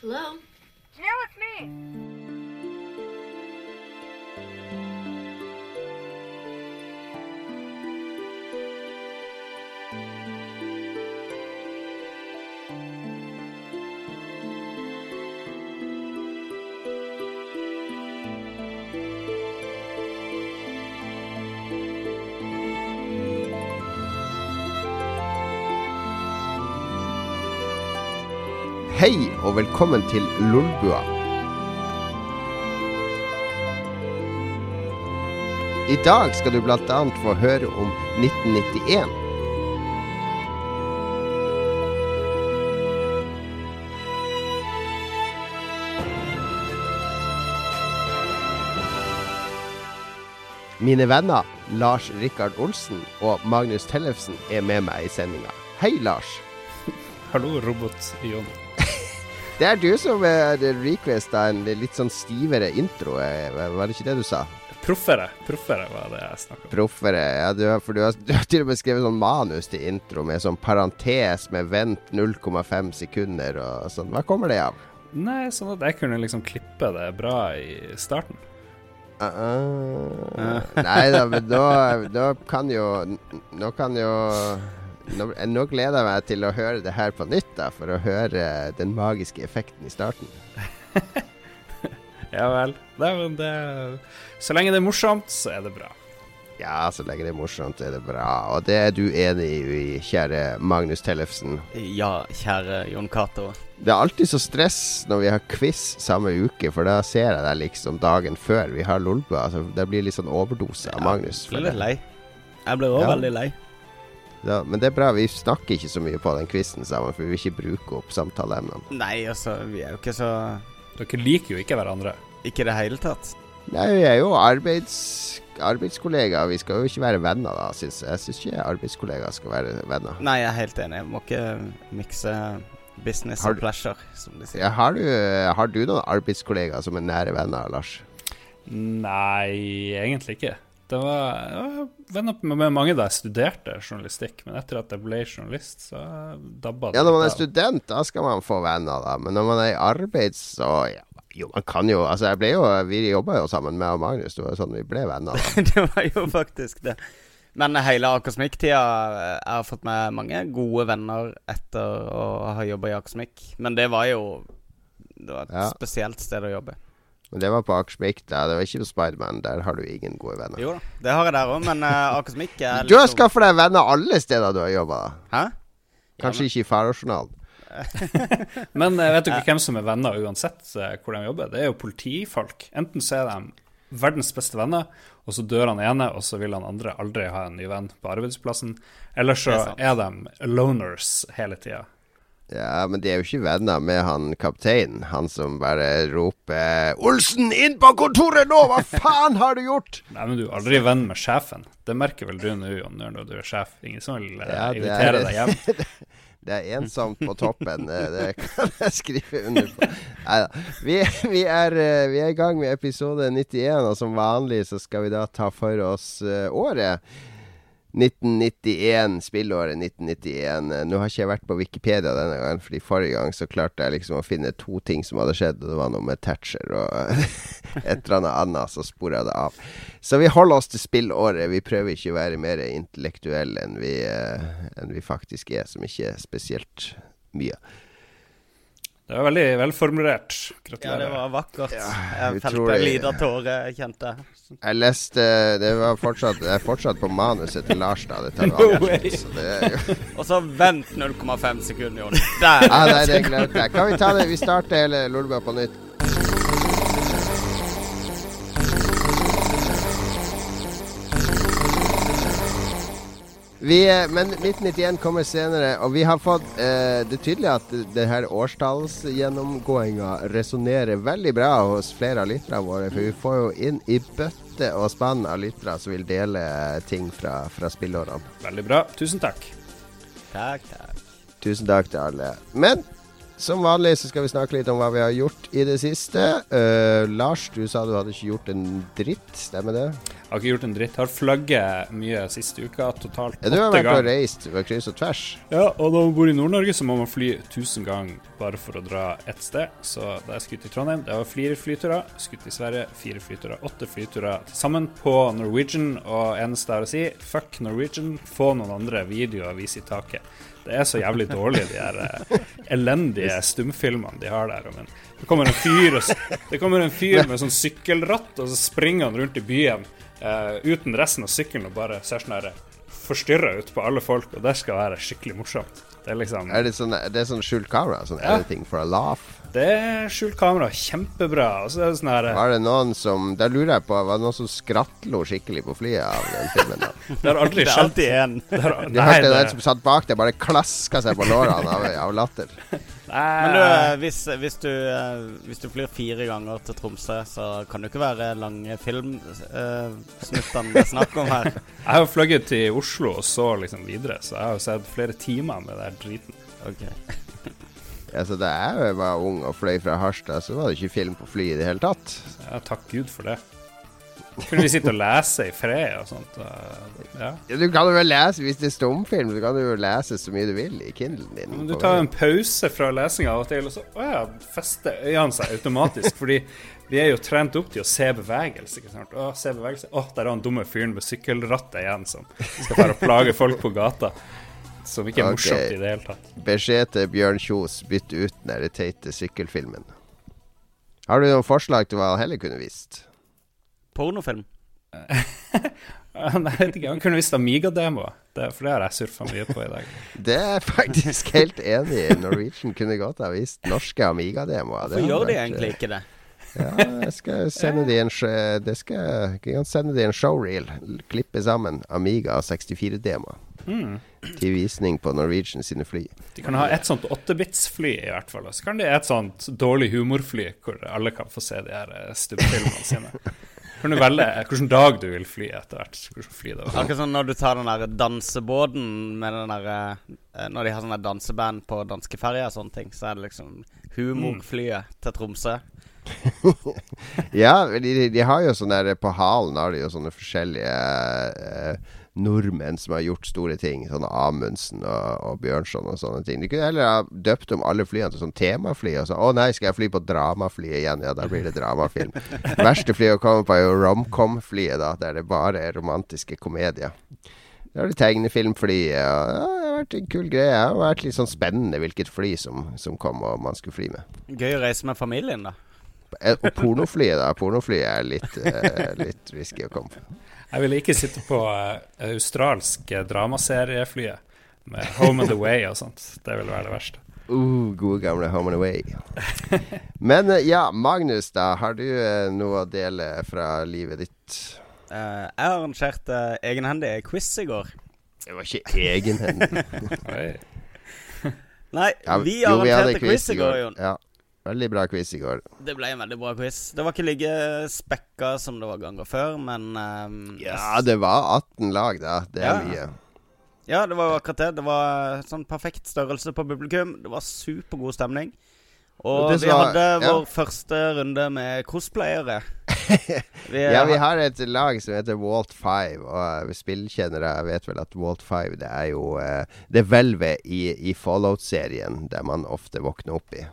Hello? Yeah, it's me. Hei og velkommen til Lolbua. I dag skal du bl.a. få høre om 1991. Mine venner Lars Rikard Olsen og Magnus Tellefsen er med meg i sendinga. Hei, Lars. Hallo, robot Jon. Det er du som requesta en litt sånn stivere intro, eh, var det ikke det du sa? Proffere. Proffere var det jeg snakka om. Proffere. Ja, du har, for du har, du har til og med skrevet sånn manus til intro med sånn parentes med vent 0,5 sekunder og sånn. Hva kommer det av? Nei, sånn at jeg kunne liksom klippe det bra i starten. Uh, uh, nei da, men nå, nå kan jo Nå kan jo nå, nå gleder jeg meg til å høre det her på nytt, da, for å høre den magiske effekten i starten. Ja vel. Nei, men det Så lenge det er morsomt, så er det bra. Ja, så lenge det er morsomt, er det bra. Og det er du enig i, kjære Magnus Tellefsen. Ja, kjære Jon Cato. Det er alltid så stress når vi har quiz samme uke, for da ser jeg deg liksom dagen før vi har Lolbua. Altså, det blir litt sånn overdose av Magnus. Jeg blir litt lei. Jeg blir òg Ja. veldig lei. Ja, men det er bra. Vi snakker ikke så mye på den quizen sammen, for vi vil ikke bruke opp samtaleemnene. Nei, altså, vi er jo ikke så Dere liker jo ikke hverandre. Ikke i det hele tatt. Nei, vi er jo arbeids, arbeidskollegaer. Vi skal jo ikke være venner, da, syns jeg. Jeg syns ikke arbeidskollegaer skal være venner. Nei, jeg er helt enig. Jeg må ikke mikse business og pleasure, som de sier. Ja, har, du, har du noen arbeidskollegaer som er nære venner, Lars? Nei, egentlig ikke. Det var, jeg var venner med, med mange da jeg studerte journalistikk, men etter at jeg ble journalist, så dabba det Ja, når man er student, da skal man få venner, da. Men når man er i arbeid, så ja, Jo, man kan jo Altså, jeg ble jo Vi jobba jo sammen med og Magnus. Det var jo sånn vi ble venner. det var jo faktisk det. Men hele akosmikktida Jeg har fått meg mange gode venner etter å ha jobba i akosmikk. Men det var jo Det var et Ja. spesielt sted å jobbe. Men det var på Akersmik, da. Det var ikke på Spiderman. Der har du ingen gode venner. Jo da, det har jeg der òg, men uh, Akersmik er Du har liksom- skaffa deg venner alle steder du har jobba. Hæ? Kanskje ikke i Farojournalen. Men jeg vet ikke hvem som er venner uansett eh, hvor de jobber? Det er jo politifolk. Enten så er de verdens beste venner, og så dør han ene, og så vil han andre aldri ha en ny venn på arbeidsplassen. Eller så er er de loners hele tida. Ja, men de er jo ikke venner med han kapteinen. Han som bare roper 'Olsen, inn på kontoret nå! Hva faen har du gjort?' Nei, men du er aldri venn med sjefen. Det merker vel du nå, Jon, når du er sjef. Ingen som vil eh, Ja, invitere er- deg hjem. Det er ensomt på toppen. eh, Det kan jeg skrive under på. Neida. Vi, vi, er, eh, vi er i gang med episode 91, og som vanlig så skal vi da ta for oss året. 1991, spillåret 1991. Eh, Nå har ikke jeg vært på Wikipedia denne gangen, fordi forrige gang så klarte jeg liksom å finne to ting som hadde skjedd, og det var noe med Thatcher og et eller annet annet, så spora det av. Så vi holder oss til spillåret. Vi prøver ikke å være mer intellektuelle enn vi, eh, enn vi faktisk er, som ikke er spesielt mye. Det var veldig velformulert. Ja, det var vakkert. jeg felte en liten tåre, kjente jeg. Jeg leste Det var fortsatt, det er fortsatt på manuset til Lars, da. Det tar No way. jo Og så vent 0,5 sekunder, Jon. Der! Ja, nei, det glemte jeg. Kan vi ta det? Vi starter hele Lolbua på nytt. Vi, men 1991 kommer senere, og vi har fått eh, Det er tydelig at det her årstallsgjennomgåinga resonnerer veldig bra hos flere av lytterne våre. For vi får jo inn i bøtte og spann av lyttere som vil dele ting fra, fra spillårene. Veldig bra. Tusen takk. Takk, takk. Tusen takk til alle. Men som vanlig så skal vi snakke litt om hva vi har gjort i det siste. Uh, Lars, du sa du hadde ikke gjort en dritt, stemmer det? Jeg Har ikke gjort en dritt. Jeg Har flagget mye siste uka, totalt åtte Ja, du har vært og ganger. reist ved kryss og tvers. Ja, og når man bor i Nord-Norge, så må man fly 1000 ganger bare for å dra ett sted. Så da jeg skulle til Trondheim, det var fire flyturer. Skutt til Sverige, fire flyturer. Åtte flyturer til sammen på Norwegian. Og eneste jeg har å si, fuck Norwegian. Få noen andre videoer å vise i taket. Det er så jævlig dårlig, de her eh, elendige stumfilmene de har der. Men det kommer en fyr, og, kommer en fyr med sånn sykkelratt, og så springer han rundt i byen uh, uten resten av sykkelen og bare ser sånn her forstyrra ut på alle folk, og det skal være skikkelig morsomt. Det er liksom Er det sånn, det er sånn skjult kamera? Sånn Ja. editing for a laugh? Det er skjult kamera, kjempebra. Og så er det sånn her Var det noen som Da lurer jeg på, var det noen som skrattlo skikkelig på flyet av den filmen? da? Det har aldri Det er skjedd. alltid en. Det har, Du hørte den som satt bak deg, bare klaska seg på lårene av, av latter. Men du, eh, hvis, hvis, du, eh, hvis du flyr fire ganger til Tromsø, så kan det ikke være lange filmsnuttene det er snakk om her. jeg har jo fløyet til Oslo og så liksom videre, så jeg har jo sett flere timer med den der driten. Ok. Altså, da jeg var ung og fløy fra Harstad, så var det ikke film på fly i det hele tatt. Ja, takk Gud for det. Kunne vi sitte og lese i fred og sånt? Ja. Ja, du kan jo lese hvis det er stumfilm, så kan du jo lese så mye du vil i Kindlen din. Men du tar en pause fra lesinga av og til, og så å ja, fester øynene seg automatisk. fordi vi er jo trent opp til å se bevegelse. ikke sant? Å, se bevegelse. Å, der er han dumme fyren med sykkelrattet igjen som skal bare plage folk på gata. Som ikke er morsomt i det hele tatt. Beskjed til Bjørn Kjos, bytt ut den teite sykkelfilmen. Har du noen forslag til hva han heller kunne visst? Pornofilm. Nei, jeg vet ikke, Han kunne visst Amiga-demoer, for det har jeg surfa mye på i dag. Det er jeg faktisk helt enig i. Norwegian kunne godt ha vist norske Amiga-demoer. Hvorfor gjør de egentlig ikke det? Ja, jeg skal sende de en, det skal, jeg kan sende de en showreel. Klippe sammen Amiga 64-demoer. Mm. Til visning på Norwegian sine fly. De kan ha et sånt 8-bits-fly, i hvert fall. Og så kan de ha et sånt dårlig humorfly, hvor alle kan få se de her eh, stubbfilmene sine. Kan du velge hvilken dag du vil fly etter hvert. Fly det. Akkurat sånn når du tar den der dansebåten med den der eh, Når de har sånne danseband på danskeferja og sånne ting, så er det liksom humorflyet til Tromsø. Ja, de, de har jo sånn der På halen har de jo sånne forskjellige eh, nordmenn som har gjort store ting. Sånn Amundsen og, og Bjørnson og sånne ting. De kunne heller ha døpt om alle flyene til sånn temafly. Og sånn å nei, skal jeg fly på dramaflyet igjen? Ja, da blir det dramafilm. Verste flyet å komme på er jo romcom-flyet, da. Der det bare er romantiske komedier. Da har du tegnefilmflyet. Og, ja, det har vært en kul greie. Det har vært litt sånn spennende hvilket fly som, som kom og man skulle fly med. Gøy å reise med familien, da. Eh, Og pornoflyet, da. Pornoflyet er litt, eh, litt risky å komme på. Jeg ville ikke sitte på uh, australsk dramaserieflyet med Home and Away og sånt. Det ville være det verste. Uh, gode gamle Home and Away. Men uh, ja, Magnus, da. Har du uh, noe å dele fra livet ditt? Eh, jeg arrangerte uh, egenhendig quiz i går. Det var ikke egenhendig. Nei, Ja, vi jo, vi arrangerte quiz i går, Jon. Ja, veldig bra quiz i går. Det ble en veldig bra quiz. Det var ikke like spekka som det var ganger før, men um, Ja, det var 18 lag, da. Det er Ja. mye. Ja, det var akkurat det. Det var sånn perfekt størrelse på publikum. Det var supergod stemning. Og vi var- hadde ja. vår første runde med cosplayere. Vi, Ja, vi har et lag som heter Walt 5, og uh, spillkjennere vet vel at Walt 5 det er jo eh, det hvelvet i, i Fallout-serien der man ofte våkner opp i.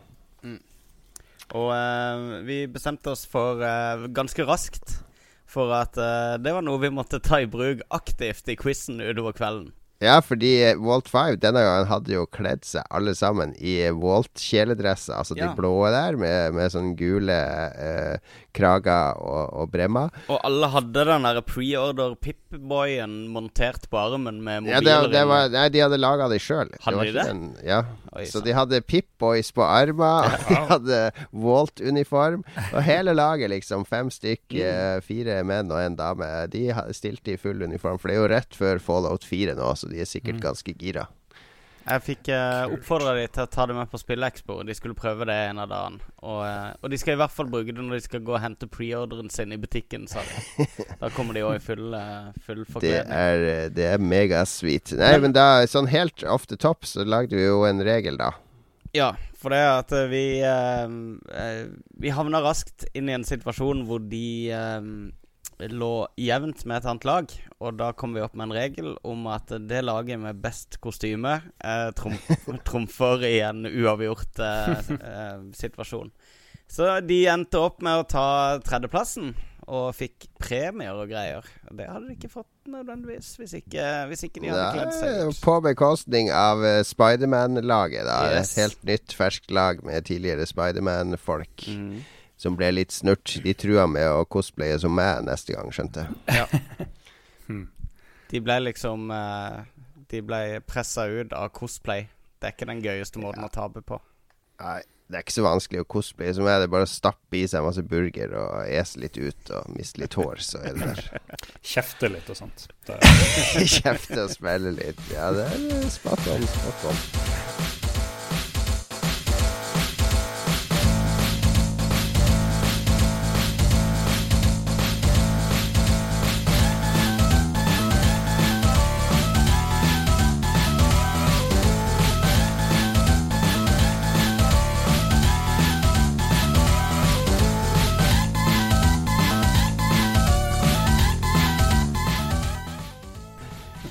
Og eh, vi bestemte oss for eh, ganske raskt for at eh, det var noe vi måtte ta i bruk aktivt i quizen utover kvelden. Ja, fordi eh, Walt 5 denne gangen hadde jo kledd seg alle sammen i eh, Walt-kjeledresser. Altså Ja. de blå der med, med sånne gule eh, krager og, og Brema. Og alle hadde den der pre-order Pip-boyen montert på armen med Ja, mobiler det, det var, nei, de hadde laga de sjøl. Hadde de det? ja. Oi, Så sant. de hadde Pip-boys på armer, de hadde Walt-uniform. Og hele laget, liksom, fem stykk, mm. fire menn og en dame, de stilte i full uniform. For det er jo rett før Fallout 4 nå, så de er sikkert ganske gira. Jeg fikk uh, oppfordra de til å ta det med på Spillekspo. De skulle prøve det en av dagene. Og, uh, og de skal i hvert fall bruke det når de skal gå og hente preorderen sin i butikken, sa de. Da kommer de òg i full, uh, full Det forkledning. er, det er megasweet. Nei, men da, sånn helt off the top, så lagde vi jo en regel, da. Ja, for det er at eh, vi uh, eh, Vi havna raskt inn i en situasjon hvor de eh, lå jevnt med et annet lag. Og da kom vi opp med en regel om at det laget med best kostyme eh, trumf, trumfer i en uavgjort eh, eh, situasjon. Så de endte opp med å ta tredjeplassen og fikk premier og greier. Det hadde de ikke fått nødvendigvis hvis ikke, hvis ikke de hadde kledd seg ut. På bekostning av uh, Spiderman-laget, da. Yes. Et helt nytt, ferskt lag med tidligere Spiderman-folk. Mm. Som ble litt snurt. De trua med å cosplaye som meg neste gang, skjønte jeg. De ble liksom eh, De ble pressa ut av cosplay. Det er ikke den gøyeste måten å tape på. Nei, det er ikke så vanskelig å cosplaye som meg. Det er bare å stappe i seg masse burger og ese litt ut og miste litt hår, så er det der. Kjefte litt og sånt. Kjefte og smelle litt. Ja, det er spot on, spot on.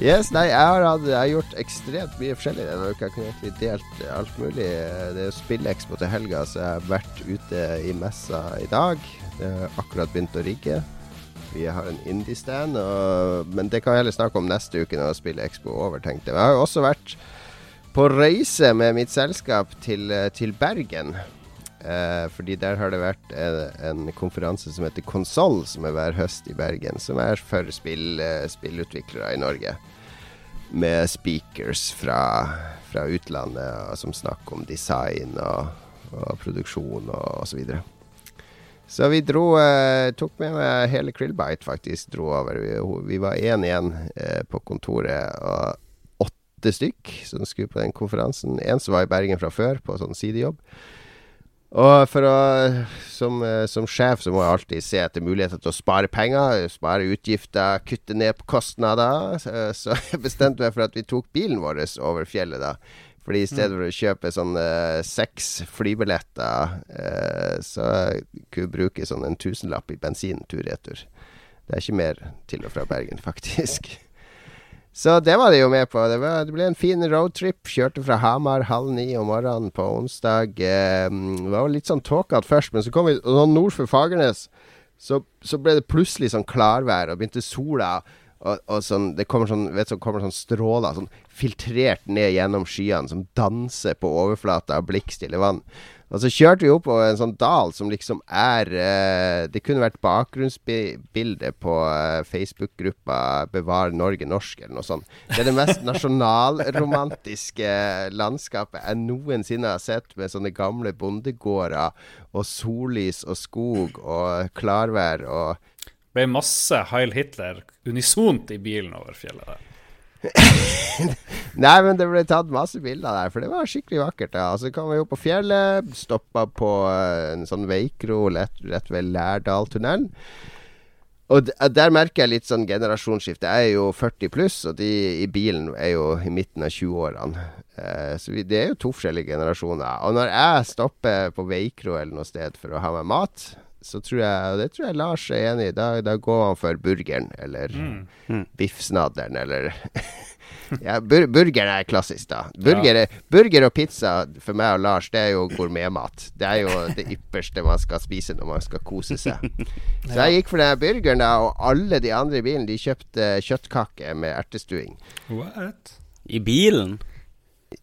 Yes, nei, jeg har, hatt, jeg har gjort ekstremt mye forskjellig denne uka. Jeg kunne egentlig delt alt mulig. Det er spillekspo til helga, så jeg har vært ute i messa i dag. Det har akkurat begynt å rigge. Vi har en indie-stand, men det kan jeg heller snakke om neste uke når spillekspo er over, tenkte jeg. Jeg har også vært på reise med mitt selskap til, til Bergen. Eh, fordi der har det vært en, en konferanse som heter Konsoll, som er hver høst i Bergen. Som er for spill, eh, spillutviklere i Norge. Med speakers fra, fra utlandet som snakker om design og, og produksjon og osv. Så, videre. så vi dro eh, Tok med hele Krillbite, faktisk. Dro over. Vi, vi var én igjen eh, på kontoret. Og åtte stykk som skulle på den konferansen. En som var i Bergen fra før, på sånn sidejobb. Og for å, som, eh, som sjef så må jeg alltid se etter muligheter til å spare penger, spare utgifter, kutte ned på kostnader. Så, så jeg bestemte meg for at vi tok bilen vår over fjellet, da. Fordi i stedet for å kjøpe sånn eh, seks flybilletter, eh, så kunne jeg bruke sånn en tusenlapp i bensin tur-retur. Det er ikke mer til og fra Bergen, faktisk. Så det var de jo med på. Det, var, det ble en fin roadtrip. Kjørte fra Hamar halv ni om morgenen på onsdag. Eh, det var litt sånn tåkete først, men så kom vi sånn nord for Fagernes. Så, så ble det plutselig sånn klarvær, og begynte sola. Og, og sånn, det kommer sånn, vet så kommer sånn stråler sånn filtrert ned gjennom skyene, som danser på overflata av blikkstille vann. Og så kjørte vi opp på en sånn dal som liksom er eh, Det kunne vært bakgrunnsbilde på eh, Facebook-gruppa 'Bevar Norge norsk' eller noe sånt. Det er det mest nasjonalromantiske landskapet jeg noensinne har sett, med sånne gamle bondegårder og sollys og skog og klarvær og ble masse Heil Hitler unisont i bilen over fjellet der. Nei, men det ble tatt masse bilder der, for det var skikkelig vakkert. Ja. Så kom vi opp på fjellet, stoppa på eh, en sånn veikro rett, rett ved Lærdaltunnelen. Og der merker jeg litt sånn generasjonsskifte. Jeg er jo 40 pluss, og de i bilen er jo i midten av 20-årene. Eh, så det er jo to forskjellige generasjoner. Og når jeg stopper på veikro eller noe sted for å ha meg mat, så tror jeg, og det tror jeg Lars er enig i, da, da går han for burgeren eller Mm. biffsnadderen eller Ja, bur burgeren er klassisk, da. Burger, ja. burger og pizza for meg og Lars, det er jo gourmetmat. Det er jo det ypperste man skal spise når man skal kose seg. Så jeg gikk for den burgeren, da, og alle de andre i bilen De kjøpte kjøttkake med ertestuing. What? I bilen?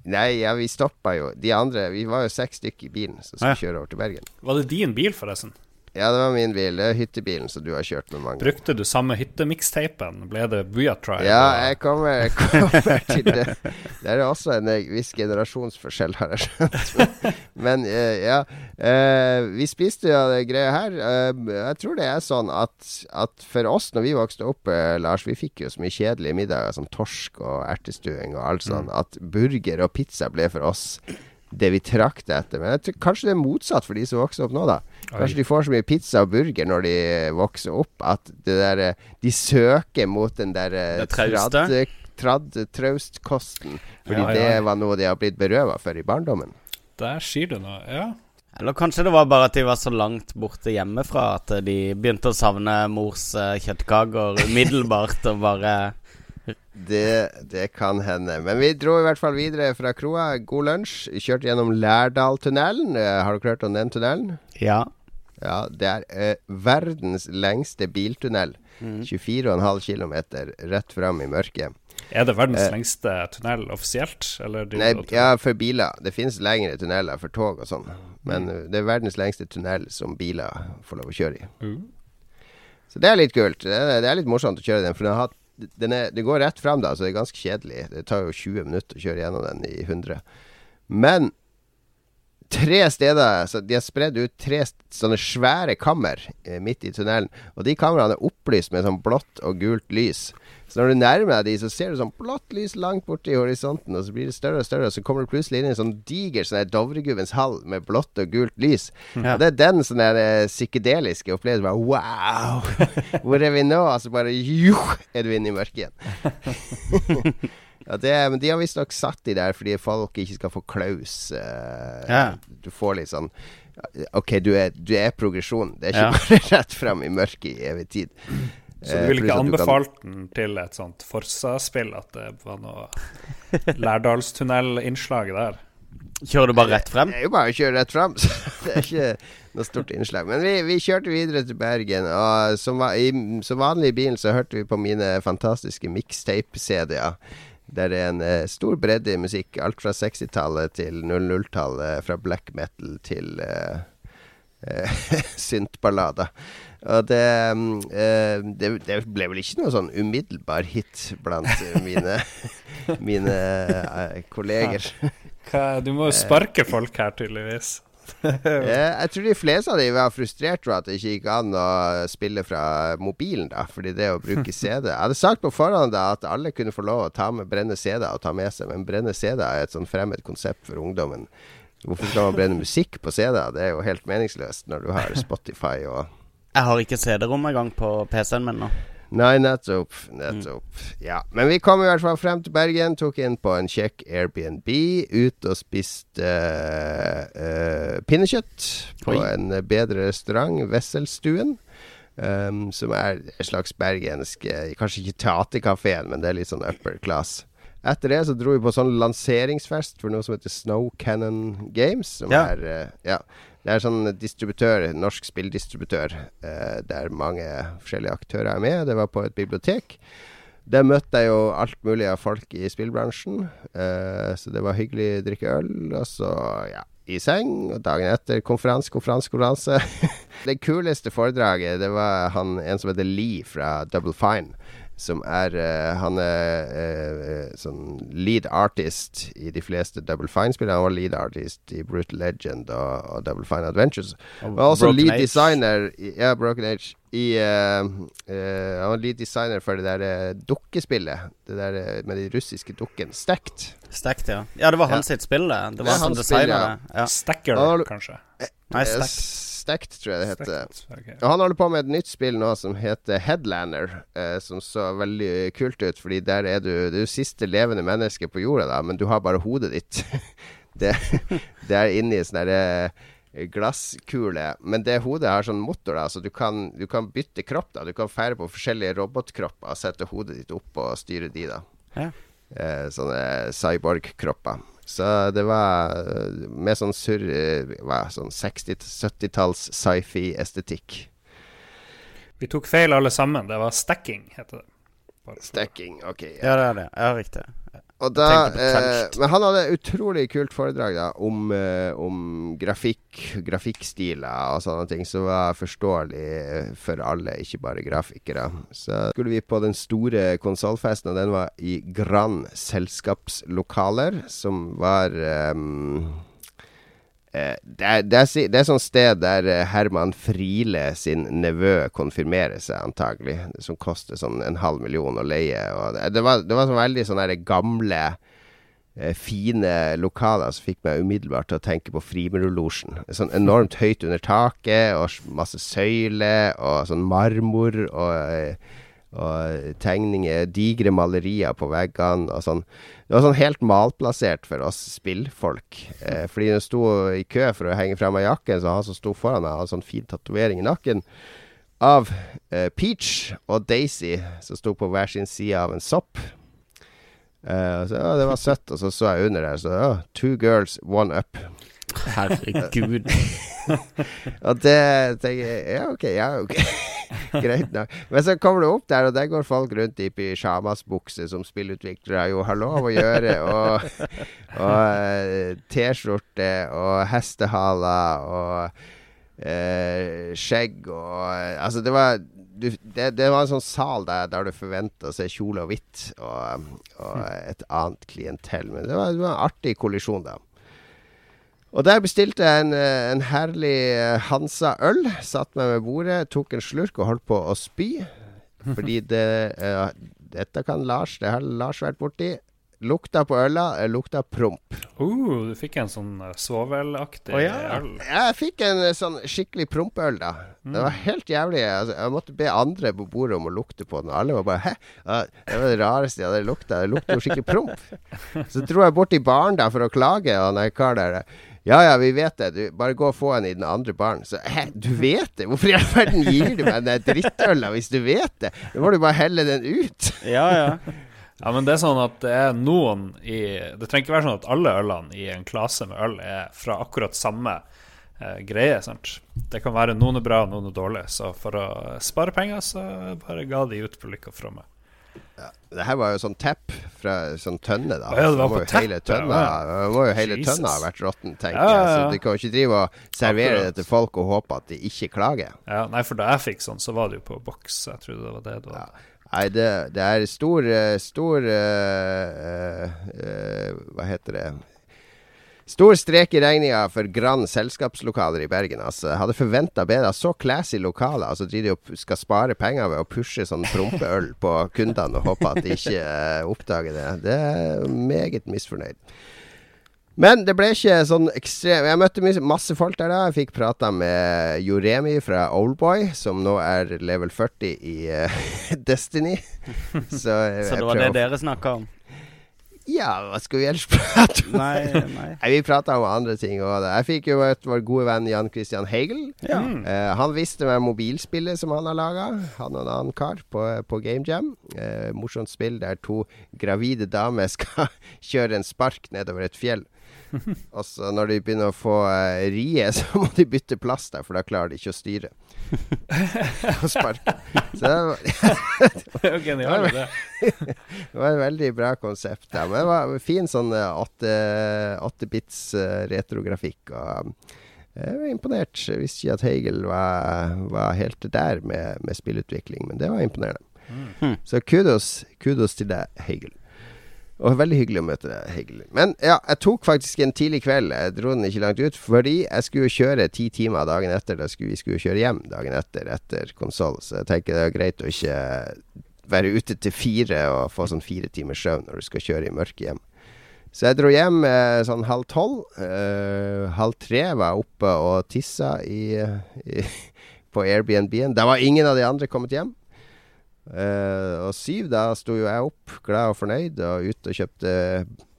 Nei, ja, vi stoppa jo. De andre Vi var jo seks stykker i bilen som skulle Ja. kjøre over til Bergen. Var det din bil, forresten? Ja, det var min bil. Hyttebilen som du har kjørt med mange. Brukte du samme hyttemiksteipen? Ble det Booyah Ja, jeg kommer, jeg kommer til det. Det er også en eh, viss generasjonsforskjell, har jeg skjønt. Men eh, ja. eh, vi spiste jo det greia her. Jeg tror det er sånn at, at for oss, når vi vokste opp, Lars, vi fikk jo så mye kjedelige middager som torsk og ertestuing og alt sånn, at burger og pizza ble for oss det vi trakter etter. Men jeg tror, kanskje det er motsatt for de som vokser opp nå, da. Kanskje de får så mye pizza og burger når de vokser opp, at det der, eh, de søker mot den der eh, Det trauste? tradd, tradd traustkosten. Fordi Ja, ja. det var noe de har blitt berøva for i barndommen. Der sier du noe. Ja. Eller kanskje det var bare at de var så langt borte hjemmefra at de begynte å savne mors eh, kjøttkaker umiddelbart og bare Det, det kan hende. Men vi dro i hvert fall videre fra kroa. God lunsj. Kjørte gjennom Lærdaltunnelen. Eh, Har dere hørt om den tunnelen? Ja. Ja, det er eh, verdens lengste biltunnel. 24,5 km rett fram i mørket. Er det verdens Eh. lengste tunnel offisielt? Nei, du ja, for biler. Det finnes lengre tunneler for tog og sånn. Men eh, det er verdens lengste tunnel som biler får lov å kjøre i. Mm. Så det er litt kult. Det er, det er litt morsomt å kjøre den. For den har, den er, det går rett fram, da, så det er ganske kjedelig. Det tar jo 20 minutter å kjøre gjennom den i 100. Men tre steder Så de har spredd ut tre sånne svære kammer eh, midt i tunnelen. Og de kameraene er opplyst med sånn blått og gult lys. Så når du nærmer deg de, så ser du sånn blått lys langt borte i horisonten, og så blir det større og større, og så kommer du plutselig inn i en sånn diger sånn her Dovregubbens hall med blått og gult lys. Ja. Og det er den sånn der eh, psykedeliske opplevelsen. Bare wow! Hvor er vi nå? Altså bare jo, er du inne i mørket igjen. ja, det, men de har visstnok satt de der fordi folk ikke skal få klaus. eh, Ja. Du får litt sånn OK, du er, du er progresjon. Det er ikke Ja. bare rett fram i mørket i evig tid. Så Eh, du ville ikke kan- anbefalt den til et sånt Forsa-spill, at det var noe Lærdalstunnel-innslag der? Kjører du bare rett frem? Det er jo bare å kjøre rett frem. så det er ikke noe stort innslag. Men vi, vi kjørte videre til Bergen, og som, var, i, som vanlig i bilen så hørte vi på mine fantastiske mixtape-CD-er. Der det er en eh, stor bredde i musikk. Alt fra 60-tallet til 00-tallet. Fra black metal til uh, syntballader. Det, mm, eh, det, det ble vel ikke noe sånn umiddelbar hit blant eh, mine, mine eh, kolleger. Hva, du må jo sparke folk her, tydeligvis. Eh, jeg tror de fleste av de var frustrert over at det ikke gikk an å spille fra mobilen, da. Fordi det å bruke CD Jeg hadde sagt på forhånd da at alle kunne få lov å ta med brenne CD og ta med seg, men brenne CD er et sånn fremmed konsept for ungdommen. Hvorfor skal man brenne musikk på CD? Det er jo helt meningsløst når du har Spotify og Jeg har ikke CD-rom engang på PC-en min nå. Nei, nettopp. Nettopp. Ja. Men vi kom i hvert fall frem til Bergen, tok inn på en kjekk Airbnb, ut og spiste eh, pinnekjøtt på Oi. en bedre restaurant, Wesselstuen. Um, som er en slags bergensk eh, Kanskje ikke teaterkafeen, men det er litt sånn upper class. Etter det så dro vi på sånn lanseringsfest for noe som heter Snow Cannon Games. Som Ja. er eh, Ja. Det er sånn distributør, norsk spilldistributør, eh, der mange forskjellige aktører er med. Det var på et bibliotek. Der møtte jeg jo alt mulig av folk i spillbransjen. Eh, så det var hyggelig å drikke øl, og så, ja, i seng. Og dagen etter konferanse, konferanse, konferanse. det kuleste foredraget, det var han, en som heter Lee fra Double Fine. Som er eh, Han er eh, sånn lead artist i de fleste Double Fine-spillene. Han var lead artist i Brutal Legend og, og Double Fine Adventures. Og Han var også Broken lead Age. designer i, Ja, Broken Age. I uh, uh, Han var lead designer for det der eh, dukkespillet. Det der eh, med de russiske dukkene. Stacked. Stacked, ja. Ja, det var hans sitt spill, det. Det var det han spill, det. Ja. Stacker, Ja, kanskje. Nei, Eh, Stacked. Stacked, tror jeg det heter. Stacked, ok. Og han holder på med et nytt spill nå som heter Headlander, eh, som så veldig kult ut. Fordi der er du Det er jo siste levende menneske på jorda, da, men du har bare hodet ditt. det, det er inni sånn derre eh, glasskule. Men det hodet har sånn motor, da, så du kan, du kan bytte kropp. da Du kan fære på forskjellige robotkropper og sette hodet ditt opp og styre de, da. Ja. Eh, sånne cyborg-kropper. Så det var eh, med sånn surr eh, Sånn 60-70-talls sci-fi-estetikk. Vi tok feil alle sammen. Det var stacking, heter det. Bare Stacking, ok. Ja. Ja, det er det. Ja, riktig. Og da, eh, men han hadde et utrolig kult foredrag da om, eh, om grafikk, grafikkstiler og sånne ting som var forståelig eh, for alle, ikke bare grafikere. Så skulle vi på den store konsollfesten, og den var i Grand selskapslokaler, som var eh, det, er, det, er, det er sånn sted der eh, Herman Friele sin nevø konfirmerer seg, antagelig. Som koster sånn en halv million å leie. Det, det var, det var sånn veldig sånne gamle, eh, fine lokaler som fikk meg umiddelbart til å tenke på Frimurlosjen. Sånn enormt høyt under taket, og masse søyler, og sånn marmor, og eh, og tegninger, digre malerier på veggene og sånn. Det var sånn helt malplassert for oss spillfolk. Eh, fordi hun sto i kø for å henge frem av jakken, så han som sto foran meg, hadde sånn fin tatovering i nakken av eh, Peach og Daisy, som sto på hver sin side av en sopp. Eh, så ja, Det var søtt, og så så jeg under der, så ja, two girls, one up. Herregud. Og det tenker jeg Ja, OK. Ja, ok Greit nok. Men så kommer du opp der, og der går folk rundt i pysjamasbukse, som spillutviklere jo har lov å gjøre, og, og eh, T-skjorte og hestehaler og eh, skjegg og Altså, det var du, det, det, var en sånn sal der, der du forventa å se kjole og hvitt og, og et annet klientell. Men det var, det var en artig kollisjon, da. Og der bestilte jeg en, eh, en herlig eh, Hansa øl. Satt meg ved bordet, tok en slurk og holdt på å spy. Fordi det uh, Dette kan Lars, det har Lars vært borti. Lukta på øla, lukta promp. Uh, du fikk en sånn svovelaktig oh, ja. øl? Jeg fikk en sånn skikkelig prompøl, da. Mm. Det var helt jævlig. Altså, jeg måtte be andre på bordet om å lukte på den, og alle var bare 'hæ?' Det var det rareste jeg hadde lukta. Det lukter jo skikkelig promp. Så dro jeg bort i baren da for å klage, og han kar der ja ja, vi vet det. Du, bare gå og få en i den andre baren. Så hæ, du vet det? Hvorfor i all verden gir du meg den drittøla hvis du vet det? Da må du bare helle den ut. ja, ja. Ja, men det er sånn at det er noen i Det trenger ikke være sånn at alle ølene i en klase med øl er fra akkurat samme eh, greie. sant? Det kan være noen er bra, noen er dårlig. Så for å spare penger, så bare ga de ut på lykke fra meg. Ja, det her var jo sånn tepp fra sånn tønne, da. Ja, det var på tepp, hele tønna, ja. må jo hele Jesus. tønna ha vært råtten, tenker jeg. Så du kan jo ikke drive og servere Akkurat. det til folk og håpe at de ikke klager. Ja, Nei, for da jeg fikk sånn, så var det jo på boks. Jeg trodde det var det det var. Nei, det, det, er stor, stor uh, uh, Hva heter det Stor strek i regninga for Grand selskapslokaler i Bergen. Altså. Hadde forventa bedre. Så classy lokaler. Altså, de skal spare penger ved å pushe sånn prompeøl på kundene og håpe at de ikke uh, oppdager det. Det er meget misfornøyd. Men det ble ikke sånn ekstrem Jeg møtte masse folk der da. Jeg fikk prata med Joremi fra Oldboy, som nå er level 40 i uh, Destiny. Så, Så det var det dere snakka om? Ja, hva skal vi ellers prate om? Nei, nei. nei vi prata om andre ting òg. Jeg fikk jo møtt vår gode venn Jan Christian Hegel. Ja. Uh, han visste meg mobilspillet som han har laga. Han og en annen kar på, på Game Jam. Uh, morsomt spill der to gravide damer skal kjøre en spark nedover et fjell. Og så når de begynner å få uh, rie, så må de bytte plass der, for da klarer de ikke å styre. og sparke. Så det var, det var genialt, det. det var et veldig bra konsept. Ja. Men det var fin sånn eh, åttebits uh, uh, retrografikk. Og jeg var imponert. Jeg visste ikke at Hegel var, var helt der med, med spillutvikling, men det var imponerende. Mm. Så kudos, kudos til deg, Hegel. Og veldig hyggelig å møte deg, Heggelund. Men ja, jeg tok faktisk en tidlig kveld. Jeg dro den ikke langt ut, fordi jeg skulle kjøre ti timer dagen etter. Da skulle vi skulle kjøre hjem dagen etter, etter konsoll. Så jeg tenker det er greit å ikke være ute til fire og få sånn fire timers søvn når du skal kjøre i mørket hjem. Så jeg dro hjem eh, sånn halv tolv. Eh, halv tre var jeg oppe og tissa i, i, på Airbnb-en. Da var ingen av de andre kommet hjem. Uh, og syv, da sto jo jeg opp, glad og fornøyd, og ute og kjøpte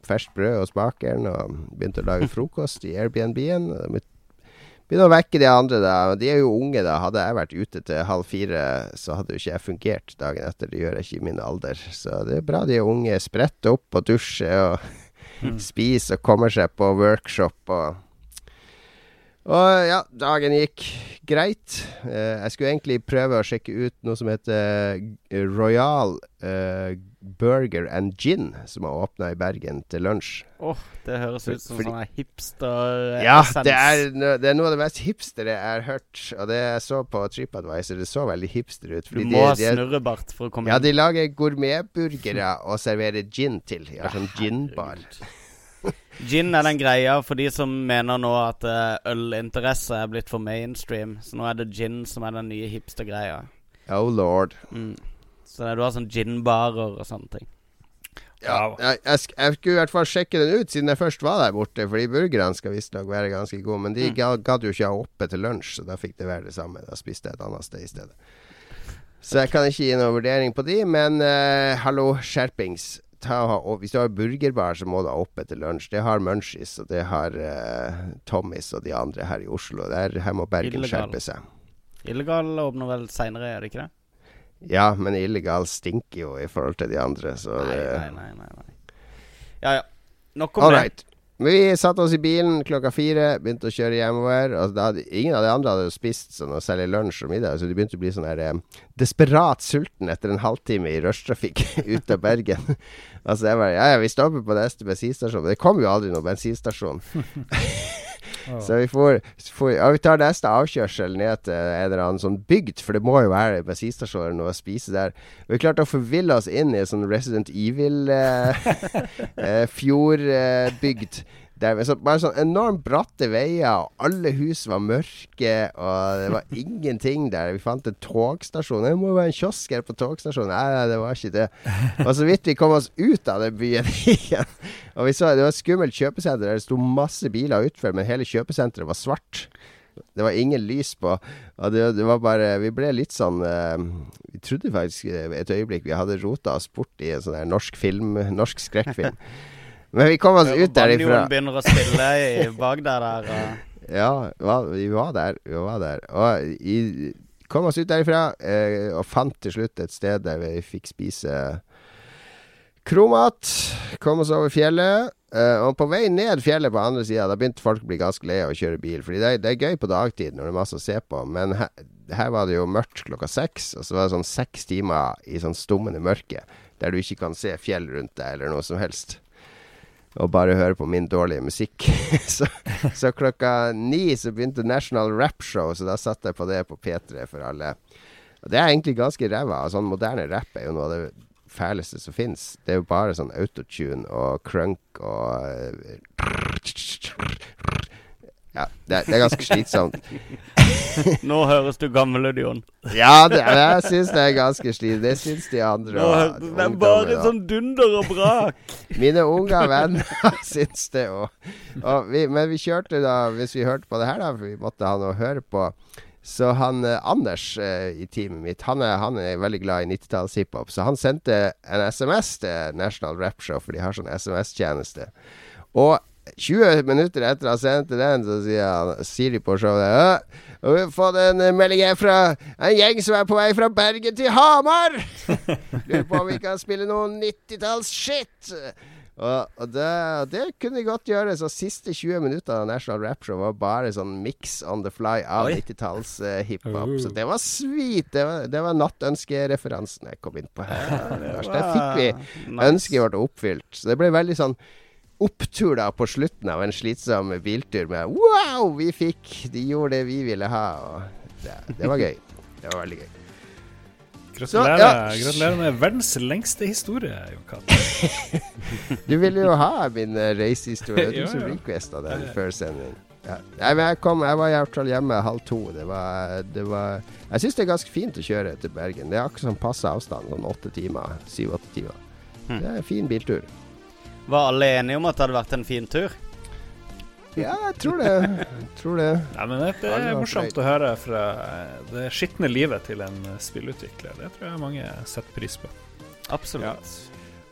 ferskt brød hos bakeren og begynte å lage frokost i Airbnb-en. Begynte å vekke de andre, da. De er jo unge, da. Hadde jeg vært ute til halv fire, så hadde jo ikke jeg fungert dagen etter. Det gjør jeg ikke i min alder. Så det er bra de er unge spretter opp og dusjer og mm. spiser og kommer seg på workshop og og ja, dagen gikk greit. Eh, jeg skulle egentlig prøve å sjekke ut noe som heter eh, Royal eh, Burger and Gin, som har åpna i Bergen til lunsj. Åh, oh, det høres ut som Fordi, sånn hipster Ja, det er, det er, noe av det mest hipstere jeg har hørt. Og det jeg så på TripAdvisor, det så veldig hipster ut. du må ha snurrebart for å komme inn. Ja, de lager gourmetburgere og serverer gin til. Har sånn ginbar. Gin er den greia for de som mener nå at uh, ølinteresse er blitt for mainstream. Så nå er det gin som er den nye hipster-greia. Oh lord. Mm. Så det, du har sånn ginbarer og sånne ting. Ja, jeg, jeg, jeg, skulle i hvert fall sjekke den ut, siden jeg først var der borte. Fordi burgerne skal visstnok være ganske gode. Men de mm. gadd jo ikke ha oppe til lunsj, så da fikk det være det samme. Da spiste jeg et annet sted i stedet. Så jeg kan ikke gi noen vurdering på de, men uh, hallo, skjerpings. Ta, hvis du har burgerbar, så må du ha opp etter lunsj. Det har Munchies, og det har uh, Tommys og de andre her i Oslo. Der, her må Bergen Illegal. skjerpe seg. Illegal åpner vel seinere, er det ikke det? Ja, men illegal stinker jo i forhold til de andre, så Nei, nei, nei. nei, nei. Ja ja. Nok om All det. right. Vi satte oss i bilen klokka fire, begynte å kjøre hjemover. Og hadde, ingen av de andre hadde spist sånn særlig lunsj og middag, så de begynte å bli sånn her eh, desperat sulten etter en halvtime i rushtrafikk ut av Bergen. altså jeg bare Ja ja, vi stopper på neste bensinstasjon. Men det kom jo aldri noen bensinstasjon. Så vi får, får ja, Vi tar neste avkjørsel ned til en eller annen sånn bygd, for det må jo være en bensinstasjon eller noe å spise der. Vi klarte å forville oss inn i en sånn Resident Evil-fjordbygd. Der så, bare sånn enormt bratte veier, og alle hus var mørke, og det var ingenting der. Vi fant en togstasjon. Det må jo være en kiosk her på togstasjonen. Nei, det var ikke det. Og så vidt vi kom oss ut av den byen igjen. Og vi så Det var et skummelt kjøpesenter der det sto masse biler utfor, men hele kjøpesenteret var svart. Det var ingen lys på. Og det, det var bare Vi ble litt sånn uh, Vi trodde faktisk eh, et øyeblikk vi hadde rota oss bort i en sånn norsk film Norsk skrekkfilm. Men vi kom oss ut derifra. Banjoen begynner å spille i bak der. der og Ja, vi var der. Vi var der. Og vi kom oss ut derifra, eh, og fant til slutt et sted der vi fikk spise kromat. Kom oss over fjellet. eh, og på vei ned fjellet på andre sida, da begynte folk å bli ganske lei av å kjøre bil. Fordi det, det er gøy på dagtid når det er masse å se på, men her, her var det jo mørkt klokka seks. Og så var det sånn seks timer i sånn stummende mørke, der du ikke kan se fjell rundt deg eller noe som helst og bare høre på min dårlige musikk. så, så klokka ni så begynte National Rap Show, så da satte jeg på det på P3 for alle. Og det er egentlig ganske ræva. Sånn moderne rap er jo noe av det fæleste som fins. Det er jo bare sånn autotune og crunk og Ja, det det er ganske slitsomt. Nå høres du gammel ut, Jon. Ja, det, jeg syns det er ganske slitsomt. Det syns de andre. òg. De det er bare sånn dunder og brak. Mine unge venner syns det òg. Men vi kjørte da, hvis vi hørte på det her, da, for vi måtte ha noe å høre på. Så han eh, Anders eh, i teamet mitt, han er, han er veldig glad i 90-talls hiphop. Så han sendte en SMS til National Rap Show, for de har sånn SMS-tjeneste. Og 20 minutter etter han sendte den, så sier han, Siri på showet og Vi har fått en eh, melding her fra en gjeng som er på vei fra Bergen til Hamar. Lurer på om vi kan spille noe 90-talls-shit. Og, og det, det kunne de godt gjøre. Så siste 20 minutter av National Rap Show var bare sånn mix on the fly av 90-talls eh, hiphop. Oh. Så det var sweet. Det var, det var nattønskereferansen jeg kom inn på her. Der fikk vi ønsket vårt oppfylt. Så det ble veldig sånn opptur da på slutten av en slitsom biltur med Wow, vi fikk De gjorde det vi ville ha. Og det, det var gøy. Det var veldig gøy. Gratulerer, Så, ja. gratulerer med verdens lengste historie, Jon Cato. Du ville jo ha min uh, reisehistorie. Du som requesta den før sending. Ja. Nei, men jeg kom Jeg var i hvert fall hjemme halv to. Det var, det var Jeg syns det er ganske fint å kjøre til Bergen. Det er akkurat sånn passe avstand. Sånn åtte timer. Syv-åtte timer. Hmm. Det er en fin biltur. Var alle enige om at det hadde vært en fin tur? Ja, jeg tror det. Jeg tror det. Nei, men det, det er morsomt å høre fra eh, det skitne livet til en eh, spillutvikler. Det tror jeg mange setter pris på. Absolutt.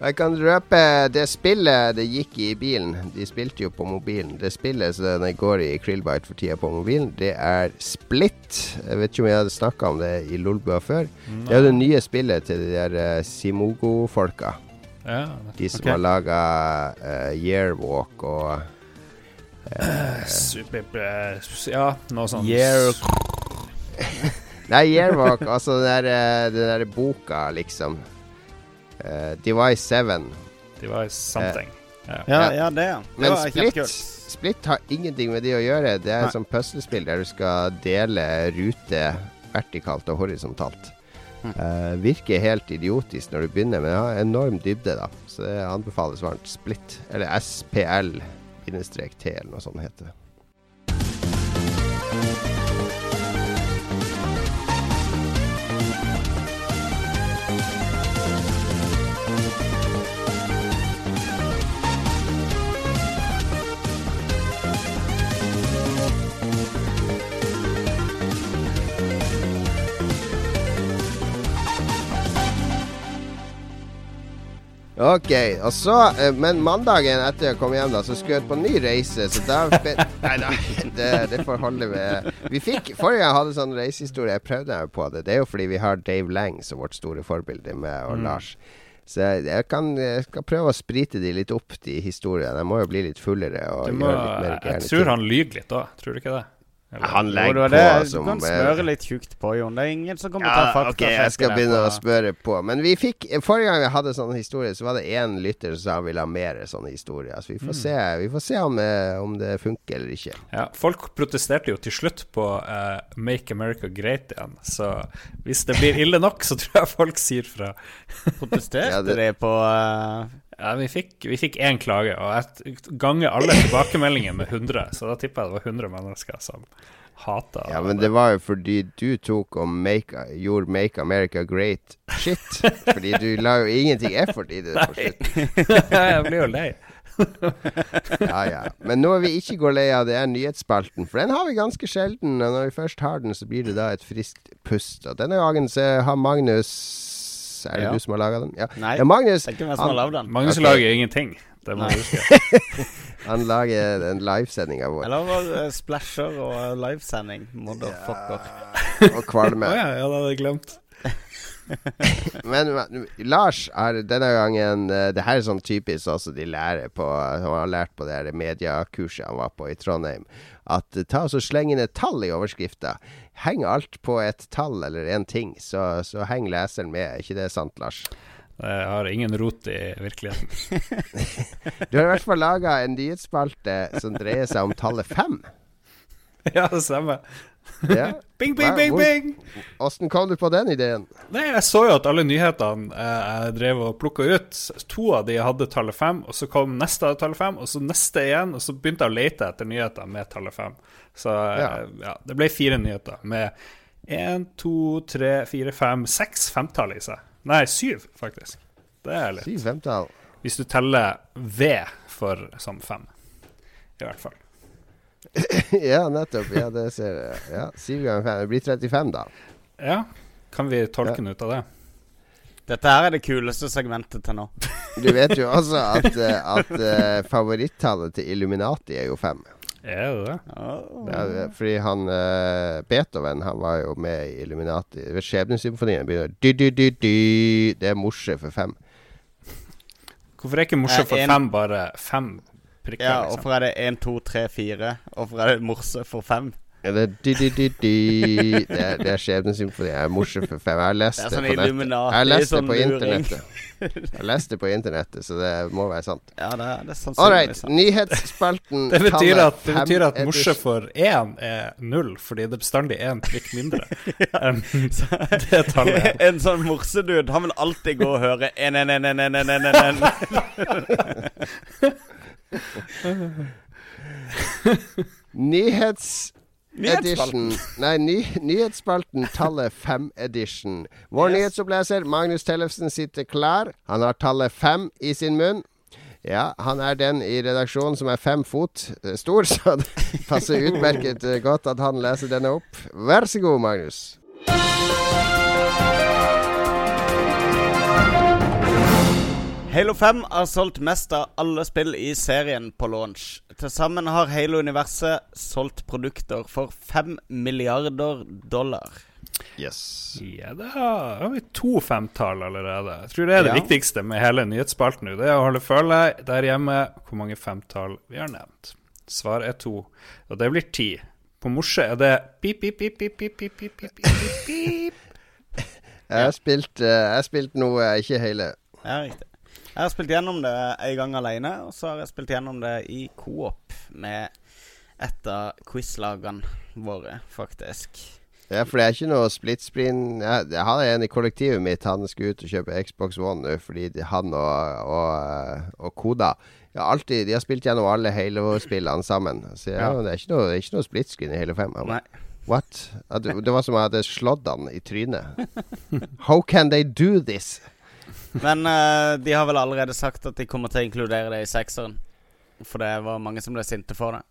Jeg kan røpe det spillet det gikk i bilen. De spilte jo på mobilen. Det spillet som går i Krillbite for tida på mobilen, det er Split. Jeg vet ikke om jeg hadde snakka om det i Lolbua før. Det er jo det nye spillet til de der uh, Simogo-folka. Ja, De som okay. har laga Yearwalk og uh, super, eh, ja noe sånt. Year... Nei, Yearwalk, altså den der, eh, den der boka, liksom. Uh, Device 7. Device something. Ja. Ja, ja, det. Det Men var Split. Split har ingenting med det å gjøre. Det er Nei. et sånt puslespill der du skal dele rute vertikalt og horisontalt. Eh, virker helt idiotisk når du begynner, men har enorm dybde, da. Så det anbefales varmt. Split, eller SPL-T, eller noe sånt heter det. Ok, og så eh, Men mandagen etter jeg kom hjem, da så skulle jeg på en ny reise. Så da Nei da, det, det får holde med Vi fikk Forrige gang hadde sånn reisehistorie, jeg prøvde meg på det. Det er jo fordi vi har Dave Lang som vårt store forbilde, med og Lars. Så jeg, kan, jeg skal prøve å sprite de litt opp, de historiene. Jeg må jo bli litt fullere og må, jeg tror han lyver litt òg, tror du ikke det? Eller- Han legger på det. Du kan smøre litt tjukt på, Jon. Det er ingen som kommer til å ta ta ok, jeg skal begynne å smøre på. Men vi fikk Forrige gang vi hadde sånne historier, så var det én lytter som sa han ville ha mer sånne historier. Så vi får se, vi får se om, eh, om det funker eller ikke. Ja, folk protesterte jo til slutt på uh, 'Make America Great' igjen, så hvis det blir ille nok, så tror jeg folk sier fra. Protesterte Ja, det- de på eh, Ja, vi fikk, vi fikk én klage, og jeg ganger alle tilbakemeldinger med 100, så da tipper jeg det var 100 mennesker som hata Ja, men det var jo fordi du tok og make, gjorde 'Make America Great' shit. Fordi du la jo ingenting effort i det på slutten. Jeg blir jo lei. Ja, ja. Men nå er vi ikke går lei av, det er nyhetsspalten. For den har vi ganske sjelden. Og når vi først har den, så blir det da et friskt pust. Og denne gangen så har Magnus Er det Ja. du som har laga den? Ja. Nei, ja, Magnus det er ikke meg som har lagd den. Magnus okay. lager ingenting. Det må du huske. Han lager en livesending av vår. Eller var det splasher og eh, livesending? Motherfucker. Og kvalme. Å ja, ja, det hadde jeg glemt. Men men, Lars har denne gangen uh, Det her er sånn typisk også de lærer på Han har lært på det her mediekurset han var på i Trondheim. At ta og sleng inn et tall i overskrifta. Heng alt på et tall eller en ting, så, så henger leseren med. Er ikke det sant, Lars? Jeg har ingen rot i virkeligheten. Du har i hvert fall laga en nyhetsspalte som dreier seg om tallet fem. ja, det stemmer. Bing, bing, bing, bing! Åssen kom du på den ideen? Nei, jeg så jo at alle nyhetene eh, jeg drev og plukka ut. To av de hadde tallet fem, og så kom neste av tallet fem, og så neste igjen, og så begynte jeg å lete etter nyheter med tallet fem. Så eh, Ja. ja, det ble fire nyheter med én, to, tre, fire, fem, seks femtall i seg. Nei, syv, faktisk. Det er litt. Syv femtall. Hvis du teller V for som fem, i hvert fall. ja, nettopp. Ja, det ser jeg. Ja, 7 ganger 5. Det blir 35, da. Ja, kan vi tolke den ut av det? Dette her er det kuleste segmentet til nå. Du vet jo også at, eh, at uh, favorittallet til Illuminati er jo fem. Er det det? Ja, fordi han uh, Beethoven han var jo med i Illuminati. Skjebnesymfonien begynner dy, dy, dy, dy. Det er morse for fem. Hvorfor er ikke morse for en- fem bare fem prikker? Ja, liksom? Hvorfor er det 1, 2, 3, 4? Hvorfor er det morse for 5? Ja, det er di, di, dy, dy. Det er, det er skjebnesymfoni. Jeg er morse for fem. Jeg har lest Det er det, sånn på nettet. Jeg har lest det sånn på luring. internettet. Jeg har lest det på internettet, så det må være sant. Ja, det er, det er All right, sant. nyhetsspalten Det betyr at, det betyr at er morse for én er null, fordi det er bestandig én prikk mindre enn det tallet. En sånn morsedude, han vil alltid gå og høre 1, 1, 1, 1, 1, 1, 1, 1. Nyhets... Edition. Nei, ny, nyhetsspalten Tallet 5-edition. Vår Yes. nyhetsoppleser Magnus Tellefsen sitter klar. Han har tallet 5 i sin munn. Ja, han er den i redaksjonen som er fem fot eh, stor, så det passer utmerket eh, godt at han leser denne opp. Vær så god, Magnus. Halo 5 har solgt mest av alle spill i serien på launch. Til sammen har Halo-universet solgt produkter for 5 milliarder dollar. Yes. Ja, da har vi to femtall allerede. Jeg tror det er det Ja. viktigste med hele nyhetsspalten nå. Det er å holde følge der hjemme hvor mange femtall vi har nevnt. Svar er to, og det blir ti. På morse er det pip, pip, pip, pip, pip, pip, pip, pip, pip, pip. Jeg har spilt, eh, jeg har spilt noe, ikke hele. Ja, riktig. Jeg har spilt gjennom det en gang alene, og så har jeg spilt gjennom det i coop med et av quizlagene våre, faktisk. Ja, for det er ikke noe split screen Jeg, jeg hadde en i kollektivet mitt. Han skulle ut og kjøpe Xbox One nå fordi han og, og, og Koda ja, alltid, De har spilt gjennom alle Halo-spillene sammen. Så ja, Ja. det, er noe, det er ikke noe split screen i Halo 5. Han Nei. What? Det, det var som om jeg hadde slått han i trynet. How can they do this? Men uh, de har vel allerede sagt at de kommer til å inkludere det i sekseren. For det var mange som ble sinte for det.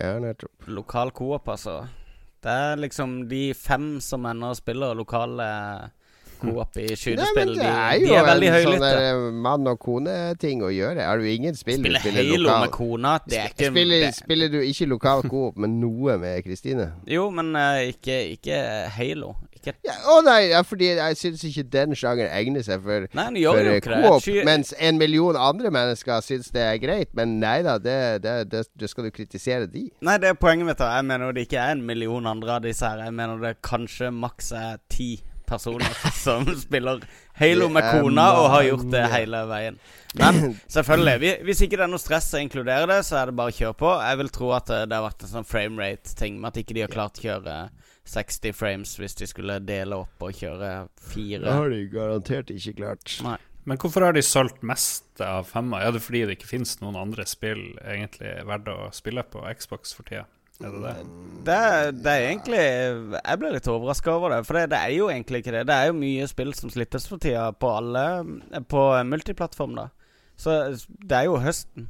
Ja, nettopp. Lokal coop, altså. Det er liksom de fem som ender og spiller lokale coop i Nei, skytespill. De, det er de jo er veldig en sånn høylytte. eh, mann og kone-ting å gjøre. Har du ingen spill du spiller Halo lokal? med kona, det ikke spiller, det, spiller du ikke lokal co-op, men noe med Kristine? Jo, men uh, ikke, ikke Halo. Ikke Ja, å nei, ja, fordi jeg syns ikke den sjangeren egner seg for, Nei, for jo coop, mens en million andre mennesker syns det er greit. Men nei da, det, det, det, det skal du kritisere de. Nei, det er poenget mitt. Jeg mener det ikke er en million andre av disse her. Jeg mener det kanskje maks er ti personer som spiller Halo med kona og har gjort det hele veien. Men selvfølgelig, hvis ikke det er noe stress å inkludere det, så er det bare å kjøre på. Jeg vil tro at eh, det har vært en sånn framerate-ting med at ikke de har klart å kjøre 60 frames hvis de skulle dele opp og kjøre fire. har de garantert ikke klart. Nei. Men hvorfor har de solgt mest av femma? Er det fordi det ikke finnes noen andre spill egentlig verdt å spille på Xbox for tida? Er det det? Det, det er egentlig Jeg ble litt overraska over det. For det, det er jo egentlig ikke det. Det er jo mye spill som slittes for tida på alle På multiplattform, da. Så det er jo høsten.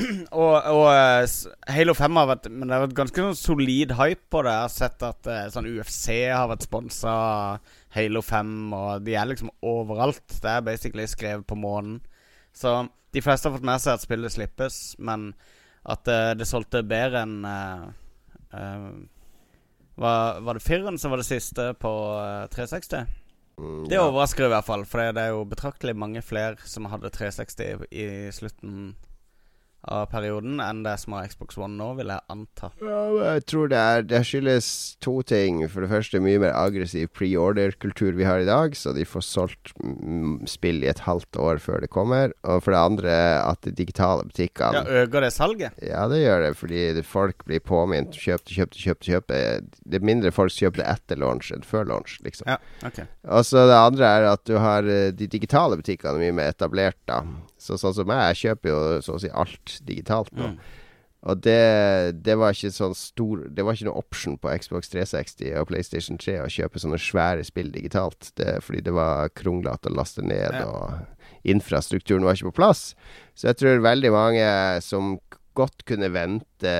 og, og eh, Halo 5 har vært Men det har vært ganske sånn solid hype på det. Jeg har sett at eh, sånn UFC har vært sponsa Halo 5, og de er liksom overalt. Det er basically skrevet på månen. Så de fleste har fått med seg at spillet slippes, men at uh, det solgte bedre enn eh, eh, var, var det Firren som var det siste på eh, 360? Mm, Det overrasker i hvert fall, for det er jo betraktelig mange flere som hadde 360 i slutten av perioden enn det som har Xbox One nå, vil jeg anta. Ja, jeg tror det er Det skyldes to ting. For det første mye mer aggressiv pre-order-kultur vi har i dag, så de får solgt spill i et halvt år før det kommer. Og for det andre at de digitale butikkene Ja, Øker det salget? Ja, det gjør det, fordi det- folk blir påminnet. Kjøp, kjøp, kjøp, kjøp. Det er mindre folk som kjøper det etter launch enn før launch, liksom. Ja, ok. Og så det andre er at du har eh, de digitale butikkene mye mer etablert, da. Så sånn som meg, jeg kjøper jo så å si alt digitalt nå. Mm. Og det, det var ikke sånn stor Det var ikke noe option på Xbox 360 og PlayStation 3 å kjøpe sånne svære spill digitalt. Det, fordi det var kronglete å laste ned, Ja. og infrastrukturen var ikke på plass. Så jeg tror veldig mange som godt kunne vente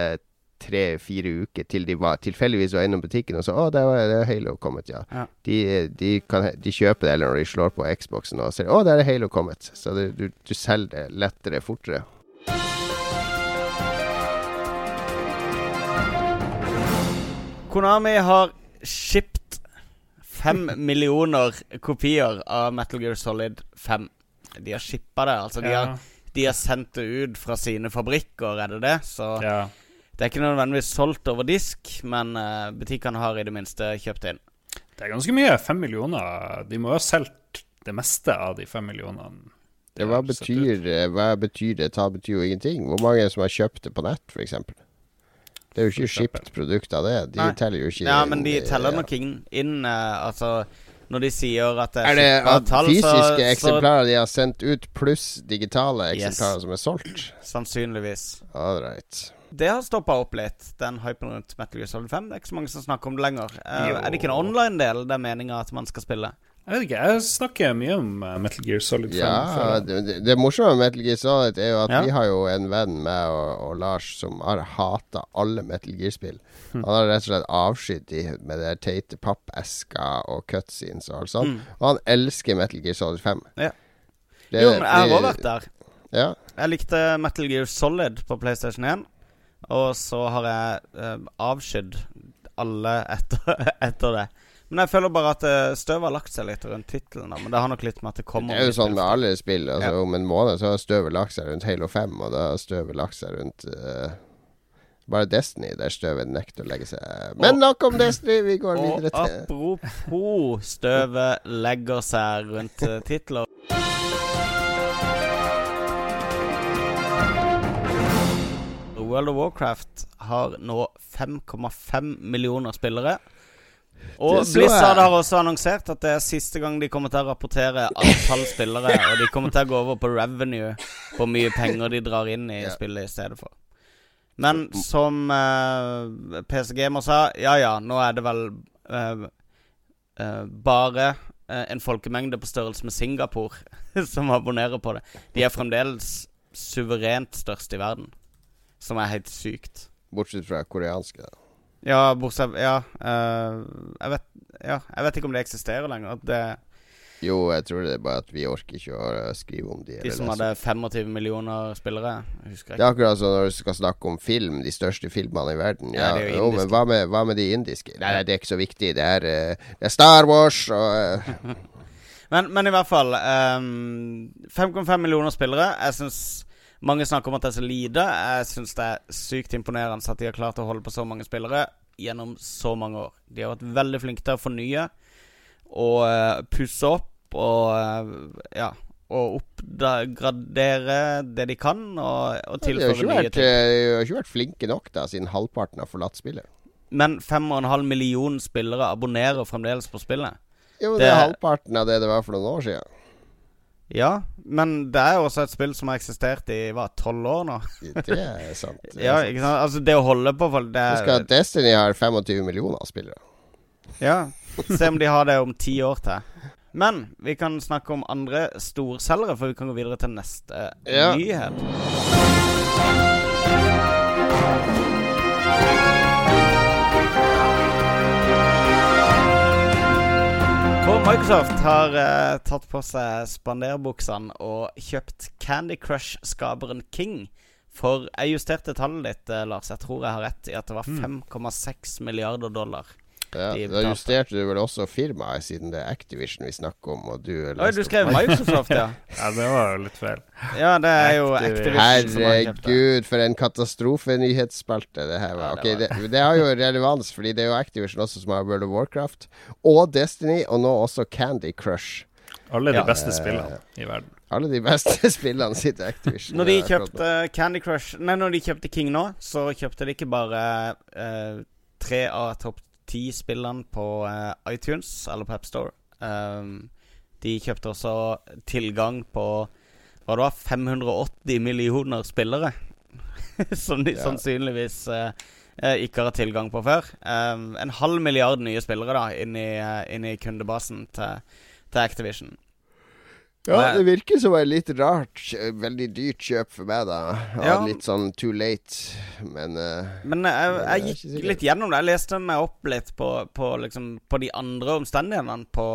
tre-fire uker til de var tilfeldigvis var innom butikken og sa 'Å, der var det er Halo kommet', ja. Ja. De, de, kan, de kjøper det, eller når de slår på Xboxen og ser 'Å, der er Halo kommet'. Så det, du, du selger det lettere, fortere. Konami har shipped fem millioner kopier av Metal Gear Solid 5. De har shippa det, altså. De, Ja. har, de har sendt det ut fra sine fabrikker, er det det? Så ja. Det er ikke nødvendigvis solgt over disk, men eh, butikkene har i det minste kjøpt inn. Det er ganske mye. Fem millioner. De må jo ha solgt det meste av de fem millionene. de hva, betyr, eh, hva betyr det? Ta betyr jo ingenting. Hvor mange er som har kjøpt det på nett, f.eks.? Det er jo ikke skipt produkt av det. De Nei. teller jo ikke Ja, men de teller ja. nok inn, inn eh, Altså, når de sier at det Er det at tall, fysiske så, eksemplarer de har sendt ut, pluss digitale Yes. eksemplarer som er solgt? sannsynligvis. All right. Det har stoppa opp litt, den hypen rundt Metal Gear Solid 5. Det er ikke så mange som snakker om det lenger. Uh, er det ikke en online-del det er meninga at man skal spille? Jeg vet ikke, jeg snakker mye om eh, Metal Gear Solid 5. Ja, det, det, morsomme med Metal Gear Solid er jo at Ja. vi har jo en venn, med og, og Lars, som har hata alle Metal Gear-spill. Hm. Han har rett og slett avskydd de med de teite pappesker og cutscenes og alt sånt. Mm. Og han elsker Metal Gear Solid 5. Ja. Det- jo, men jeg har òg vært der. Ja. Jeg likte Metal Gear Solid på PlayStation 1. Og så har jeg eh, avskydd alle etter, etter det. Men jeg føler bare at eh, støvet har lagt seg litt rundt tittelen. Men det har nok litt med at det kommer Det er jo sånn med alle spill. Altså, Ja. Om en måned så har støvet lagt seg rundt Halo 5, og da har støvet lagt seg rundt uh, bare Destiny, der støvet nekter å legge seg. Men nok om Destiny, vi går Og videre til apropos støvet legger seg rundt eh, titler World of Warcraft har nå 5,5 millioner spillere. Og Blizzard har også annonsert at det er siste gang de kommer til å rapportere antall spillere. Og de kommer til å gå over på revenue, hvor mye penger de drar inn i spillet i stedet for. Men som uh, PC Gamer sa, ja ja, nå er det vel uh, uh, bare eh, en folkemengde på størrelse med Singapore som abonnerer på det. De er fremdeles suverent størst i verden, som er helt sykt. Bortsett fra koreanske. Ja, bortsett Ja, Uh, jeg vet Ja, jeg vet ikke om det eksisterer lenger. Det, Jo, jeg tror det er bare at vi orker ikke å skrive om de. De som hadde 25 millioner spillere. Jeg husker Det er akkurat som når du skal snakke om film, de største filmene i verden. Ja, Ja, det jo men hva med, hva med de indiske? Nei, nei, det er ikke så viktig. Det er, eh, det er Star Wars og eh, Men, men i hvert fall ehm, 5,5 millioner spillere. Jeg syns mange snakker om at det er så lite. Jeg syns det er sykt imponerende at de har klart å holde på så mange spillere gjennom så mange år. De har vært veldig flinke til å fornye og uh, pusse opp og uh, ja. Og oppgradere det de kan, og, og tilføre ikke nye ting. eh, de har ikke vært flinke nok, da, siden halvparten har forlatt spillet. Men 5,5 millioner spillere abonnerer fremdeles på spillet. Jo, Det- det er halvparten av det det var for noen år siden. Ja, men det er jo også et spill som har eksistert i hva, tolv år nå. Det er sant. Det er Ja, sant. ikke sant? Altså, det å holde på folk, det Husk at er Destiny har 25 millioner spillere. Ja. Se om de har det om ti år til. Men vi kan snakke om andre storselgere, for vi kan gå videre til neste Ja. nyhet. Microsoft har uh, tatt på seg spanderbuksene og kjøpt Candy Crush-skaperen King for Jeg justerte tallet ditt, eh, Lars. Jeg tror jeg har rett i at det var 5,6 milliarder dollar. Ja, da justerte du vel også firmaet, siden det er Activision vi snakker om, og du Oi, du skrev Microsoft, ja. Ja, det var jo litt feil. Ja, det er jo Activision. Herregud, for en katastrofenyhetsspalte det her var. Ja, Ok, det det, det har jo relevans, fordi det er jo Activision også som har World of Warcraft, og Destiny, og nå også Candy Crush. Alle de Ja. beste spillene i verden. Alle de beste spillene sitter Activision. Når de kjøpte Candy Crush Nei, når de kjøpte King nå, så kjøpte de ikke bare uh, tre av topp ti spillene på eh, iTunes eller på AppStore. Um, de kjøpte også tilgang på hva det var 580 millioner spillere. som de Ja. sannsynligvis eh, eh, ikke har tilgang på før. Um, en halv milliard nye spillere da inn i, inn i kundebasen til, til Activision. Ja, det virker som et litt rart, veldig dyrt kjøp for meg, da. Ja. litt sånn too late, men eh, Men jeg, det er jeg gikk litt gjennom det. Jeg leste meg opp litt på, på, liksom, på de andre omstendighetene på,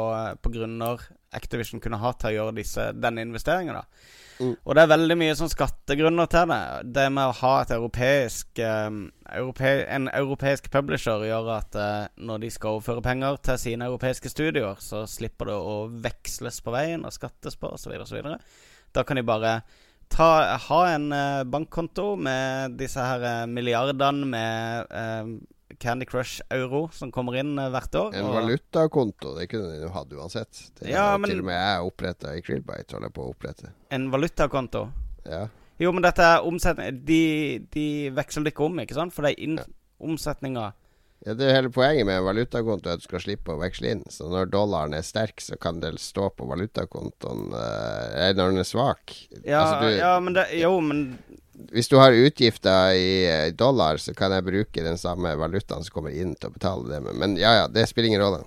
på grunner Activision kunne ha til å gjøre disse, denne investeringen. da Mm. Og det er veldig mye sånn skattegrunner til det. Det med å ha et europeisk um, europe, En europeisk publisher gjør at uh, når de skal overføre penger til sine europeiske studioer, så slipper det å veksles på veien og skattes på osv. osv. Da kan de bare ta, ha en uh, bankkonto med disse her uh, milliardene med Candy Crush-euro som kommer inn eh, hvert år. en og- valutakonto, det kunne jo hatt uansett. Det Ja, men- til og med jeg oppretta i Krillbite, holder på å opprette. En valutakonto. Ja. Jo, men dette er omsetning De, de veksler ikke om, ikke sant? For det er inn, omsetninga Ja, Det er hele poenget med en valutakonto at du skal slippe å veksle inn. Så når dollaren er sterk, så kan det stå på valutakontoen eh, når den er svak. ja, Altså, du- ja, men det Jo, men Hvis du har utgifter i eh, dollar, så kan jeg bruke den samme valutaen som kommer inn til å betale det med. Men ja ja, det spiller ingen rolle.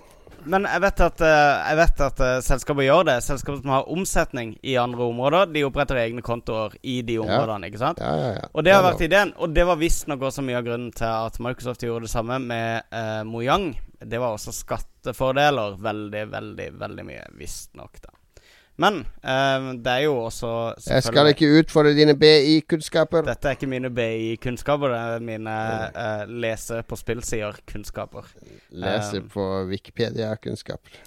Men jeg vet at, eh, jeg vet at eh, selskaper gjør det. Selskaper som har omsetning i andre områder, de oppretter egne kontoer i de områdene, ikke sant? Ja, ja, ja. Og det har vært ideen, og det var visstnok også mye av grunnen til at Microsoft gjorde det samme med eh, Mojang. Det var også skattefordeler. Veldig, veldig, veldig mye, visstnok, da. Men eh, det er jo også Jeg skal ikke utfordre dine BI-kunnskaper. Dette er ikke mine BI-kunnskaper, det er mine eh, lese på spillsider-kunnskaper. Lese Um, på Wikipedia-kunnskaper.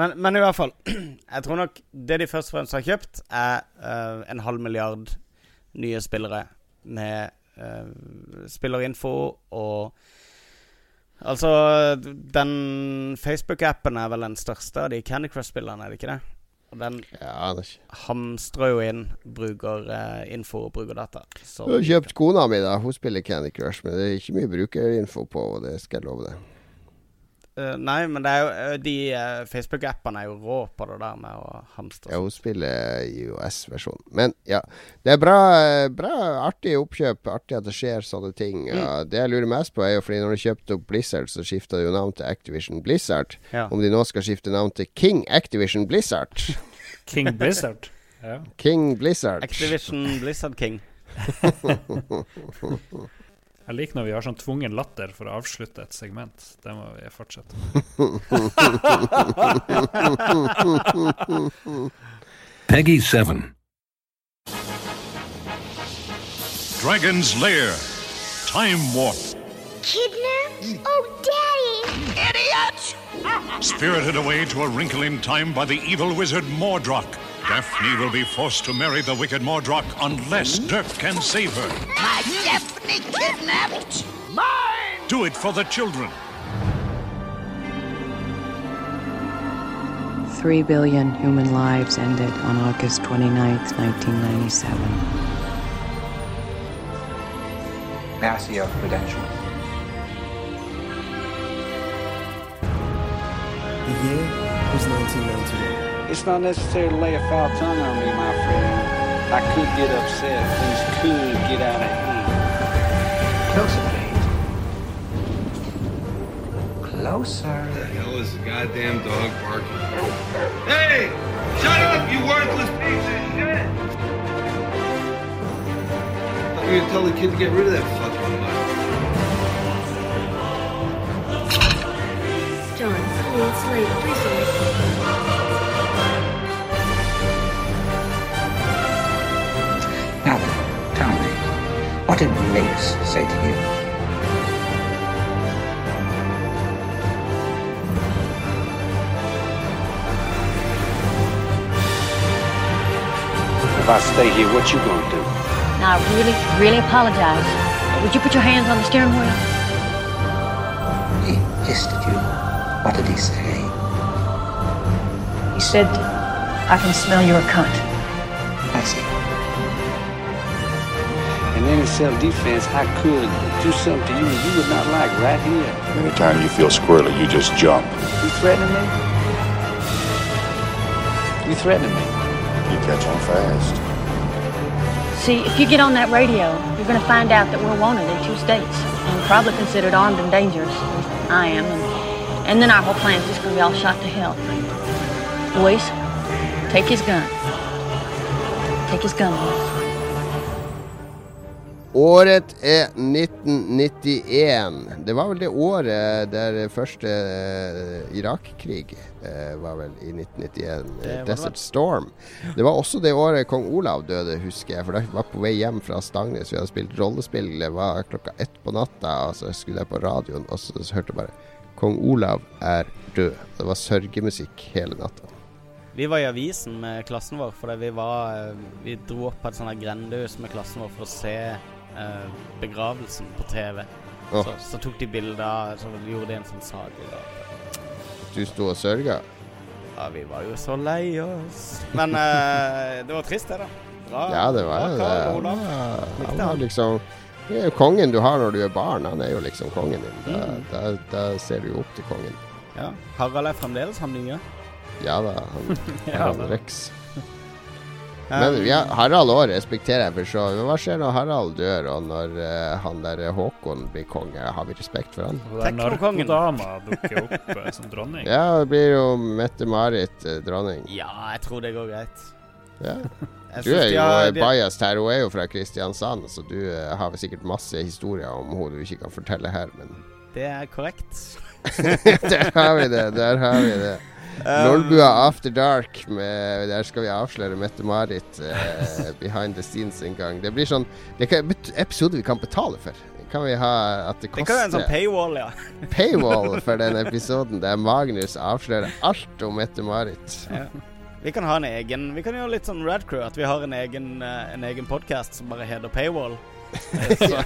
Men, men i hvert fall, jeg tror nok det de først og fremst har kjøpt, er eh, en halv milliard nye spillere med eh, spillerinfo og Altså, den Facebook-appen er vel den største av de Candy Crush-spillerne, er det ikke det? Den Ja, er hamstrer jo inn brukerinfo og brukerdata. Så Du har kjøpt kona mi, da. Hun spiller Candy Crush, men det er ikke mye brukerinfo på, og det skal jeg love deg. Eh, Nei, men det er jo eh, de uh, Facebook-appene er jo rå på det der med å hamstre. Ja, hun spiller IOS-versjonen. Men ja, det er bra, bra artig oppkjøp. Artig at det skjer sånne ting. Mm. Ja, det jeg lurer mest på, er jo fordi når de kjøpte opp Blizzard, så skifta de jo navn til Activision Blizzard. Ja. Om de nå skal skifte navn til King Activision Blizzard. King Blizzard. Ja. King Blizzard. Activision Blizzard King. Jeg liker når vi har sånn tvungen latter for å avslutte et segment. Det må vi fortsette. Peggy 7. Dragon's Lair. Time Warp. Kidnapped? Mm. Oh, Daddy! Idiot! Spirited away to a wrinkle in time by the evil wizard Mordrock. Daphne will be forced to marry the wicked Mordrock unless Dirk can save her. My Daphne kidnapped! Mine! Do it for the children. Three billion human lives ended on August 29th, 1997. Passio credentials. The year was 1991. It's not necessary to lay a foul tongue on me, my friend. I could get upset. Things could get out of hand. Closer, please. Closer. The hell is the goddamn dog barking? Hey! Shut up, you worthless piece of shit! I'm gonna tell the kid to get rid of that Now then, tell me, what did Mace say to you? If I stay here, what you gonna do? Now, I really, really apologize. Would you put your hands on the steering wheel? He hissed at you. What did he say? He said, I can smell your cunt. I see. In any self-defense, I could do something to you you would not like right here. Anytime you feel squirrely, you just jump. You threatening me? You threatening me? You catch on fast. See, if you get on that radio, you're going to find out that we're wanted in two states and probably considered armed and dangerous. I am. And, and then our whole plan's just going to be all shot to hell. Boys, take his gun. Take his gun, boys. Året er 1991. Det var vel det året der første eh, Irak-krig eh, var vel i 1991. Det eh, det Desert. Storm. Det var også det året kong Olav døde, husker jeg. For da var på vei hjem fra Stangnes. Vi hadde spilt rollespill. Det var klokka ett på natta, og så skulle jeg på radioen, og så hørte jeg bare Kong Olav er død. Det var sørgemusikk hele natta. Vi var i avisen med klassen vår fordi vi var eh, Vi dro opp på et sånt grendehus med klassen vår for å se eh, begravelsen på TV. Oh. Så, så tok de bilder, så gjorde de en sånn sage. Du sto og sørga. Ja, vi var jo så lei oss. Men eh, det var trist, det, da. Bra, Ja, det var bra jo det. Han var liksom Det er jo kongen du har når du er barn. Han er jo liksom kongen din. Da, Mm. da, da ser du jo opp til kongen. Ja. Harald er fremdeles han nye. Ja da, han, Ja, Harald da. Rex. Men ja, Harald òg respekterer jeg for så Men Hva skjer når Harald dør, og når uh, han der Håkon blir konge? Har vi respekt for han? Teknokongen-dama dukker opp uh, som dronning. Ja, det blir jo Mette-Marit uh, dronning. Ja, jeg tror det går greit. Ja. Du er jo har- biased her. Hun er jo fra Kristiansand, så du har sikkert masse historier om henne du ikke kan fortelle her, men Det er korrekt. Der har vi det. Der har vi det. Um, Lolbua After Dark. Med, der skal vi avsløre Mette-Marit eh, behind the scenes en gang. Det blir sånn Det er bet- episode vi kan betale for. Kan vi ha at det Det kan være en sånn paywall, ja. paywall for den episoden der Magnus avslører alt om Mette-Marit. ja. Vi kan ha en egen Vi kan gjøre litt sånn Radcrew, at vi har en egen, eh, en egen podkast som bare heter Paywall. Så,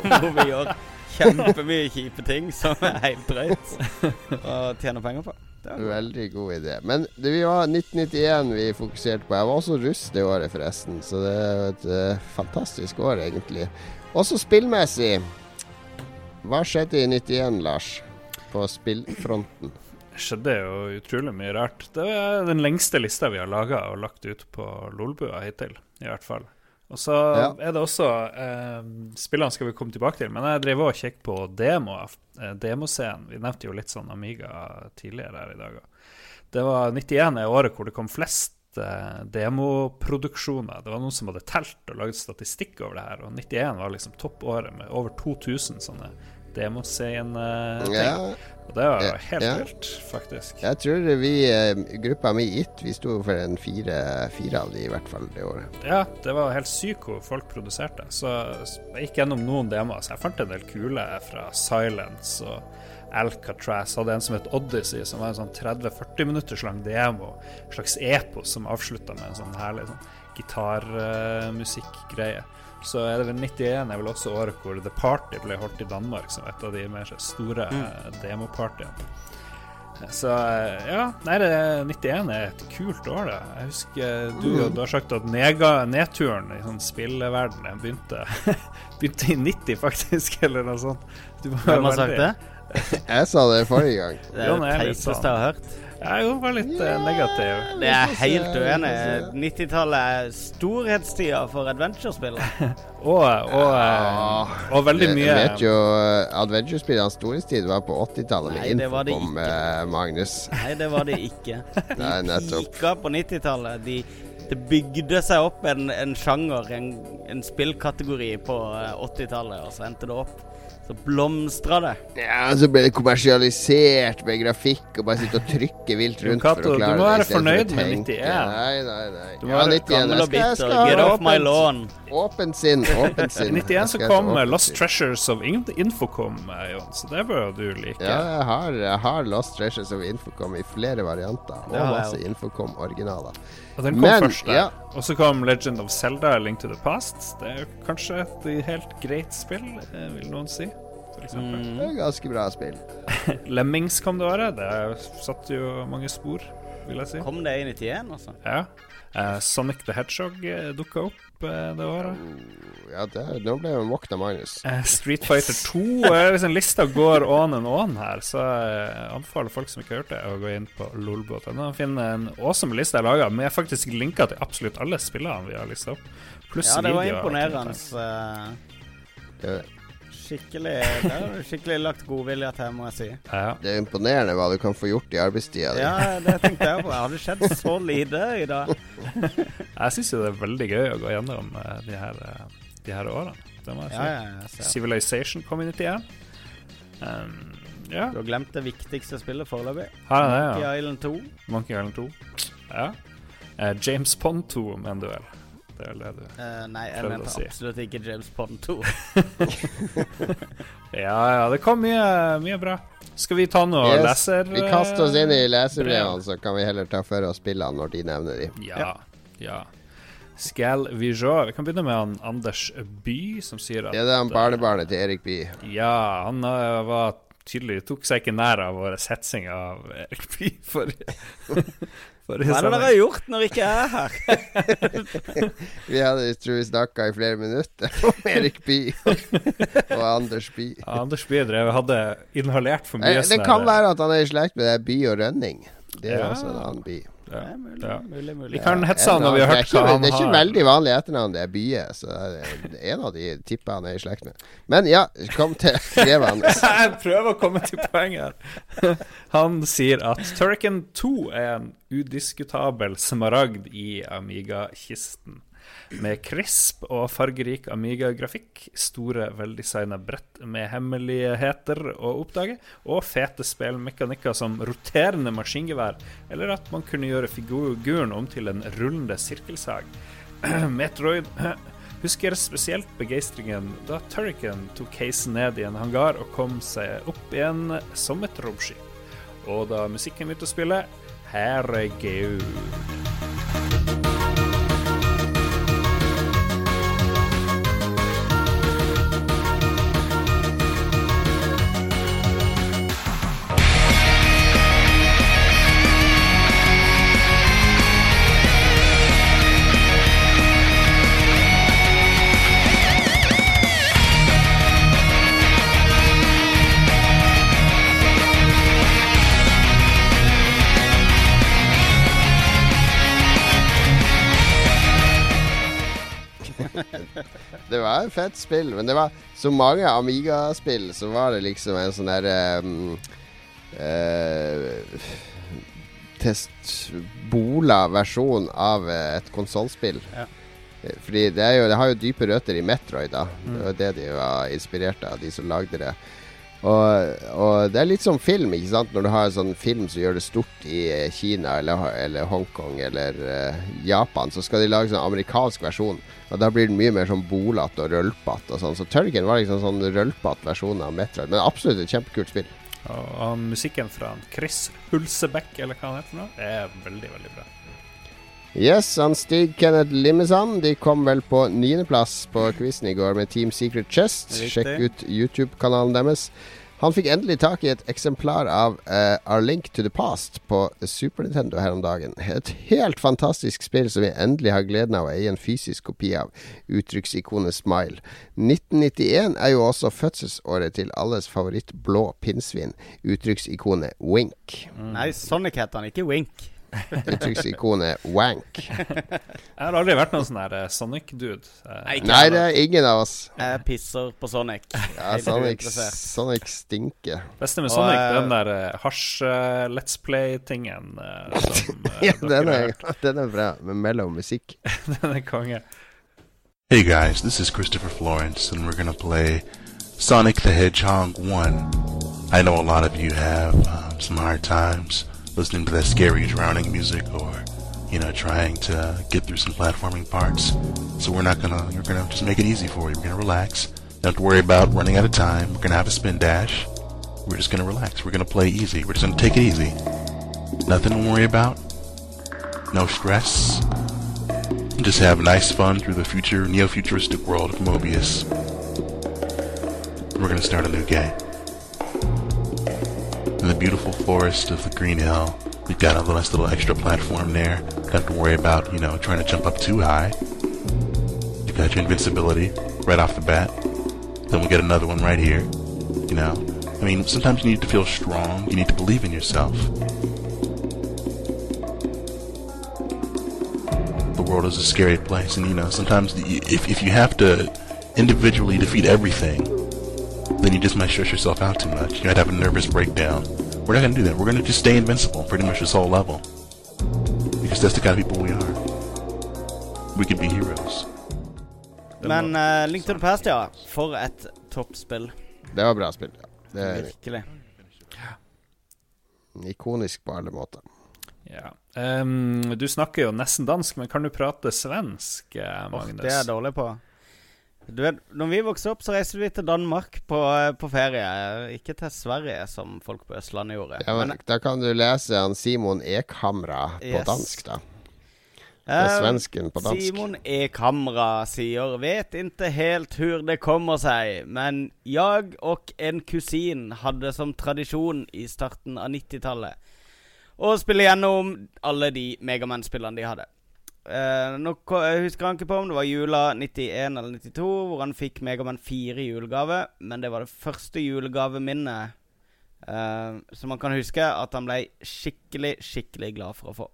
hvor vi gjør kjempemye kjipe ting som er helt drøyt, og tjener penger på. Veldig god idé. Men det vi var 1991 vi fokuserte på. Jeg var også russ det året, forresten. Så det er et uh, fantastisk år, egentlig. Også spillmessig. Hva skjedde i 91, Lars? På spillfronten? Det skjedde jo utrolig mye rart. Det er den lengste lista vi har laga og lagt ut på Lolbua hittil, i hvert fall. Og så Ja. er det også eh, Spillene skal vi komme tilbake til, men jeg drev og kjekk på demo, eh, demoscenen. Vi nevnte jo litt sånn Amiga tidligere her i dag. Det var 91 er året hvor det kom flest eh, demoproduksjoner. Det var noen som hadde telt og lagd statistikk over det her, og 91 var liksom toppåret med over 2000 sånne demoscene-ting. Ja. Og det var jo helt ja. vilt, faktisk. Jeg tror vi, eh, gruppa mi It, vi sto for en fire, fire av de i hvert fall det året. Ja, det var helt sykt hvor folk produserte. Så jeg gikk gjennom noen demoer, så jeg fant en del kule fra Silence og Alcatraz. Hadde en som het Odyssey, som var en sånn 30-40 minutters lang demo. En slags epos som avslutta med en sånn herlig sånn gitarmusikkgreie. Så er det vel 91 er vel også året hvor The Party ble holdt i Danmark, som et av de mer store Mm. eh, demopartyene. Så eh, ja, nei, 91 er et kult år, det. Jeg husker du, Mm. du har sagt at nega, nedturen i sånn spillverdenen begynte, begynte i 90, faktisk, eller noe sånt. Du må Hvem har sagt det? Jeg sa det forrige gang. Det er det teiteste sånn. jeg har hørt. Jeg jo var litt eh, negativ. Det er helt uenig. 90-tallet er storhetstida for adventure-spill. Og, og, eh, og veldig mye Du vet jo uh, Adventure-spillernes storhetstid var på 80-tallet med Nei, det var det Infocom, eh, Magnus. Nei, det var det ikke. De Nei, nettopp. pika på 90-tallet. De, det bygde seg opp en, en sjanger, en, en spillkategori på eh, 80-tallet, og så endte det opp. Så blomstra det. Ja, Så ble det kommersialisert med grafikk og bare sitte og trykke vilt rundt Kato, for å du klare det. være må være for fornøyd med 91. Nei, nei, nei. Du må Ja, være 91. Gammel Jeg og skal, jeg bitter. skal Get off my lawn. Åpent sinn. Åpent sinn. 91 så kom Lost. Treasures of Infocom, eh, Jon, så det bør du like. Ja, jeg har, jeg har Lost Treasures of Infocom i flere varianter. Og masse. Infocom-originaler. Og den kom Men, først der. ja. Og så kom Legend of Zelda, Link to the Past. Det er jo kanskje et helt greit spill, eh, vil noen si. Mm. Det er ganske bra spill. Lemmings kom det året. Det satte jo mange spor, vil jeg si. Kom det i 91, altså? Ja. Eh, Sonic the Hedgehog uh, dukka opp eh, det året. Ja, det, nå ble jeg våkna Magnus. Uh, Street Fighter 2 Hvis en Lista går on and on her, så jeg anbefaler folk som ikke har hørt det, å gå inn på lolbot.no og finne en awesome liste jeg laga, med faktisk linker til absolutt alle spillene vi har lista opp. Pluss Ja, det var videoer. imponerende. eh, Skikkelig Det har du skikkelig lagt godvilje til, må jeg si. Ja. det er imponerende hva du kan få gjort i arbeidstida di. Ja, det tenkte jeg på. Har det skjedd så lite i dag? Jeg syns jo det er veldig gøy å gå gjennom eh, de, her, eh, de her årene. Det må jeg si. Ja, ja, ja. Civilization Community 1. Um, ja, Du har glemt det viktigste spillet foreløpig. jeg det, Monkey ja. Island 2. Monkey Island 2. Ja. Uh, James Pond 2, med du duell. Det er vel det du Eh, nei, jeg mente si. absolutt ikke James Pond 2. Ja, ja, det kom mye, mye bra. Skal vi ta noe Yes, leser... Vi kaster oss inn i leserbrevene, så kan vi heller ta for oss spillene når de nevner de. Ja, ja. Skal vi sjå. Vi kan begynne med han Anders By, som sier at Det er han barnebarnet til Erik By. Ja, han eh, var tydelig Tok seg ikke nær av vår hetsing av Erik By forrige Hva er det dere har gjort når jeg ikke er her? Vi hadde tror vi snakka i flere minutter om Erik Bye og Anders Bye. Ja, Anders By drev hadde inhalert for mye Eh, Det sånn kan være at han er i slekt med det Bye og Rønning. Det er Ja. også en annen by. Ja, Det er mulig, ja. mulig, mulig. Vi kan hetse han når vi har hørt hva han har. Det er ikke veldig vanlig etternavn, det er Bye. Så det er en av de tipper han er i slekt med. Men ja, kom til brevet hans. Jeg prøver å komme til poenget her. Han sier at Turrican 2 er en udiskutabel smaragd i Amiga-kisten. Med krisp og fargerik Amiga-grafikk, store, veldesigna brett med hemmeligheter å oppdage, og fete spillmekanikker som roterende maskingevær, eller at man kunne gjøre figuren om til en rullende sirkelsag. Metroid husker spesielt begeistringen da Turrican tok casen ned i en hangar og kom seg opp igjen som et romskip. Og da musikken begynte å spille Herregud. Var et fett spill, men det var så mange Amiga-spill, så var det liksom en sånn derre um, uh, testbola versjon av eh, et konsollspill. Ja. Eh, Fordi det, er jo, det har jo dype røtter i Metroid, da. Mm. Det var det de var inspirert av, de som lagde det. Og, og det er litt som film, ikke sant. Når du har en sånn film som gjør det stort i eh, Kina eller, eller Hongkong eller uh, Japan, så skal de lage sånn amerikansk versjon. Og da blir den mye mer sånn bolete og rølpete og sånn. Så Tørgen var liksom sånn rølpete versjon av Metroid. Men absolutt et kjempekult spill. Og, og musikken fra Chris Hulsebekk, eller hva han heter nå, er veldig, veldig bra. Yes, han Stig Kenneth Limmesand De kom vel på niendeplass på quizen i går med Team Secret Chest. Riktig. Sjekk ut YouTube-kanalen deres. Han fikk endelig tak i et eksemplar av uh, Our Link to the Past på Super Nintendo her om dagen. Et helt fantastisk spill som vi endelig har gleden av å eie en fysisk kopi av. Uttrykksikonet Smile. 1991 er jo også fødselsåret til alles favoritt blå pinnsvin. Uttrykksikonet Wink. Nei, Sonic heter han, ikke Wink. Uttrykksikonet Wank. Jeg har aldri vært noen sånn her eh, Sonic-dude. Eh, Nei, Nei, det er ingen av oss. Jeg pisser på Sonic. Ja, Sonic. Sonic stinker. Beste med Og, Sonic, den der eh, hasj-let's play-tingen som Ja, den er, den er bra, med mellom musikk. Den er konge. Hey guys, this is Christopher Florence, and we're gonna play Sonic the Hedgehog 1. I know a lot of you have um, some hard times listening to that scary drowning music or, you know, trying to get through some platforming parts. So we're not gonna, we're gonna just make it easy for you. We're gonna relax. Don't have to worry about running out of time. We're gonna have a spin dash. We're just gonna relax. We're gonna play easy. We're just gonna take it easy. Nothing to worry about. No stress. Just have nice fun through the future, neo-futuristic world of Mobius. We're gonna start a new game. Beautiful forest of the Green Hill, we've got a nice little extra platform there. Don't have to worry about, you know, trying to jump up too high. You've got your invincibility right off the bat. Then we'll get another one right here. You know, I mean, sometimes you need to feel strong. You need to believe in yourself. the world is a scary place, and you know sometimes the, if if you have to individually defeat everything, then you just might stress yourself out too much. You might have a nervous breakdown. We're not gonna do that. We're gonna just stay invincible pretty much this whole level because that's the kind of people we are. We can be heroes. Men uh, Link to the Past, ja. For et toppspill. Det var bra spill. Ja. Det er Virkelig. ikonisk på alle måter. Ja. Um, du snakker jo nesten dansk, men kan du prate svensk, Magnus? Magnus? Det er jeg dårlig på. Du vet, når vi vokste opp, så reiste vi til Danmark på, eh, på ferie. Ikke til Sverige, som folk på Østlandet gjorde. Ja, men, Men, da kan du lese han Simon Ekhamra på Yes. dansk, da. Det er eh, svensken på dansk. Simon E. Kamra sier Vet inte helt hur det kommer seg, men jag og en kusin hadde som tradisjon i starten av 90-tallet å spille gjennom alle de Megaman-spillene de hadde. Eh, nå jeg husker han ikke på om det var jula 91 eller 92, hvor han fikk Megaman 4 i julegave. Men det var det første julegaveminnet eh, som man kan huske at han ble skikkelig, skikkelig glad for å få.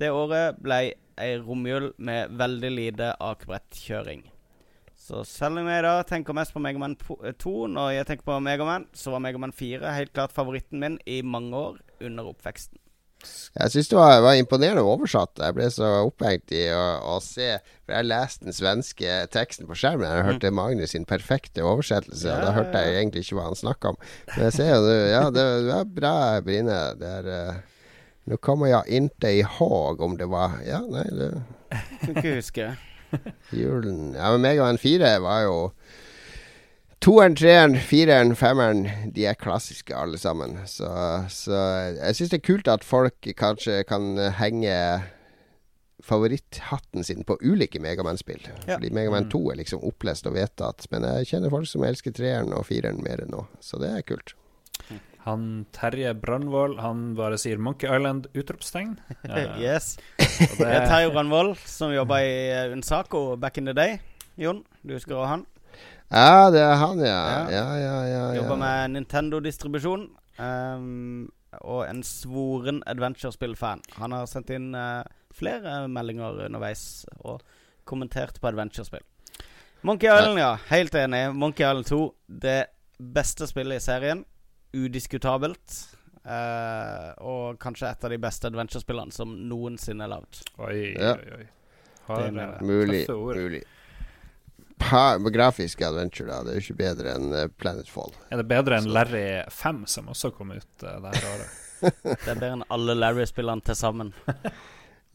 Det året ble ei romjul med veldig lite akebrettkjøring. Så selv om jeg da tenker mest på Megaman 2 når jeg tenker på Megaman, så var Megaman 4 helt klart favoritten min i mange år under oppveksten. Jeg syns det var, var imponerende oversatt. Jeg ble så opphengt i å, å se For jeg leste den svenske teksten på skjermen. Jeg hørte Magnus sin perfekte oversettelse, og da hørte jeg egentlig ikke hva han snakka om. Men jeg ser jo Ja, det, er bra, Brine. Det er uh, Nå kommer jeg inte ihåg om det var Ja, nei, det Kan ikke huske. Julen Ja, men meg og en fire var jo Toeren, treeren, fireren, femmeren, de er klassiske alle sammen. Så, så jeg syns det er kult at folk kanskje kan henge favoritthatten sin på ulike Megaman-spill. Ja. Fordi Megaman 2 er liksom opplest og vedtatt. Men jeg kjenner folk som elsker treeren og fireren mer enn nå, så det er kult. Han Terje Brandvold, han bare sier Monkey Island! utropstegn. Ja. yes. Det er Terje Brandvold, som jobba i eh, Unsaco back in the day. Jon, du husker også han? Ja, det er han, ja. Ja. Ja, ja, ja. ja, Jobba med Nintendo-distribusjon. Um, og en svoren adventure-spill-fan. Han har sendt inn uh, flere meldinger underveis og kommentert på adventure-spill. Monkey Island, ja. Helt enig. Monkey Island 2, det beste spillet i serien. Udiskutabelt. Uh, og kanskje et av de beste adventure-spillene som noensinne er lagd. Oi, Ja. oi, oi. Har, Det Mulig. mulig. Grafiske adventure, da. Det er jo ikke bedre enn eh, Planetfall. Er det bedre enn Larry 5, som også kom ut uh, det her året? Det er bedre enn alle Larry-spillene til sammen.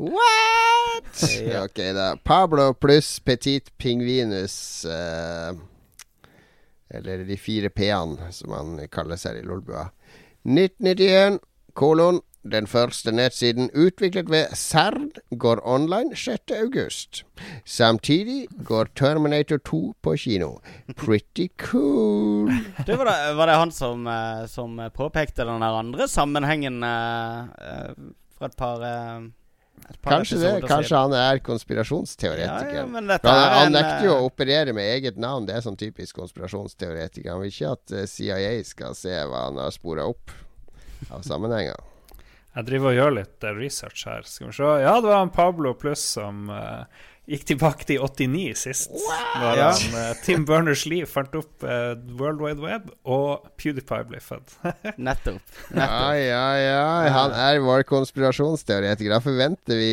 What?! Ja. Ok, da. Pablo pluss Petit Pingvinus. Uh, eller de fire P-ene, som han kaller seg i Lolbua. 1991, kolon. Den første nettsiden utviklet ved CERN går online 6. august. Samtidig går Terminator 2 på kino. Pretty cool. Du, var, det, var det han som, eh, som påpekte den der andre sammenhengen uh, fra et par uh Kanskje det. Kanskje siden? han er konspirasjonsteoretiker. Ja, ja, han, han nekter jo eh, å operere med eget navn. Det er sånn typisk konspirasjonsteoretiker. Han vil ikke at eh, CIA skal se hva han har spora opp av sammenhenger. Jeg driver og gjør litt eh, research her. Skal vi se. Ja, det var han Pablo Pluss som uh, gikk tilbake til 89 sist. Når Ja. han, eh, Tim Berners-Lee fant opp uh, World Wide Web, og PewDiePie ble født. Nettopp. Nettopp. ja, ja. Han er vår konspirasjonsteoretiker. Da forventer vi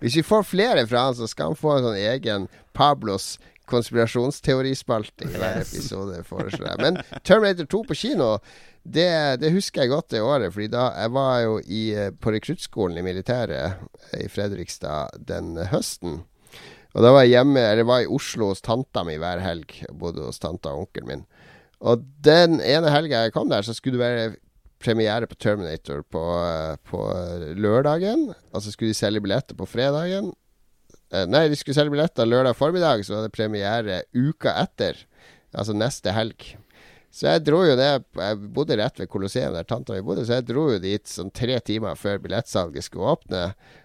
Hvis vi får flere fra han, så skal han få en sånn egen Pablos konspirasjonsteorispalte i hver episode, foreslår jeg. Men Terminator 2 på kino, det, det husker jeg godt det året. Fordi da jeg var jo i, eh, på rekruttskolen i militæret eh, i Fredrikstad den høsten. Og da var jeg hjemme, eller var i Oslo hos tanta mi hver helg. Jeg bodde hos tanta og onkelen min. Og den ene helga jeg kom der, så skulle det være premiere på Terminator på, eh, på lørdagen. Og så skulle de selge billetter på fredagen. Eh, Nei, de skulle selge billetter lørdag formiddag, så var det premiere uka etter. Altså neste helg. Så jeg dro jo ned Jeg bodde rett ved Colosseum der tanta mi bodde, så jeg dro jo dit sånn tre timer før billettsalget skulle åpne.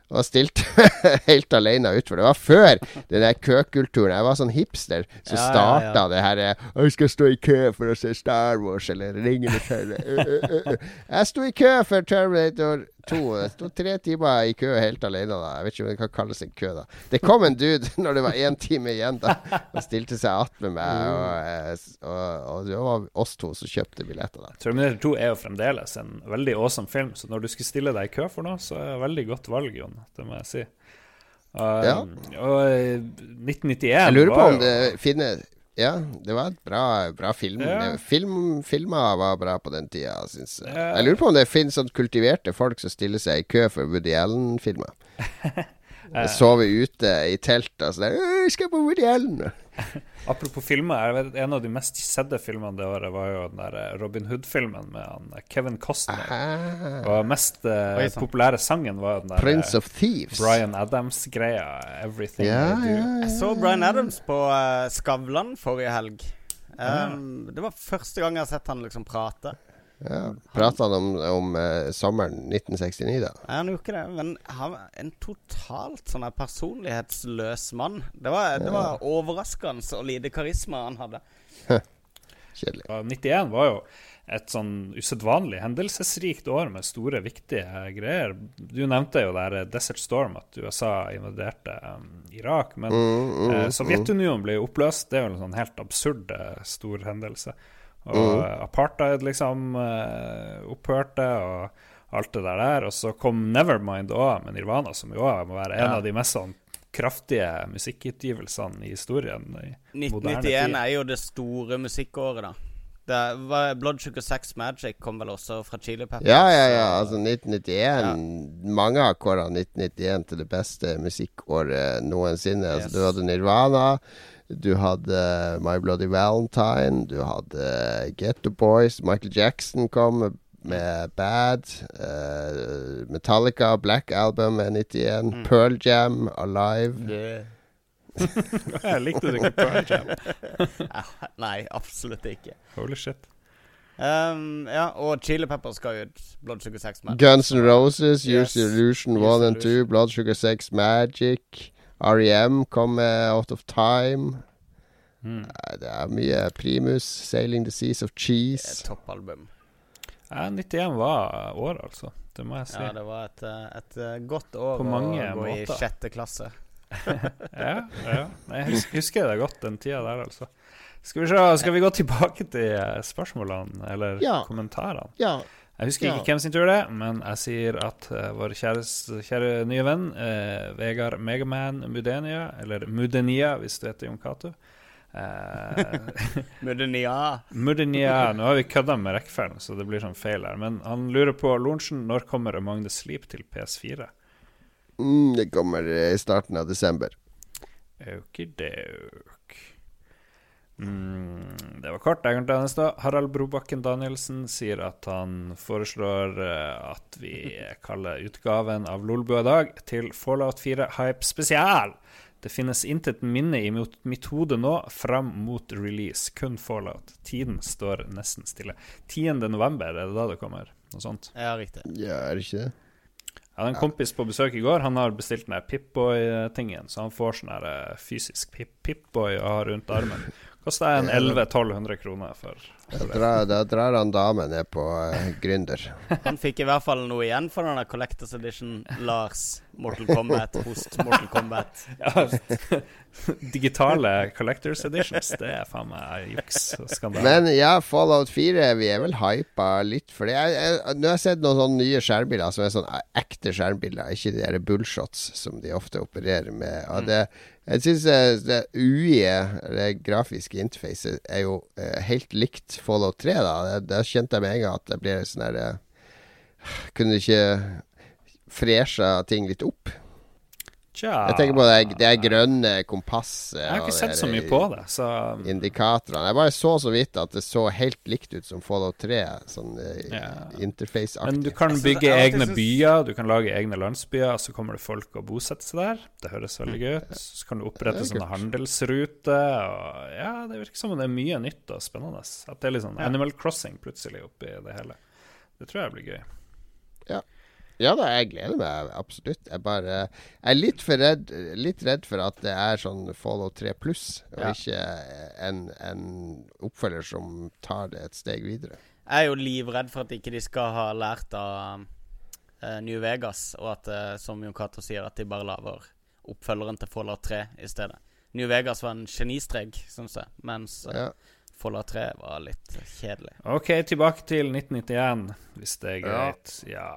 Og stilte helt alene utfor. Det var før den der køkulturen. Jeg var sånn hipster som Ja, ja, starta ja. det her Jeg skal stå i kø for å se Star Wars eller Ringenes herre. Jeg sto i kø for Terminator 2. Jeg sto tre timer i kø helt alene da. Jeg vet ikke om det kan kalles en kø, da. Det kom en dude når det var én time igjen, da, og stilte seg attmed meg. Og, og, og det var oss to som kjøpte billetter da. Terminator 2 er jo fremdeles en veldig awesome film, så når du skulle stille deg i kø for noe, så er det veldig godt valg, Jon. Det må jeg si. Um, Ja. Og eh, 1991 Jeg lurer på om det finnes Ja, det var et bra, bra film. Ja. film. Filmer var bra på den tida, syns jeg. Ja. Jeg lurer på om det finnes sånn kultiverte folk som stiller seg i kø for Woody Allen-filmer. Eh. sover ute i telt og sånn der «Øh, 'Jeg skal på Woody Allen'. Apropos filmer, vet, en av de mest sedde filmene det året var jo den der eh, Robin Hood-filmen med han eh, Kevin Costner. Aha. Og mest eh, Oi, sant. populære sangen var den der Prince of Thieves. Brian Adams-greia. 'Everything Ja, I Do'. ja, Jeg så Bryan Adams på uh, Skavlan forrige helg. Um, Det var første gang jeg har sett han liksom prate. Ja. Prata han om, om eh, sommeren 1969, da? Nei, han gjorde ikke det, men han var en totalt sånn her personlighetsløs mann. Det var, det var overraskende så lite karisma han hadde. Kjedelig. Ja, 91 var jo et sånn usedvanlig hendelsesrikt år med store, viktige greier. Du nevnte jo der Desert Storm, at USA invaderte um, Irak. Men Mm, mm, eh, Sovjetunionen ble jo oppløst. Det er jo en sånn helt absurd eh, stor hendelse. Og Mm. apartheid liksom eh, opphørte, og alt det der der. Og så kom Nevermind òg, med Nirvana, som jo også må være en Ja. av de mest sånn kraftige musikkutgivelsene i historien. I 1991 er jo det store musikkåret, da. Det var Blood Sugar Sex Magic kom vel også fra Chili Peppers. Ja, ja, ja. Altså 1991 Mange har kåra 1991 til det beste musikkåret noensinne. Altså, du hadde Nirvana, du hadde My Bloody Valentine, du hadde Getto Boys, Michael Jackson kom med, med Bad, Uh, Metallica, Black Album med 91, Mm. Pearl Jam, Alive. Jeg likte ikke Pearl Jam. Nei, absolutt ikke. Holy shit. Um, ja, og Chili Peppers skal ut Blood Sugar Sex Magic. Guns N' Roses, Yes. Use Illusion 1 and 2, Blood Sugar Sex Magic. REM kom med Out of Time. Mm. Det er mye Primus, Sailing the Seas of Cheese. toppalbum. Ja, 91 var året, altså. Det må jeg si. Ja, det var et, eh, et eh, godt år På mange å gå i sjette klasse. ja, ja. Jeg husker det godt, den tida der, altså. Skal vi, se, skal vi gå tilbake til eh, spørsmålene, eller Ja. kommentarene? Ja. Jeg husker Ja. ikke hvem sin tur det er, men jeg sier at uh, vår kjære, kjære nye venn uh, Vegard Megaman Mudenia, eller Mudenia hvis du heter Jon Cato eh, Mudenia. Mudenia Nå har vi kødda med rekkefølgen, så det blir sånn feil her. Men han lurer på Lorentzen, når kommer Among the Sleep til PS4? Mm, det kommer i starten av desember. Okidok. Mm, det var kort. Jeg kan ta neste. Harald Brobakken Danielsen sier at han foreslår eh, at vi kaller utgaven av Lolbua i dag til Fallout 4 Hype Spesial. Det finnes intet minne i mitt hode nå fram mot release. Kun Fallout. Tiden står nesten stille. 10. november, er det da det kommer? Noe sånt. Ja, riktig. Ja, er det ikke det? Jeg hadde en kompis på besøk i går. Han har bestilt den der Pip-Boy-tingen, så han får sånn eh, fysisk Pip- Pip-Boy å ha rundt armen. Koster en 1100-1200 kroner for, Da for drar, da drar han damen ned på uh, Gründer. Han fikk i hvert fall noe igjen for denne Collectors Edition Lars Mortal Kombat, host Mortal Kombat. Ja, digitale Collectors Editions, det er faen meg juks. skandale. Men ja, Fallout 4, vi er vel hypa litt for det. Jeg, jeg, nå har jeg sett noen sånne nye skjermbilder som er sånn eh, ekte skjermbilder, ikke de der bullshots som de ofte opererer med. Og det, jeg syns det UI-et, det grafiske interfacet, er jo eh, helt likt Fallout 3. Da Da kjente jeg med en gang at det blir sånn her eh, Kunne ikke fresha ting litt opp? Tja Jeg tenker på det, det er grønne kompasset. Jeg har ikke sett så mye på det, så Indikatorene. Jeg bare så så vidt at det så helt likt ut som Fallout 3, sånn eh, Ja. interface-aktig. Men du kan bygge synes- egne synes- byer, du kan lage egne landsbyer, så kommer det folk og bosetter seg der. Det høres veldig gøy ut. Så kan du opprette sånne handelsruter. Og ja, det virker som om det er mye nytt og spennende. At det er litt sånn Ja. Animal Crossing plutselig oppi det hele. Det tror jeg blir gøy. Ja da, jeg gleder meg absolutt. Jeg bare jeg er litt for redd Litt redd for at det er sånn Fallout 3 pluss, og Ja. ikke en, en oppfølger som tar det et steg videre. Jeg er jo livredd for at ikke de skal ha lært av uh, New Vegas, og at, uh, som Jon Cato sier, at de bare lager oppfølgeren til Fallout 3 i stedet. New Vegas var en genistrek, syns jeg, mens uh, Ja. Fallout 3 var litt kjedelig. OK, tilbake til 1991, hvis det er Ja. greit. Ja.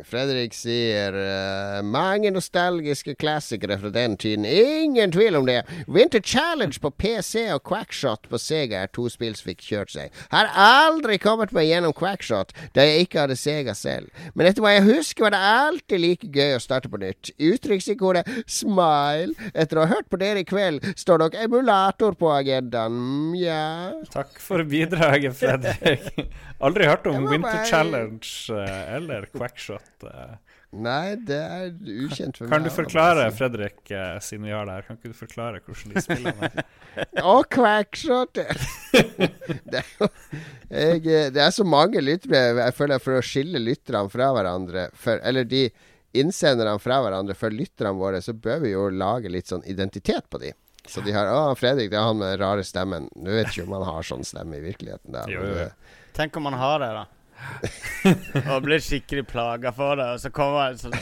Fredrik sier uh, mange nostalgiske klassikere fra den tiden. Ingen tvil om det. Winter Challenge på PC og Quackshot på Sega er to spill som fikk kjørt seg. Har aldri kommet meg gjennom Quackshot da jeg ikke hadde Sega selv. Men etter hva jeg husker, var det alltid like gøy å starte på nytt. Uttrykksikonet 'smile'. Etter å ha hørt på dere i kveld, står nok emulator på agendaen. Mja. Takk for bidraget, Fredrik. Aldri hørt om Winter Challenge eh, eller Quackshot. Eh. Nei, det er ukjent for Kan meg. du forklare, Fredrik, uh, siden vi har det her, kan ikke du forklare hvordan de spiller det? Og Quackshot! det, jeg, eh, det er så mange lyttere Jeg føler for å skille lytterne fra hverandre for, Eller de innsenderne fra hverandre for lytterne våre, så bør vi jo lage litt sånn identitet på de. Så de har 'Å, Fredrik, det er han med den rare stemmen'. Nå vet ikke om han har sånn stemme i virkeligheten. Da, Jo, jo, Men, Tenk om han har det, da. Og blir skikkelig plaga for det, og så kommer en sånn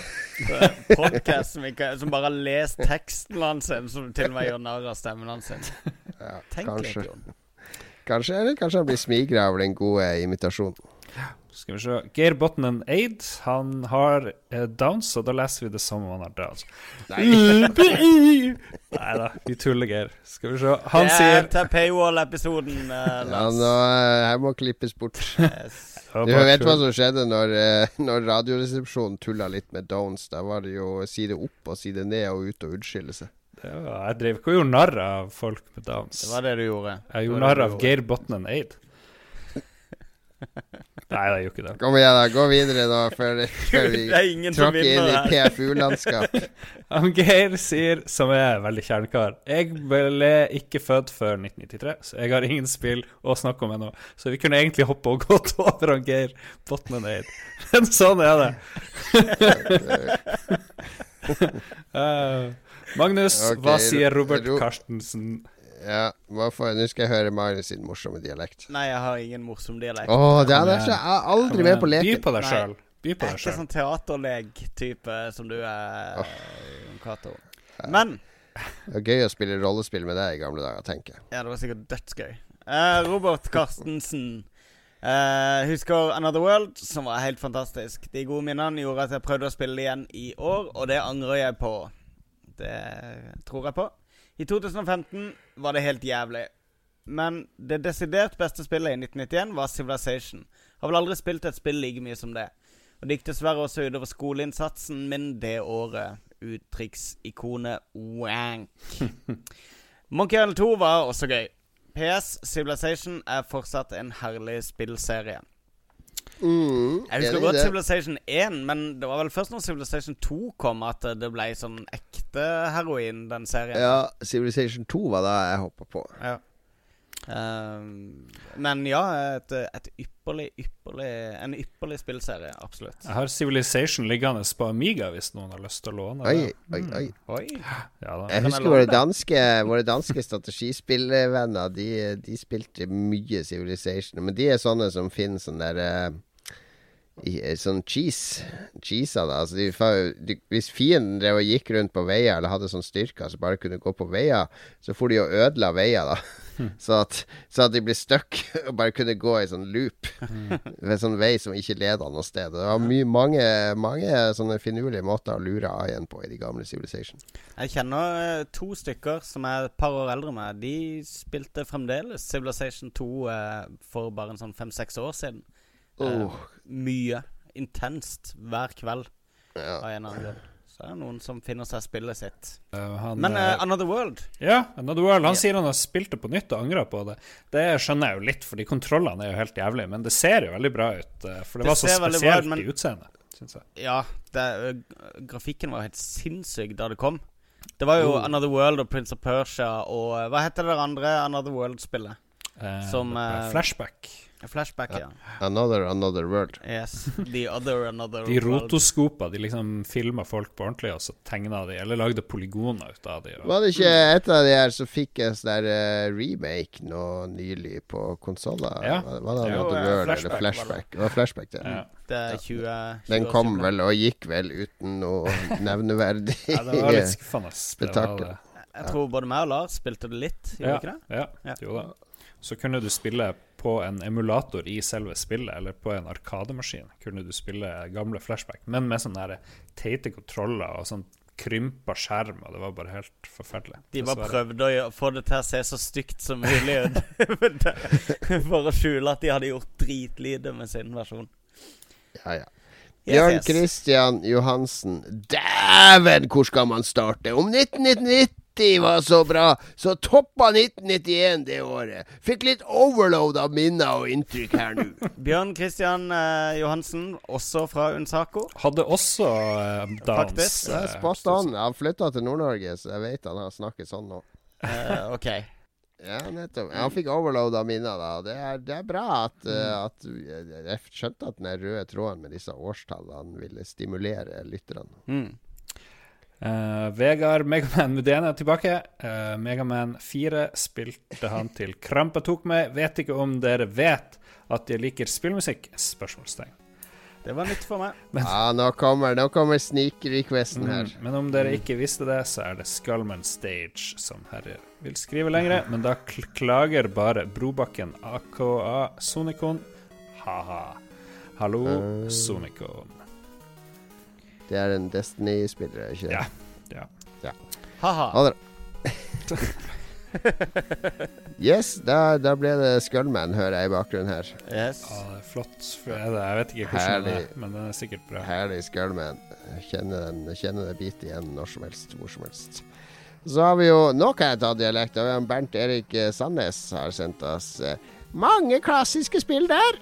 podkast som, som bare har lest teksten hans, som til og med gjør narr av stemmen hans. ja, Tenk kanskje, litt, Jon. kanskje, eller kanskje han blir smigra over den gode imitasjonen. Skal vi se. Geir Botnen Aid, han har eh, downs, og da leser vi det som om han har downs. Nei da, vi tuller, Geir. Skal vi se. Han det er Det er paywall-episoden, uh, Ja, nå, eh, her må klippes bort. Yes. Du vet hva som skjedde når, eh, når Radioresepsjonen tulla litt med downs? Da var det jo side opp og side ned og ut og unnskylde seg. Var, jeg drev ikke og gjorde narr av folk med downs. Det var det du gjorde. Jeg gjorde var narr av. Geir Botnen Eid. Nei, det gjør ikke det. Kom igjen, da. Gå videre, da, før, før vi er tråkker inn i. PFU-landskap. Geir sier, som er veldig kjernekar Jeg ble ikke født før 1993, så jeg har ingen spill å snakke om ennå. Så vi kunne egentlig hoppe og gått over han Geir Botneneid. Men sånn er det. uh, Magnus, okay, hva sier Robert Ro- Carstensen? Ja, hva Nå skal jeg høre Magnus sin morsomme dialekt. Nei, jeg har ingen morsom dialekt. Åh, det er jeg er aldri med på leken. By på deg sjøl. By på deg er ikke sånn teaterleg-type som du er, Jon Cato. Men Det var gøy å spille rollespill med deg i gamle dager, tenker jeg. Ja, det var sikkert dødsgøy. Eh, Robert Carstensen Eh, husker Another World, som var helt fantastisk. De gode minnene gjorde at jeg prøvde å spille det igjen i år, og det angrer jeg på. Det tror jeg på. I 2015 var det helt jævlig. Men det desidert beste spillet i 1991 var Civilization. Har vel aldri spilt et spill like mye som det. Og det gikk dessverre også utover skoleinnsatsen min det året. Uttrykksikonet wank. Monkey Island 2 var også gøy. PS Civilization er fortsatt en herlig spillserie. Mm, Jeg husker godt det. Civilization 1, men det var vel først når Civilization 2 kom at det ble sånn ekte heroin, den serien. Ja, Civilization 2 var da jeg hoppa på. Ja. Um, men ja, et, et ypperlig, ypperlig En ypperlig spillserie. Absolutt. Jeg har Civilization liggende på Amiga, hvis noen har lyst til å låne Oi, det. oi, oi. Oi. Ja, da. Jeg husker våre danske, våre danske strategispillvenner. De, de spilte mye Civilization. Men de er sånne som finner sånn der i, eh, Sånn cheese. Cheesa, da. Altså de, de, hvis fienden drev og gikk rundt på veier, eller hadde sånn styrker som bare kunne gå på veier, så for de og ødela veier, da. Så at, så at de ble stuck og bare kunne gå i sånn loop ved sånn vei som ikke leda noe sted. Det var mye, mange, mange sånne finurlige måter å lure A1 på i de gamle Civilization. Jeg kjenner eh, to stykker som er et par år eldre enn meg. De spilte fremdeles Civilization 2 eh, for bare en sånn fem-seks år siden. Eh, mye. Intenst hver kveld. Ja. Av en eller annen grunn. Så er det noen som finner seg spillet sitt. Uh, han, Men eh, Another World Ja, Another World. Han yeah. sier han har spilt det på nytt og angrer på det. Det skjønner jeg jo litt, fordi kontrollene er jo helt jævlige. Men det ser jo veldig bra ut, for det, Det var så spesielt bra men- i utseendet, syns jeg. Ja, det, grafikken var helt sinnssyk da det kom. Det var jo Oh. Another World og Prince of Persia og Hva heter det andre Another World-spillet? Uh, Som Flashback. Flashback, ja. Another, another world. Yes. The other another De world. rotoskopa, de liksom filma folk på ordentlig, og så tegna de, eller lagde polygoner ut av de. Og, Var det ikke et av de her som fikk en sånn der eh, remake nå nylig på konsoller? Ja. Var, det Jo, Another World Flashback eller var det. Flashback? Det var Flashback, det. Ja. Det er 20, 20 Den kom vel og gikk vel uten noe nevneverdig ja, det var litt skuffende. Spetakkel. Jeg tror både meg og Lars spilte det litt, gjorde Ja, vi ikke det? ja, Ja. jo da. Så kunne du spille på en emulator i selve spillet, eller på en arkademaskin. Kunne du spille gamle flashback, men med sånne teite kontroller og sånn krympa skjerm, og det var bare helt forferdelig. De bare prøvde å få det til å se så stygt som mulig ut. For å skjule at de hadde gjort dritlite med sin versjon. Ja, ja. Bjørn yes. Christian Johansen. Dæven, hvor skal man starte? Om 1990 var så bra, så toppa 1991 det året. Fikk litt overload av minner og inntrykk her nå. Bjørn Christian eh, Johansen, også fra Unsako. Hadde også eh, dans. Faktisk. Jeg er han. Han flytta til Nord-Norge, så jeg vet han har snakket sånn nå. Eh, ok. Ja, nettopp. Han fikk overload av minner, da. Det er, det er bra at, uh, at Jeg skjønte at den røde tråden med disse årstallene ville stimulere lytterne. Mm. Eh, Vegard Megaman Mudene er tilbake. Uh, Megaman 4 spilte han til krampa tok meg. Vet ikke om dere vet at jeg liker spillmusikk? Spørsmålstegn. Det var nytt for meg. Ja, nå kommer, nå kommer sneak-requesten her. Mm, men om dere ikke visste det, så er det Skullman Stage som herjer. Vil skrive lengre, men da kl klager bare Brobakken AKA Sonikon. Ha-ha. Hallo, Uh. Det er en Destiny-spiller, ikke det? Ja. ja. ja. Ha-ha. Ha det. yes, da, da ble det Skullman, hører jeg i bakgrunnen her. Yes. Ja, det er flott. Jeg, vet ikke hvordan den det er, men den er sikkert bra. Herlig Skullman. Kjenner den, kjenner det bit igjen når som helst, hvor som helst. Så har vi jo Nå kan jeg ta dialekt. Bernt Erik eh, Sandnes har sendt oss eh, mange klassiske spill der.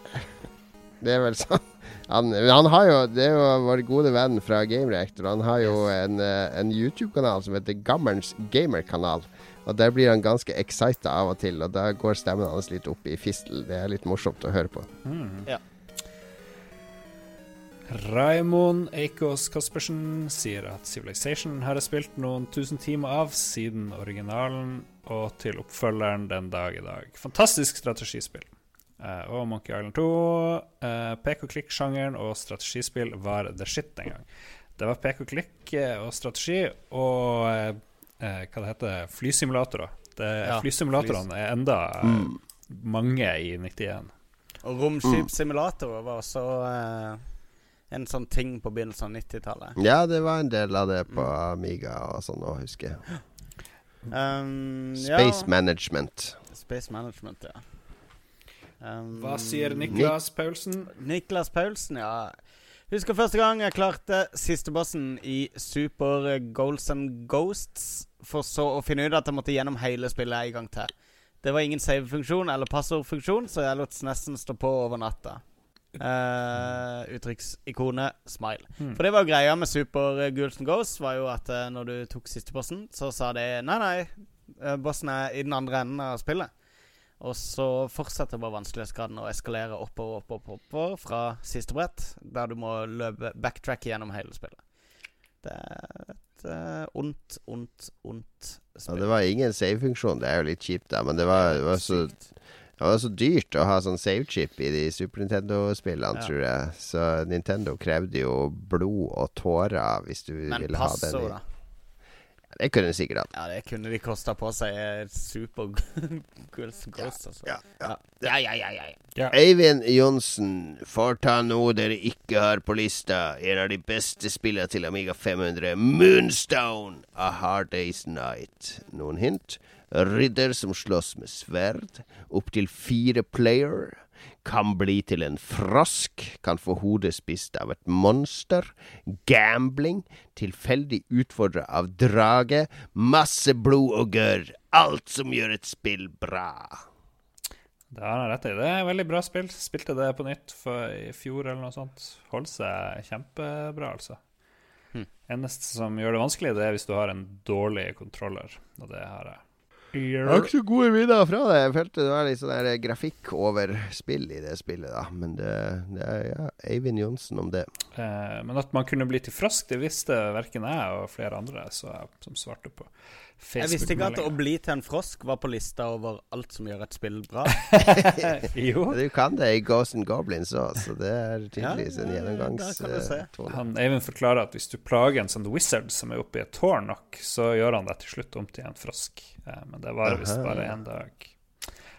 Det er vel sånn. Han, han har jo Det er jo vår gode venn fra Gamereactor. Han har jo en, eh, en YouTube-kanal som heter Gammerens Gamer-kanal. Og Der blir han ganske excita av og til, og da går stemmen hans litt opp i fistel. Det er litt morsomt å høre på. Mm. Ja. Raimond Eikås Kaspersen sier at Civilization har spilt noen tusen timer av siden originalen og til oppfølgeren den dag i dag. Fantastisk strategispill. Eh, og Monkey Island 2. Uh, pek og klikk-sjangeren og strategispill var the shit den gang. Det var pek og klikk eh, og strategi og eh, eh, hva det heter flysimulatorer. Det, Ja, flysimulatorene er enda eh, Mm. mange i 91. Og romskipssimulatorer var også eh, en sånn ting på begynnelsen av 90-tallet. Ja, det var en del av det på Amiga og sånn å husker jeg. Um, Space ja. Management. Space Management, ja. Um, Hva sier Niklas Paulsen? Niklas Paulsen, ja. Husker første gang jeg klarte siste bossen i Super Goals and Ghosts, for så å finne ut at jeg måtte gjennom hele spillet en gang til. Det var ingen save-funksjon eller passordfunksjon, så jeg lot nesten stå på over natta. Uh, Uttrykksikonet smile. Mm. For det var greia med Super Goals and Ghosts, var jo at uh, når du tok siste bossen, så sa de nei, nei, uh, bossen er i den andre enden av spillet. Og så fortsetter bare vanskelighetsgraden å eskalere oppover, oppover, oppover fra siste brett, der du må løpe backtrack gjennom hele spillet. Det er et uh, ondt, ondt, ondt Ja, det var ingen save-funksjon. Det er jo litt kjipt, da. Men det var, det var så det var så dyrt å ha sånn save-chip i de Super Nintendo-spillene, Ja. tror jeg. Så Nintendo krevde jo blod og tårer hvis du Men ville ha den. passord, da. Det kunne de sikkert hatt. Ja, det kunne de kosta på seg Super Ghouls and altså. Ja, ja. ja, ja, ja, ja, ja. Eivind Johnsen får ta noe dere ikke har på lista. En av de beste spillene til Amiga 500, Moonstone, A Hard Day's Night. Noen hint? Ridder som slåss med sverd. Opptil fire player. Kan bli til en frosk. Kan få hodet spist av et monster. Gambling. Tilfeldig utfordra av drage. Masse blod og gørr. Alt som gjør et spill bra. Det har han rett i. Det er et veldig bra spill. Spilte det på nytt i fjor eller noe sånt. Holder seg kjempebra, altså. Hm. Eneste som gjør det vanskelig, det er hvis du har en dårlig kontroller. Og det har jeg. Jeg har ikke så gode minner fra det. Jeg følte det var litt sånn der grafikk over spill i det spillet, da. Men det, det er ja, Eivind Johnsen om det. Eh, men at man kunne bli til frosk, det visste verken jeg og flere andre så jeg, som svarte på Jeg visste ikke at å bli til en frosk var på lista over alt som gjør et spill bra. jo. Du kan det i Ghost and Goblins òg, så det er tydeligvis en gjennomgangstone. Han Eivind forklarer at hvis du plager en sånn wizard som er oppe i et tårn nok, så gjør han deg til slutt om til en frosk. Eh, men det varer visst bare én dag.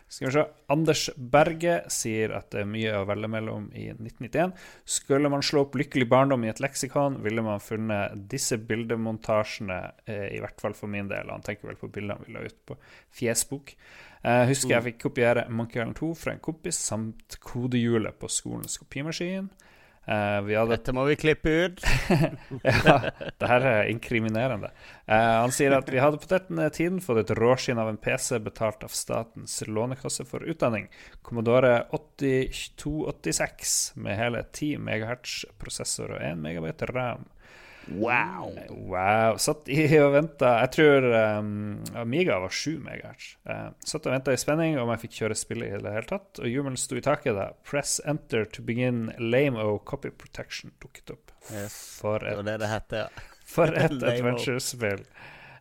Skal vi se. Anders Berge sier at det er mye å velge mellom i 1991. Skulle man slå opp Lykkelig barndom i et leksikon, ville man funnet disse bildemontasjene, eh, i hvert fall for min del. Han tenker vel på bildene vi la ut på Fjesbok. Eh, husker jeg fikk kopiere Monkey Island 2 fra en kompis, samt kodehjulet på skolens kopimaskin. Eh, vi hadde Dette må vi klippe ut. ja, det her er inkriminerende. Uh, han sier at vi hadde på den tiden fått et råskinn av en PC betalt av Statens lånekasse for utdanning. Commodore 8286 med hele 10 MHz prosessor og 1 MB ram. Wow! Wow. Satt i og venta Jeg tror um, Amiga var 7 MHz. Uh, satt og venta i spenning om jeg fikk kjøre spillet i det hele tatt, og jubelen sto i taket da Press enter to begin lame-o copy protection dukket opp. Yes. For Det et var det det het, ja. for et adventure-spill.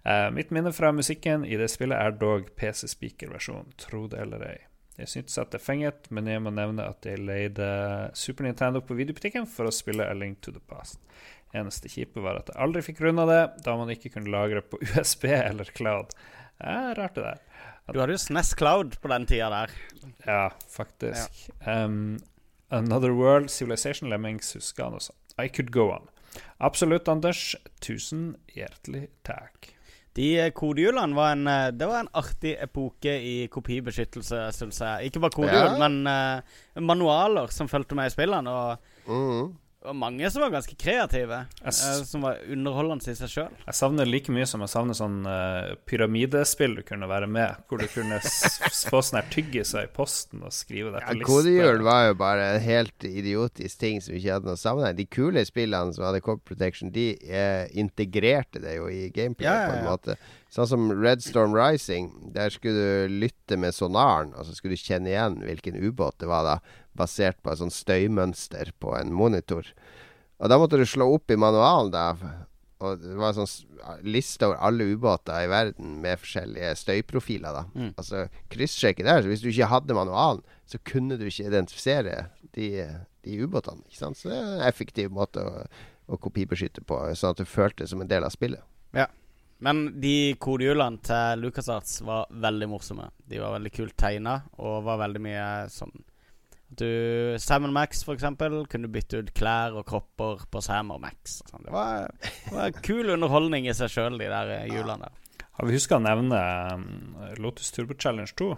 Uh, mitt minne fra musikken i det spillet er dog PC Speaker-versjonen, tro det eller ei. Jeg syntes at det fenget, men jeg må nevne at jeg leide Super Nintendo på videobutikken for å spille A Link to the Past. Eneste kjipe var at jeg aldri fikk runda det, da man ikke kunne lagre på USB eller Cloud. Det er rart, det der. Du hadde jo SNES Cloud på den tida der. Ja, faktisk. Um, Another World, Civilization Lemmings, husker han også. I could go on. Absolutt, Anders. Tusen hjertelig takk. De eh, kodehjulene var en eh, Det var en artig epoke i kopibeskyttelse, syns jeg. Ikke bare kodehjul, Ja. men uh, manualer som fulgte med i spillene. Og, Mhm. og mange som var ganske kreative. Jeg eh, som var underholdende i seg sjøl. Jeg savner like mye som jeg savner sånn uh, pyramidespill du kunne være med, hvor du kunne få sånn her tyggiser i posten og skrive det Ja, liste. Kodehjul var jo bare en helt idiotisk ting som ikke hadde noe sammenheng. De kule spillene som hadde Cop Protection, de eh, integrerte det jo i gameplay Ja, ja, på en måte. Sånn som Red Storm Rising. Der skulle du lytte med sonaren, og så skulle du kjenne igjen hvilken ubåt det var, da basert på et sånt støymønster på en monitor. Og da måtte du slå opp i manualen, da. Og det var en sånn liste over alle ubåter i verden med forskjellige støyprofiler. da Mm. Altså kryssjekke der. Så hvis du ikke hadde manualen, så kunne du ikke identifisere de, de ubåtene. Ikke sant? Så det er en effektiv måte å, å kopibeskytte på, sånn at du følte det som en del av spillet. Ja. Men de kodehjulene til LucasArts var veldig morsomme. De var veldig kult tegna, og var veldig mye sånn du Sam Max, for eksempel, kunne bytte ut klær og kropper på Sam og Max. Sånn. Det var, det var kul underholdning i seg sjøl, de der hjulene. julene. Har vi huska å nevne um, Lotus Turbo Challenge 2?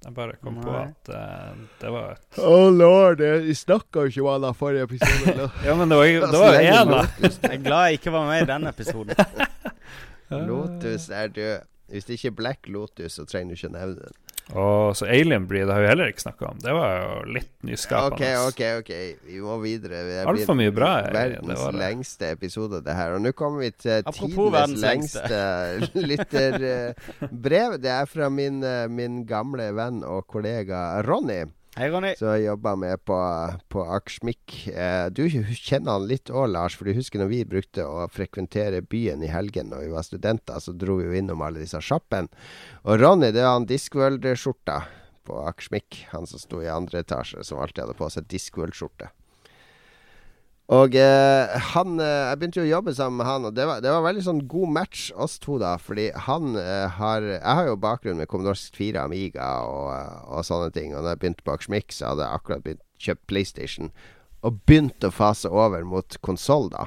Jeg bare kom på at uh, det var et Oh lord, vi snakka jo ikke om han forrige episode. Ja, men det var jo én, da. Jeg er glad jeg ikke var med i den episoden. Lotus er død. Hvis det ikke er Black Lotus, så trenger du ikke å nevne den. Og så Alien Breed har vi heller ikke snakka om. Det var jo litt nyskapende. Ok, ok, ok. Vi må videre. Det Alt mye bra, eh, Verdens det var det. lengste episode, det her. Og nå kommer vi til tidenes lengste lytterbrev. Det er fra min, eh, min gamle venn og kollega Ronny. Hei, Ronny. Som jobba med på, på Akersmik. Eh, du kjenner han litt òg, Lars. For du husker når vi brukte å frekventere byen i helgen når vi var studenter, så dro vi jo innom alle disse sjappene. Og Ronny, det er han Discworld-skjorta på Akersmik. Han som sto i andre etasje, som alltid hadde på seg Discworld-skjorte. Og eh, han eh, Jeg begynte jo å jobbe sammen med han, og det var, det var veldig sånn god match, oss to, da. Fordi han eh, har Jeg har jo bakgrunn med Commodore 4 Amiga og, eh, og sånne ting. Og da jeg begynte på Akersmik, så hadde jeg akkurat begynt kjøpt PlayStation. Og begynt å fase over mot konsoll, da.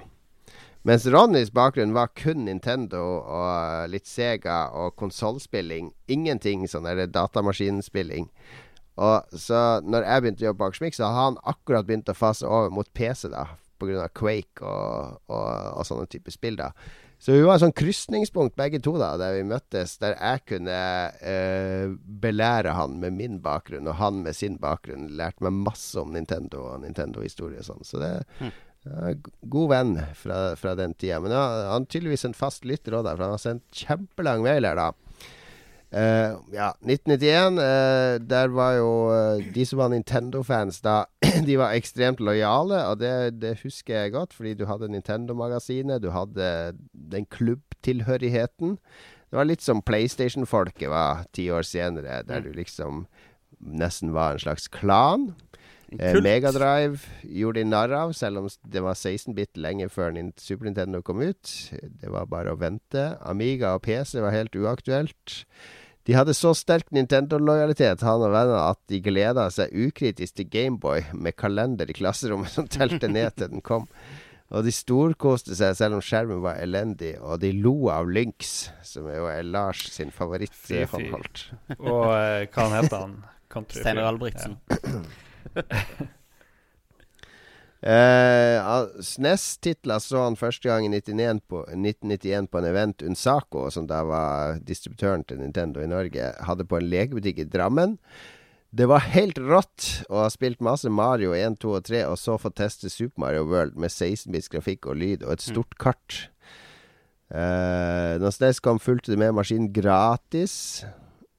Mens Ronnys bakgrunn var kun Nintendo og eh, litt Sega og konsollspilling. Ingenting sånn der datamaskinspilling. Og så når jeg begynte å jobbe bak Akersmik, så hadde han akkurat begynt å fase over mot PC, da. Pga. Quake og, og, og sånne type spill, da. Så vi var et sånn krysningspunkt begge to, da, der vi møttes. Der jeg kunne eh, belære han med min bakgrunn, og han med sin bakgrunn. Lærte meg masse om Nintendo og Nintendo-historie og sånn. Så det er god venn fra, fra den tida. Men ja, han er tydeligvis en fast lytter òg, for han har sendt kjempelang mail her, da. Eh, ja, 1991. Uh, der var jo uh, de som var Nintendo-fans da, de var ekstremt lojale, og det, det husker jeg godt, fordi du hadde Nintendo-magasinet, du hadde den klubbtilhørigheten. Det var litt som PlayStation-folket var ti år senere, der du liksom nesten var en slags klan. Eh. Megadrive gjorde de narr av, selv om det var 16-bit lenge før Super Nintendo kom ut. Det var bare å vente. Amiga og PC var helt uaktuelt. De hadde så sterk Nintendo-lojalitet, han og vennene, at de gleda seg ukritisk til Gameboy med kalender i klasserommet som telte ned til den kom. Og de storkoste seg selv om skjermen var elendig, og de lo av Lynx, som jo er Lars sin Fy, fy. Og eh, hva heter han? Country Steinar fyr. Albrigtsen. Eh, SNES-titler så han første gang i 1991 på, 1991 på en event Unsaco, som da var distributøren til Nintendo i Norge, hadde på en legebutikk i Drammen. Det var helt rått å ha spilt masse Mario 1, 2 og 3, og så få teste Super Mario World med 16-bits grafikk og lyd og et stort kart. Eh, når SNES kom, fulgte det med maskinen gratis.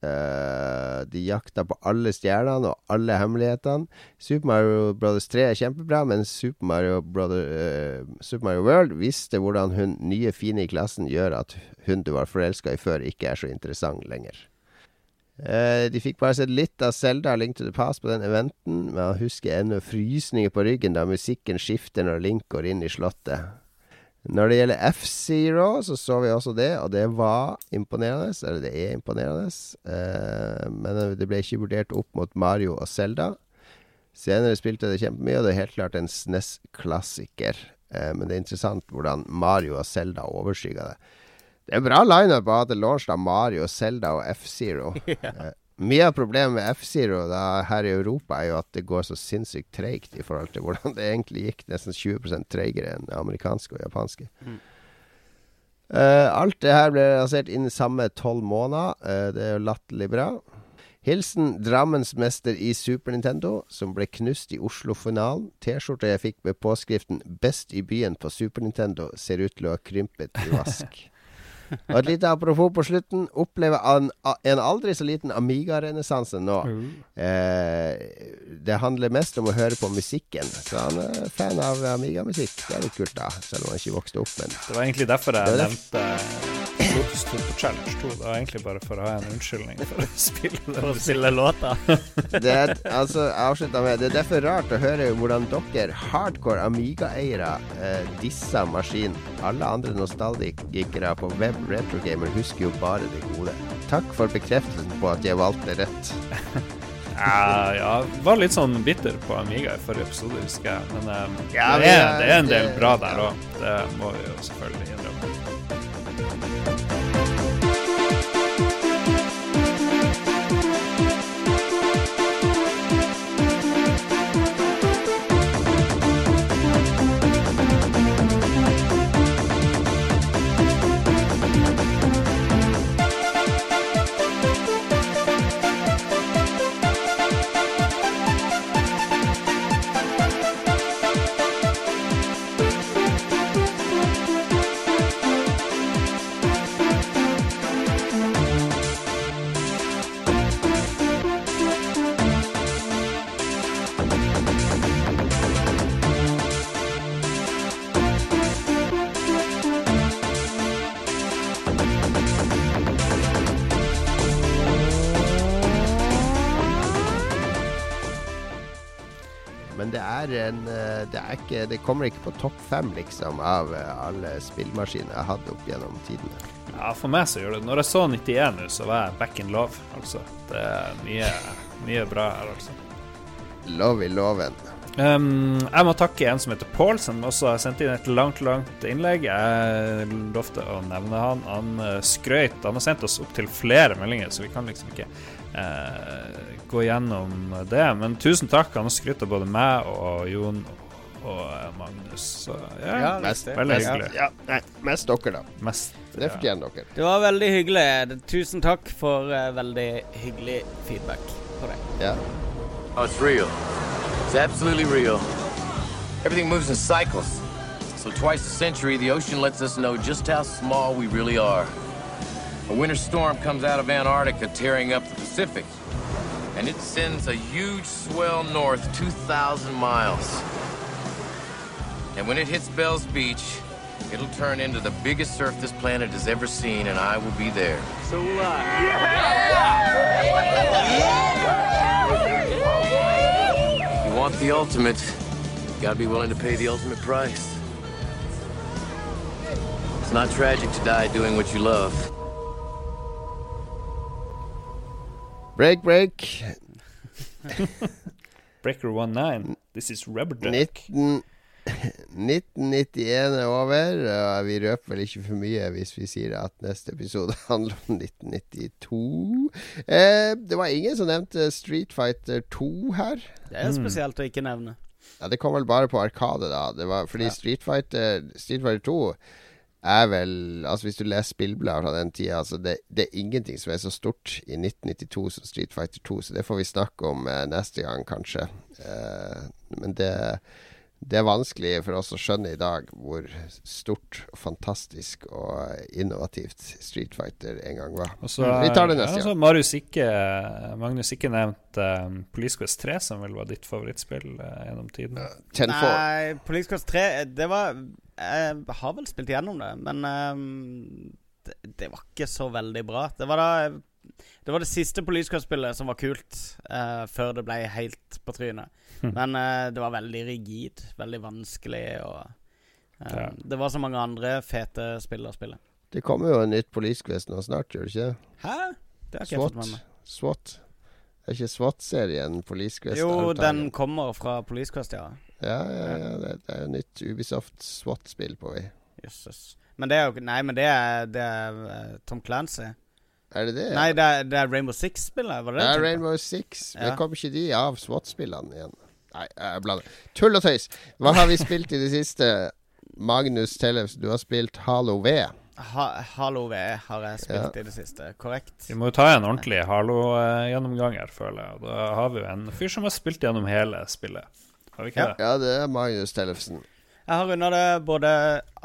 Eh, de jakta på alle stjernene og alle hemmelighetene. Super Mario Brothers 3 er kjempebra, men Super Mario, Brother, uh, Super Mario World visste hvordan hun nye fine i klassen gjør at hun du var forelska i før, ikke er så interessant lenger. Uh, de fikk bare sett litt av Selda Link to the Past på den eventen, men jeg husker ennå frysninger på ryggen da musikken skifter når Link går inn i slottet. Når det gjelder F-Zero, så så vi også det, og det var imponerende. Eller det er imponerende. Eh, men det ble ikke vurdert opp mot Mario og Zelda. Senere spilte jeg det kjempemye, og det er helt klart en SNES-klassiker. Eh, men det er interessant hvordan Mario og Zelda overskygger det. Det er en bra lineup å ha til launch av Mario, Zelda og F-Zero. Eh, mye av problemet med F-Zero her i Europa er jo at det går så sinnssykt treigt i forhold til hvordan det egentlig gikk. Nesten 20 treigere enn det amerikanske og japanske. Mm. Uh, alt det her ble lansert innen samme tolv måneder. Uh, det er jo latterlig bra. Hilsen Drammensmester i Super Nintendo, som ble knust i Oslo-finalen. T-skjorta jeg fikk med påskriften 'Best i byen på Super Nintendo' ser ut til å ha krympet i vask. Og et lite apropos på slutten. Opplever en, en aldri så liten Amiga-renessanse nå. Eh, det handler mest om å høre på musikken. Så han er fan av Amiga-musikk. Det er litt kult, da. Selv om han ikke vokste opp med. Det var egentlig derfor jeg nevnte Lotus Turbo Challenge 2. Det var egentlig bare for å ha en unnskyldning for å spille den For å spille låta. Det er, altså, med Det er derfor rart å høre hvordan dere, hardcore Amiga-eiere, eh, disser maskinen. Alle andre nostalgikere på web retrogamer husker jo bare det gode. Takk for bekreftelsen på at jeg valgte rett. Ja, ja, var litt sånn bitter på Amiga i forrige episode, husker jeg. Men um, Ja, det, er, det er en del bra der òg. Det må vi jo selvfølgelig innrømme. Ikke, det kommer ikke på topp fem, liksom, av eh, alle spillmaskiner jeg hadde opp gjennom tidene. Ja, for meg så gjør det Når jeg så 91 nå, så var jeg back in love, altså. Det er mye, mye bra her, altså. Love i loven. Um, jeg må takke en som heter Paul, som også har sendt inn et langt, langt innlegg. Jeg lovte å nevne han. Han uh, skrøt Han har sendt oss opptil flere meldinger, så vi kan liksom ikke uh, gå gjennom det. Men tusen takk. Han har skrytt av både meg og Jon og, og eh, Magnus. Så ja, Ja, Mest, riktig. veldig mest, hyggelig. ja, nei, mest dere, da. Mest, Det ja. fortjener dere. Det var veldig hyggelig. Tusen takk for eh, veldig hyggelig feedback på det. Ja. Oh, it's real. It's absolutely real. Everything moves in cycles. So twice a century, the ocean lets us know just how small we really are. A winter storm comes out of Antarctica, tearing up the Pacific. And it sends a huge swell north 2,000 miles. And when it hits Bell's Beach, it'll turn into the biggest surf this planet has ever seen, and I will be there. So will I. If you want the ultimate, you gotta be willing to pay the ultimate price. It's not tragic to die doing what you love. Break, break. Breaker 19. This is rubber duck. 19, 1991 er over, og vi røper vel ikke for mye hvis vi sier at neste episode handler om 1992. Eh, det var ingen som nevnte Street Fighter 2 her. Det er spesielt å ikke nevne. Ja, Det kom vel bare på Arkade, da. Det var fordi Street Fighter Street Fighter 2 er vel Altså Hvis du leser spillblader fra den tida, altså det, det er ingenting som er så stort i 1992 som Street Fighter 2, så det får vi snakke om eh, neste gang, kanskje. Eh, men det det er vanskelig for oss å skjønne i dag hvor stort og fantastisk og innovativt Street Fighter en gang var. Og så, vi tar det neste gang. Marius ikke, Magnus ikke nevnte um, Police Quest 3, som vel var ditt favorittspill uh, gjennom tiden. Nei, Police Quest 3 Det var Jeg har vel spilt gjennom det, men um, det, det var ikke så veldig bra. Det var da Det var det siste Police Quest-spillet som var kult, uh, før det ble helt på trynet. Hm. Men uh, det var veldig rigid, veldig vanskelig, og uh, Ja. Det var så mange andre fete spill å spille. Det kommer jo en nytt nå snart, gjør det ikke? Hæ? Det har ikke jeg fått med meg. SWAT. Er ikke SWAT-serien Police Quest Jo, den kommer fra Police Quest, ja. Ja, ja, ja. Det, det er jo nytt Ubisoft SWAT-spill på vei. Jøsses. Men det er jo Nei, men det er, det er eh, Tom Clancy. Er det det? Nei, det er, det er Rainbow Six-spillet. Var det det? Ja? Rainbow Six. Men Ja. kom ikke de av SWAT-spillene igjen? Nei, jeg blander. Tull og tøys. Hva har vi spilt i det siste? Magnus Tellefs, du har spilt Halo V. Ha Halo V har jeg spilt Ja. i det siste. Korrekt. Vi må jo ta en ordentlig Halo-gjennomgang her, føler jeg. Da har vi jo en fyr som har spilt gjennom hele spillet. Har vi ikke det? Ja, det er Magnus Tellefsen. Jeg har runda det både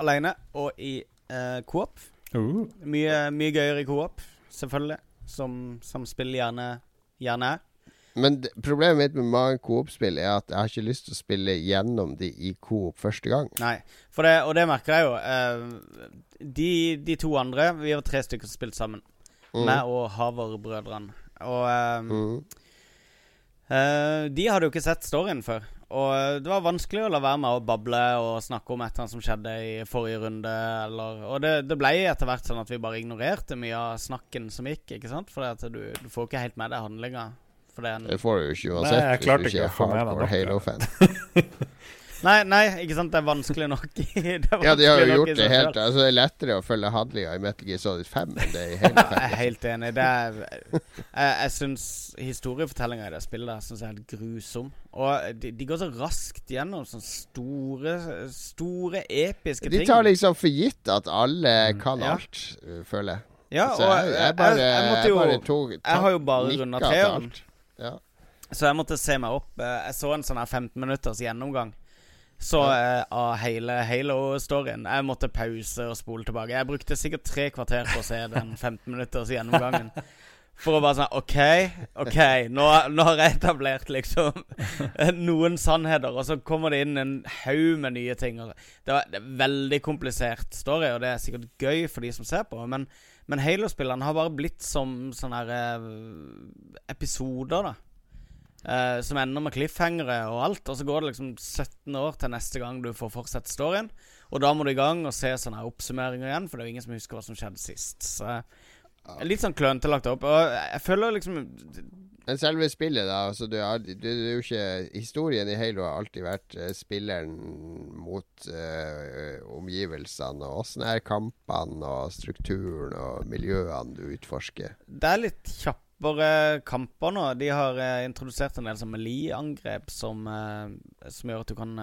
alene og i eh, coop. Uh. Mye, mye gøyere i coop, selvfølgelig. Som, som spill gjerne, gjerne er. Men problemet mitt med mange Coop-spill er at jeg har ikke lyst til å spille gjennom de i Coop første gang. Nei, for det, og det merker jeg jo. Eh, de, de to andre Vi var tre stykker som spilte sammen. Mm. Meg og Havar-brødrene. Og eh, Mm. uh, de hadde jo ikke sett storyen før. Og eh, det var vanskelig å la være med å bable og snakke om et eller annet som skjedde i forrige runde. Eller, og det, det ble etter hvert sånn at vi bare ignorerte mye av snakken som gikk. Ikke sant? For du, du får ikke helt med deg handlinga For er Det får du jo ikke Nei, uansett jeg hvis du ikke er hardcore Halo-fan. Nei, nei, ikke sant. Det er vanskelig nok er Ja, de har jo gjort det helt. Altså, det er lettere å følge handlinga i Metal Gear Solid 5 enn det er i Halo 5. Jeg er helt enig. Det er, jeg jeg syns historiefortellinga i det spillet der synes jeg er helt grusom. Og de, de går så raskt gjennom sånne store, store episke ting. De tar liksom for gitt at alle kan Ja. alt, uh, føler jeg. Ja, altså, og jeg, jeg- jeg bare, jeg- jeg måtte jeg jo- bare tok, jeg har jo bare runda treeren. Ja. Så jeg måtte se meg opp. Eh, Jeg så en sånn her 15 minutters gjennomgang. Så eh, av hele Halo-storyen. Jeg måtte pause og spole tilbake. Jeg brukte sikkert tre kvarter på å se den 15 minutters gjennomgangen. For å bare sånn OK, OK, nå, nå har jeg etablert liksom noen sannheter, og så kommer det inn en haug med nye ting. Det, var, er veldig komplisert story, og det er sikkert gøy for de som ser på, men, men Halo-spillerne har bare blitt som sånne her, eh, episoder, da. Eh, som ender med cliffhangere og alt. Og så går det liksom 17 år til neste gang du får fortsette storyen. Og da må du i gang og se sånne her oppsummeringer igjen, for det er jo ingen som husker hva som skjedde sist. Så eh, Litt sånn klønete lagt opp. Og jeg føler liksom Men selve spillet, da altså, du er, du, du er ikke Historien i Halo har alltid vært uh, spilleren mot uh, omgivelsene. Og åssen er kampene og strukturen og miljøene du utforsker? Det er litt kjappere kamper nå. De har uh, introdusert en del sånn melee-angrep som, som gjør at du kan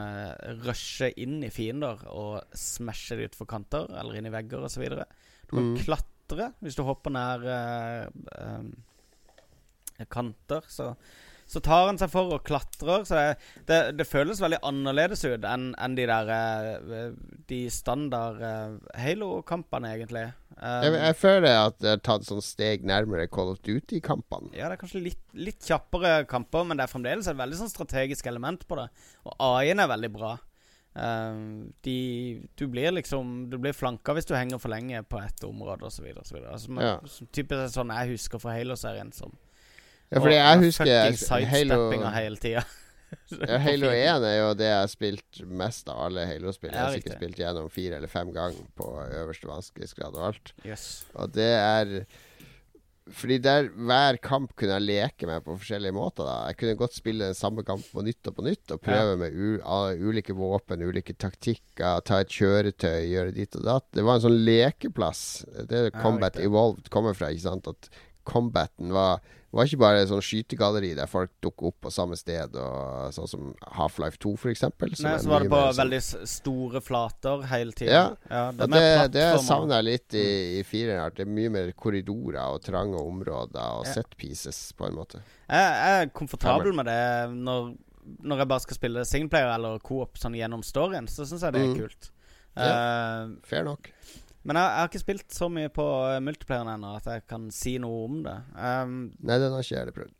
rushe inn i fiender og smashe de utfor kanter eller inn i vegger osv. Du kan Mm. klatre hvis du hopper nær uh, kanter. Så, så tar han seg for og klatrer. Så det, det, det føles veldig annerledes ut enn en de der eh, De standard eh, Halo-kampene, egentlig. Um, Jeg, jeg føler at det er tatt sånn steg nærmere Call of Duty-kampene. ja, det er kanskje litt, litt kjappere kamper, men det er fremdeles et veldig sånn strategisk element på det. Og AI-en er veldig bra. Um, de, du blir liksom Du blir flanka hvis du henger for lenge på ett område osv. Altså, man- Ja. typisk sånn jeg husker fra Halo-serien. Som Ja, fordi jeg husker Halo hele tida. ja, Halo 1 er jo det jeg har spilt mest av alle Halo-spill. Jeg har sikkert spilt gjennom fire eller fem ganger på øverste vanskelighetsgrad og alt. Yes. Og det er Fordi der hver kamp kunne jeg leke med på forskjellige måter. da Jeg kunne godt spille den samme kampen på nytt og på nytt og prøve Ja. med ulike våpen, ulike taktikker, ta et kjøretøy, gjøre ditt og datt. Det var en sånn lekeplass. Det er Combat ja, Evolved kommer fra. ikke sant At combaten var var ikke bare sånn skytegalleri der folk dukker opp på samme sted, og sånn som Half-Life 2, f.eks. Nei, så var det på veldig store flater hele tiden. ja, Ja, det, det, det savner jeg litt i, i fireren. Det er mye mer korridorer og trange områder og Ja. set pieces, på en måte. Jeg, jeg er komfortabel med det når, når jeg bare skal spille singleplayer eller co-op sånn gjennom storyen. Så syns jeg det er Mm. kult. Ja, uh, Fair nok. Men jeg, jeg har ikke spilt så mye på uh, multiplayeren ennå at jeg kan si noe om det. Um, Nei, den har ikke jeg heller prøvd.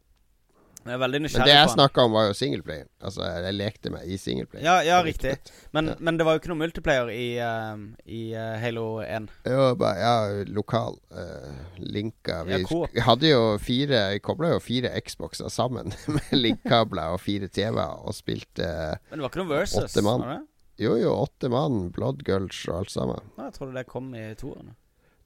jeg er veldig nysgjerrig Men det jeg på snakka om, var jo singleplayer. Altså, jeg lekte meg i singleplayer. Ja, ja riktig. Men, Ja. men det var jo ikke noe multiplayer i, um, i uh, Halo 1. Jo, bare, ja, lokal. Uh, linka. Vi, Ja, hadde jo fire Vi kobla jo fire Xboxer sammen med linkkabler og fire TV-er og spilte Men det var ikke noe versus? åtte mann. var det? Jo, jo, åtte mann. Blood Gulch og alt sammen. Ja, Jeg trodde det kom i toerne.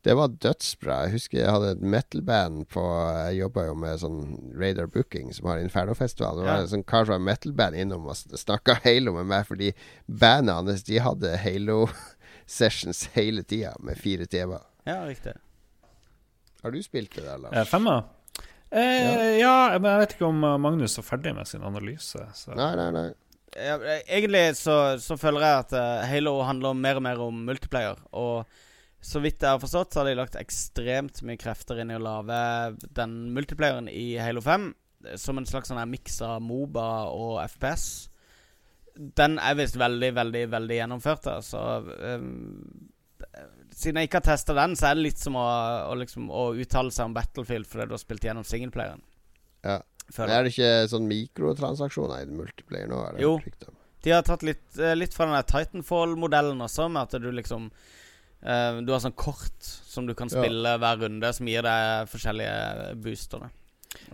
Det var dødsbra. Jeg husker jeg hadde et metal-band på Jeg jobba jo med sånn Radar Booking, som har Inferno-festival. Det var Ja. en sånn kar fra metal-band innom og snakka Halo med meg, fordi bandet hans De hadde Halo-sessions hele tida med fire TV-er. Ja, riktig. Har du spilt det der, Lars? Eh, femma? Eh, ja. men jeg vet ikke om Magnus er ferdig med sin analyse. Så. Nei, nei, nei. Ja, egentlig så, så føler jeg at eh, Halo handler mer og mer om multiplayer. Og så vidt jeg har forstått, så har de lagt ekstremt mye krefter inn i å lage den multiplayeren i Halo 5 eh, som en slags sånn miks av Moba og FPS. Den er visst veldig, veldig, veldig gjennomført. Så um, Siden jeg ikke har testa den, så er det litt som å, å, liksom, å uttale seg om Battlefield fordi du har spilt gjennom singleplayeren. Ja. Men er det ikke sånn mikrotransaksjoner i multiplayer nå? Er det Jo. De har tatt litt, eh, litt fra den der Titanfall-modellen også, med at du liksom uh, Du har sånn kort som du kan Ja. spille hver runde, som gir deg forskjellige boostere.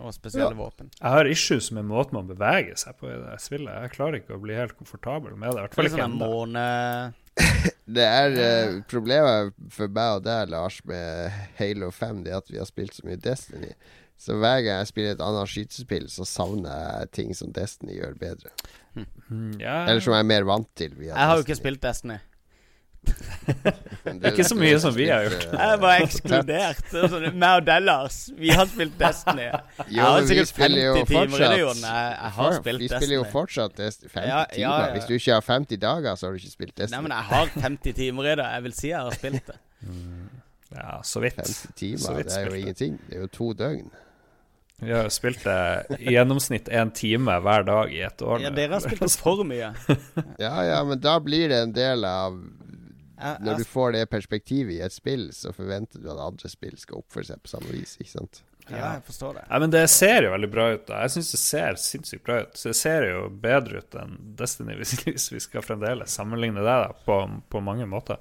Og spesielle Ja. våpen. Jeg har issues med måten man beveger seg på i det spillet. Jeg klarer ikke å bli helt komfortabel med det. I hvert fall ikke sånn en ennå. måne... Det er uh, Problemet for meg og deg, Lars, med Halo 5, det at vi har spilt så mye Destiny. Så hver gang jeg spiller et annet skytespill, så savner jeg ting som Destiny gjør bedre. Ja. Eller som jeg er mer vant til. Via Jeg har jo ikke spilt Destiny. Men Ikke så mye som vi har gjort. Jeg var ekskludert. Sånn, Meg og Dallas, vi har spilt Destiny. Jeg har sikkert spiller jo 50 timer i det, Jon. Jeg, har spilt Destiny. Vi Destiny. spiller jo fortsatt Destiny 50 Ja, ja, timer. ja. Hvis du ikke har 50 dager, så har du ikke spilt Destiny. Nei, men jeg har 50 timer i det. Jeg vil si jeg har spilt det. Ja, så vidt. 50 timer, vidt det er jo ingenting. Det er jo to døgn. Vi har jo spilt det i gjennomsnitt én time hver dag i et år. Ja, dere har spilt det for mye. Ja, ja, men da blir det en del av Jeg- Når du får det perspektivet i et spill, så forventer du at andre spill skal oppføre seg på samme vis, ikke sant? Ja, jeg forstår det. Nei, men det ser jo veldig bra ut. da Jeg syns det ser sinnssykt bra ut. Så det ser jo bedre ut enn Destiny, hvis, vi skal fremdeles sammenligne det da på, på mange måter.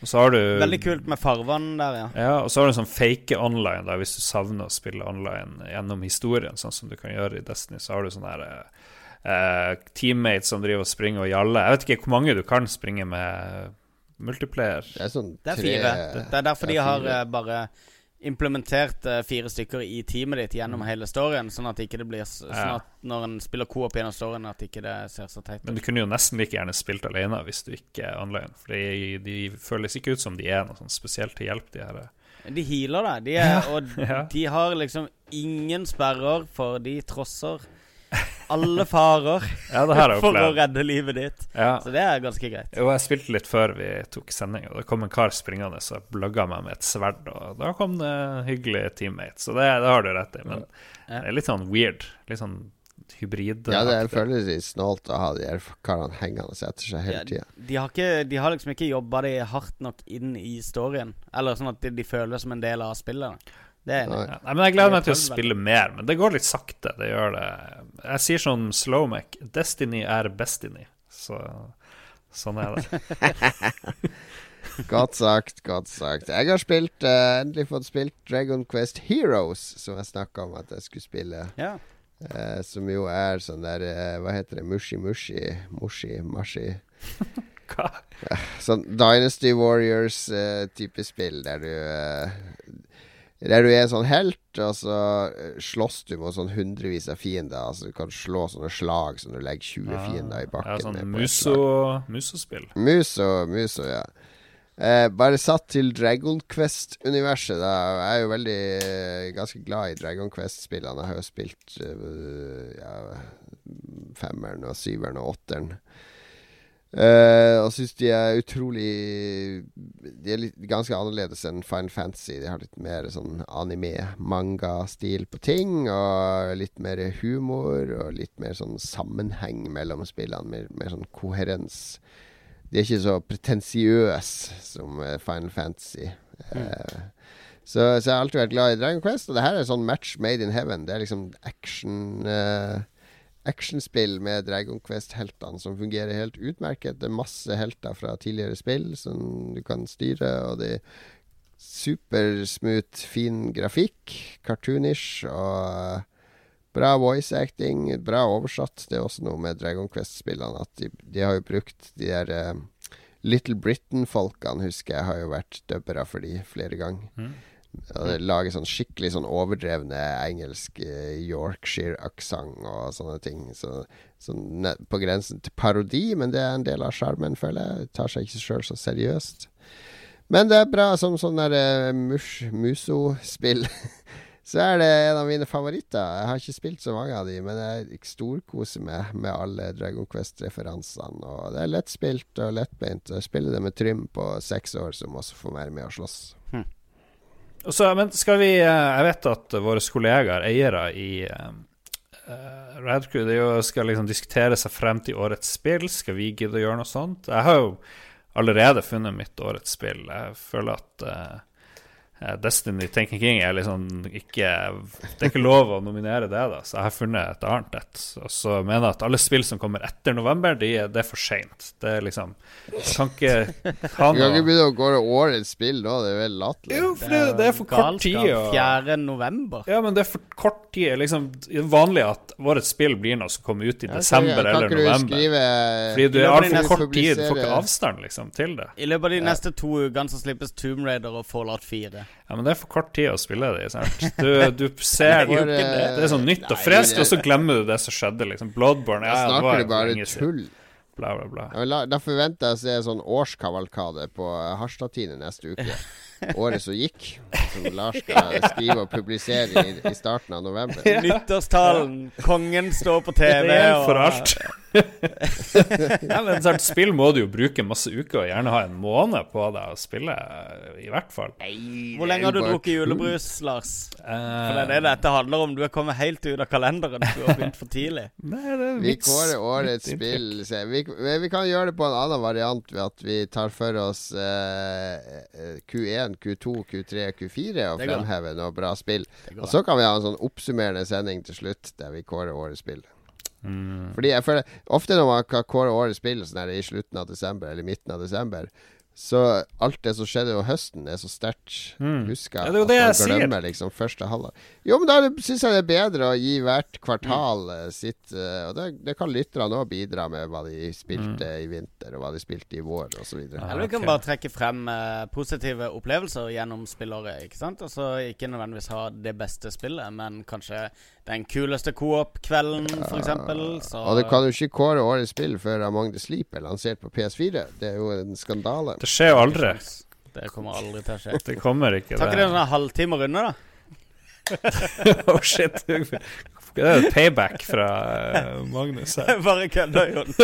Og så har du Veldig kult med farvene der, ja. Ja, og så har du en sånn fake online, da, hvis du savner å spille online gjennom historien, sånn som du kan gjøre i Destiny, så har du sånne her eh, teammates som driver og springer og jaller. Jeg vet ikke hvor mange du kan springe med multiplayer. Det er sånn Det er tre- fire. Det er derfor det de er har fire. eh, bare implementert eh, fire stykker i teamet ditt Mm. gjennom hele storyen, sånn at ikke det blir s- Sånn Ja. at når en spiller co-op gjennom storyen, at ikke det ser så teit Men du kunne jo nesten like gjerne spilt alene hvis du ikke er online. For de, de føles ikke ut som de er noe sånn spesielt til hjelp, de her. De healer deg, de er, og Ja. de har liksom ingen sperrer, for de trosser alle farer Ja, det har for å redde livet ditt. Ja. Så det er ganske greit. Jo, jeg spilte litt før vi tok sending, og det kom en kar springende og blogga meg med et sverd, og da kom det hyggelige teammates. Så det, det har du rett i, men det er litt sånn weird. Litt sånn hybrid. Ja, det er- føles litt snålt å ha de her karene hengende etter seg hele Ja, tida. de, har ikke, de har liksom ikke jobba de hardt nok inn i storyen. Eller sånn at de, de føles som en del av spillet. da. Det er Nei. Nei, men Jeg gleder meg til å spille mer, men det går litt sakte. Det gjør det. Jeg sier sånn Slowmac Destiny er Bestiny. Så sånn er det. Godt sagt, godt sagt. Jeg har spilt, uh, endelig fått spilt Dragon Quest Heroes, som jeg snakka om at jeg skulle spille. Ja. Uh, som jo er sånn der uh, Hva heter det? Mushi Mushi? Mushi Mashi? Hva? Sånn Dynasty Warriors-type spill, der du Der du er sånn helt, og så eh, slåss du mot sånn hundrevis av fiender. Altså Du kan slå sånne slag som du legger 20 fiender i bakken Ja, sånn musospill. Muso, Muso, ja. Eh, bare satt til Dragon Quest-universet. da Jeg er jo veldig eh, ganske glad i Dragon Quest-spillene. Jeg har jo spilt uh, ja, femmeren og syveren og åtteren. Eh, og syns de er utrolig De er litt, ganske annerledes enn Final Fantasy. De har litt mer sånn anime-manga-stil på ting. Og litt mer humor og litt mer sånn sammenheng mellom spillene. Mer, mer sånn koherens. De er ikke så pretensiøse som Fine Final Fantasy. Eh, så, så jeg har alltid vært glad i Dragon Quest. Og det her er sånn match made in heaven. Det er liksom action eh, Actionspill med Dragon Quest-heltene som fungerer helt utmerket. Det er masse helter fra tidligere spill som du kan styre, og det er supersmooth, fin grafikk. Cartoonish og Bra voice acting, bra oversatt. Det er også noe med Dragon Quest-spillene at de, de har jo brukt de der uh, Little Britain-folkene, husker jeg, har jo vært dubbere for de flere ganger. Mm. Det sånn skikkelig sånn overdrevne engelsk eh, Yorkshire-aksent og sånne ting. Så, sånn på grensen til parodi, men det er en del av sjarmen, føler jeg. Tar seg ikke sjøl så seriøst. Men det er bra som sånn der eh, muso-spill. så er det en av mine favoritter. Jeg har ikke spilt så mange av de, men jeg storkoser meg med alle Dragon Quest-referansene. Og det er lettspilt og lettbeint. Jeg spiller det med Trym på seks år, som også får være med og slåss. Og så, men skal vi eh, Jeg vet at våre kollegaer, eiere i uh, Radcrew, det er jo, skal liksom diskutere seg frem til årets spill. Skal vi gidde å gjøre noe sånt? Jeg har jo allerede funnet mitt årets spill. Jeg føler at eh, Destiny Thinking King er liksom ikke Det er ikke lov å nominere det, da, så jeg har funnet et annet et. Og så mener jeg at alle spill som kommer etter november, de, det er for seint. Det er liksom Kan ikke ha Du kan ikke begynne å gå årets spill da, det er vel latterlig. Jo, for det, det er for kort tid. Og- 4. november. Ja, men det er for kort tid. Liksom, det er vanlig at årets spill blir noe som kommer ut i desember kan eller ikke du november. skrive- Fordi du er altfor kort tid. Du får ikke avstand liksom, til det. I løpet av de neste to ukene så slippes Tomb Raider og Fallout 4. Ja, men det er for kort tid å spille det i, sant. Du, du ser Det det, det. er sånn nytt og friskt, og så glemmer du det som skjedde, liksom. Bloodborne, ja, det snakker var du bare tull. Bla, bla, bla. Ja, la- Da forventer jeg å se en sånn årskavalkade på Harstadtine neste uke. Året som gikk. Som Lars skal skrive og publisere i, i starten av november. Nyttårstalen. Kongen står på TV. Det er for alt. Ja, men sant, spill må du jo bruke masse uker, og gjerne ha en måned på deg å spille, i hvert fall. Hvor lenge har du drukket julebrus, Lars? For det er det dette handler om. Du er kommet helt ut av kalenderen. Du har begynt for tidlig. Vi kårer årets spill. Se. Vi, vi kan gjøre det på en annen variant ved at vi tar for oss eh, Q1, Q2, Q3, Q4 og fremhever noe bra spill. Og så kan vi ha en sånn oppsummerende sending til slutt der vi kårer årets spill. Mm. Fordi jeg føler Ofte når man kan kåre årets spill sånn i slutten av desember eller midten av desember, så alt det som skjedde over høsten, er så sterkt Mm. huska Ja, det er jo det man glemmer, sier. glemmer liksom første halvår. Jo, men da syns jeg det er bedre å gi hvert kvartal Mm. sitt eh, Og det, det kan lytterne òg bidra med, hva de spilte Mm. i vinter, og hva de spilte i vår, osv. Eller du kan bare trekke frem eh, positive opplevelser gjennom spillåret. Ikke sant? Altså Ikke nødvendigvis ha det beste spillet, men kanskje den kuleste coop-kvelden, f.eks. Så Og du kan jo ikke kåre årets spill før Among the Sleep er lansert på PS4. Det er jo en skandale. Det skjer jo aldri. Det kommer aldri til å skje. Det kommer ikke, Tar ikke det. en sånn halvtime å runde, da? oh shit. Det er jo payback fra eh, Magnus her. Bare kødder, Jon.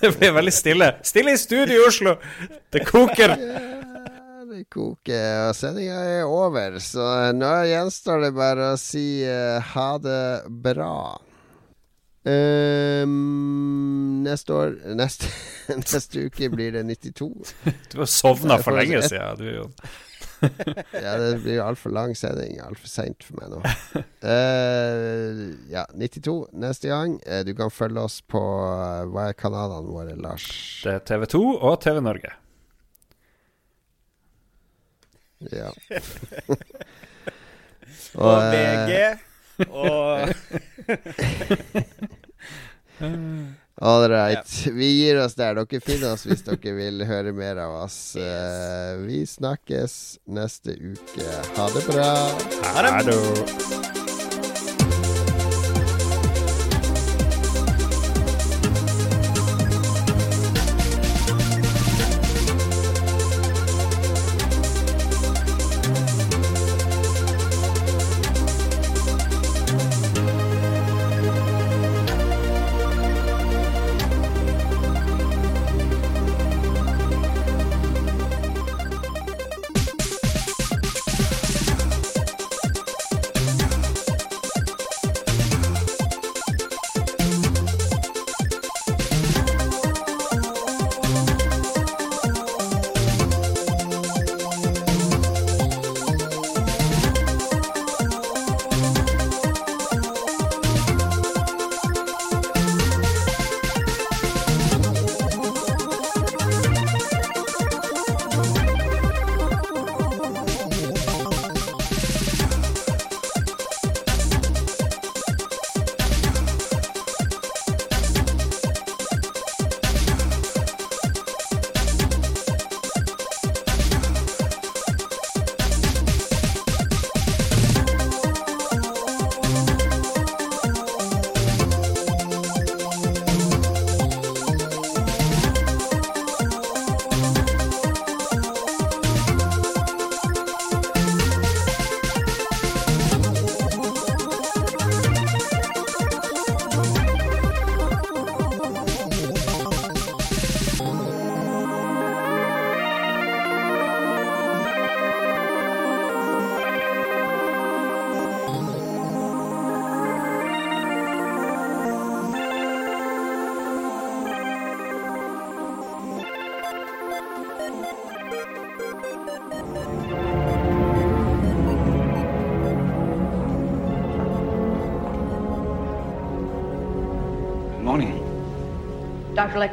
det blir veldig stille. Stille i studio i Oslo! Det koker. Og sendinga er over. Så nå gjenstår det bare å si uh, ha det bra. Um, neste år Neste, neste uke blir det 92. Du har sovna for lenge siden, du, Jon. ja, det blir altfor lang sending. Altfor seint for meg nå. Uh, ja, 92 neste gang. Uh, du kan følge oss på Hva er kanalene våre, Lars? Det er TV2 og TV Norge. Ja. Og og VG og All right. Vi gir oss der. Dere finner oss hvis dere vil høre mer av oss. Eh, vi snakkes neste uke. Ha det bra. Ha det.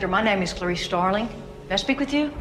Lecter, my name is Clarice Starling. May I speak with you?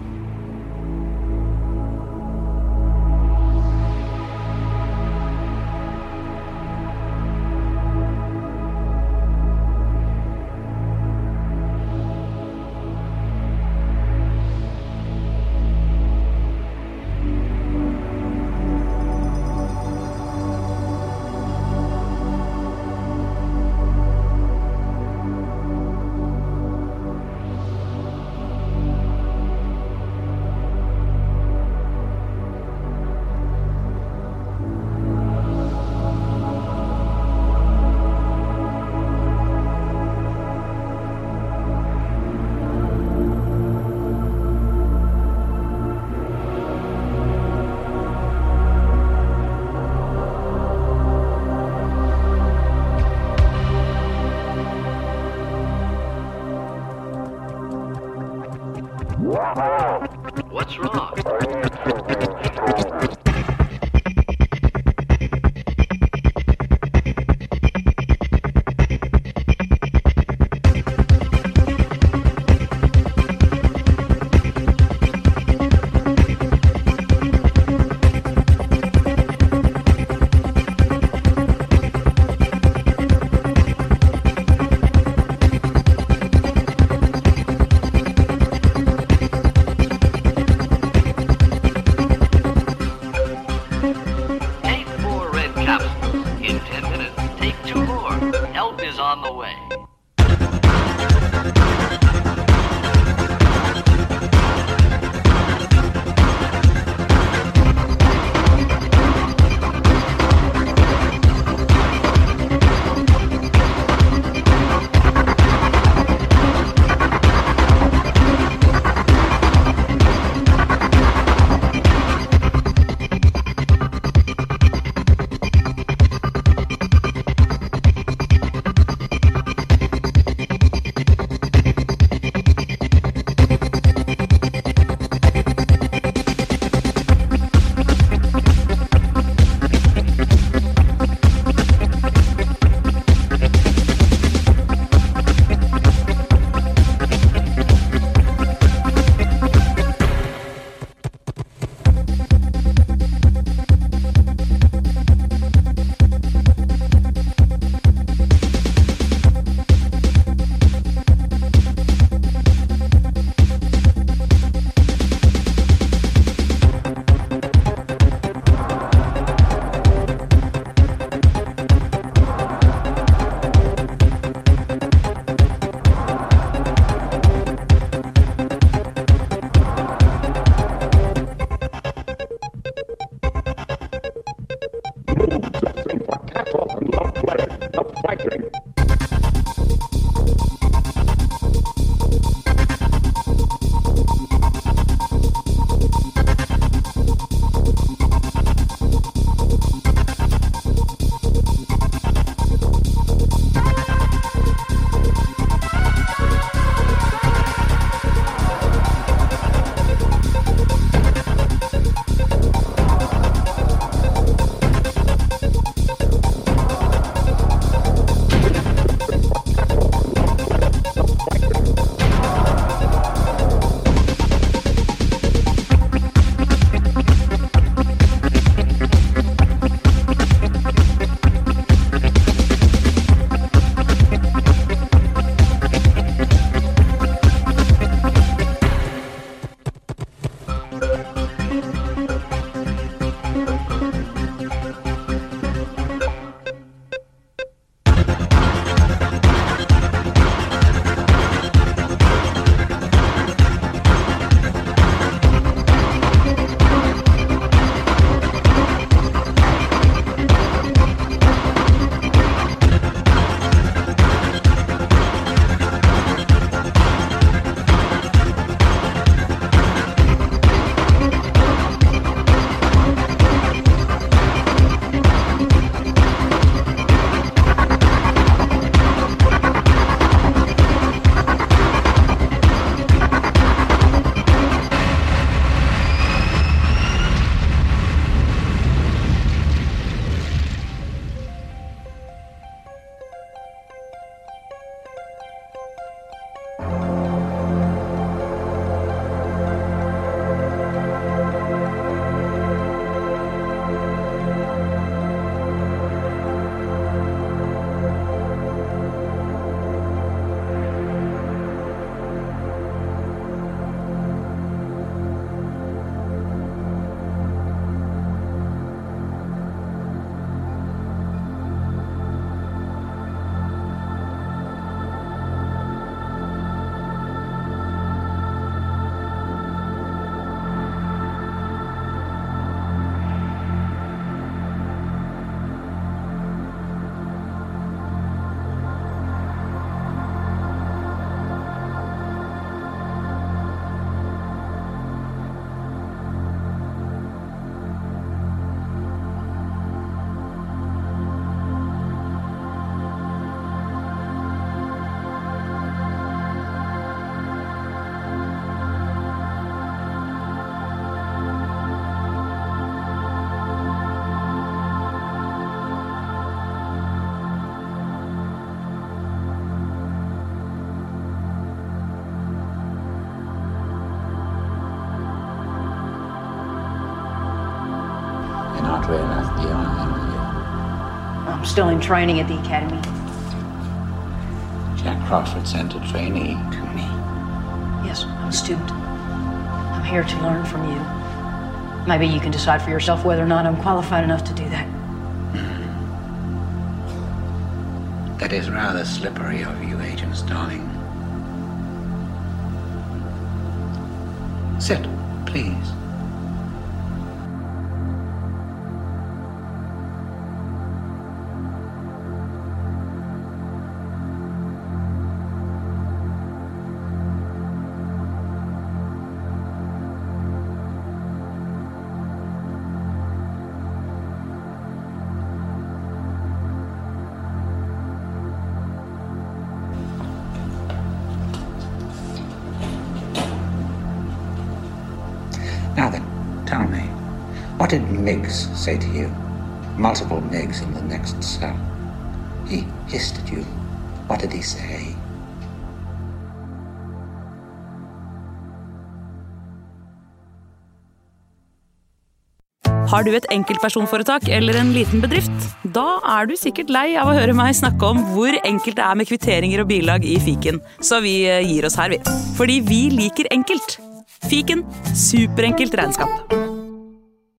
Still in training at the academy. Jack Crawford sent a trainee to me. Yes, I'm a student. I'm here to learn from you. Maybe you can decide for yourself whether or not I'm qualified enough to do that. That is rather slippery of you, Agent Starling. Sit, please. Say to you? Multiple Miggs in the next cell. He hissed at you. What did he say? Har du et enkeltpersonforetak eller en liten bedrift? Da er du sikkert lei av å høre meg snakke om hvor enkelt det er med kvitteringer og bilag i fiken, så vi eh, gir oss her, vi. Fordi vi liker enkelt. Fiken superenkelt regnskap.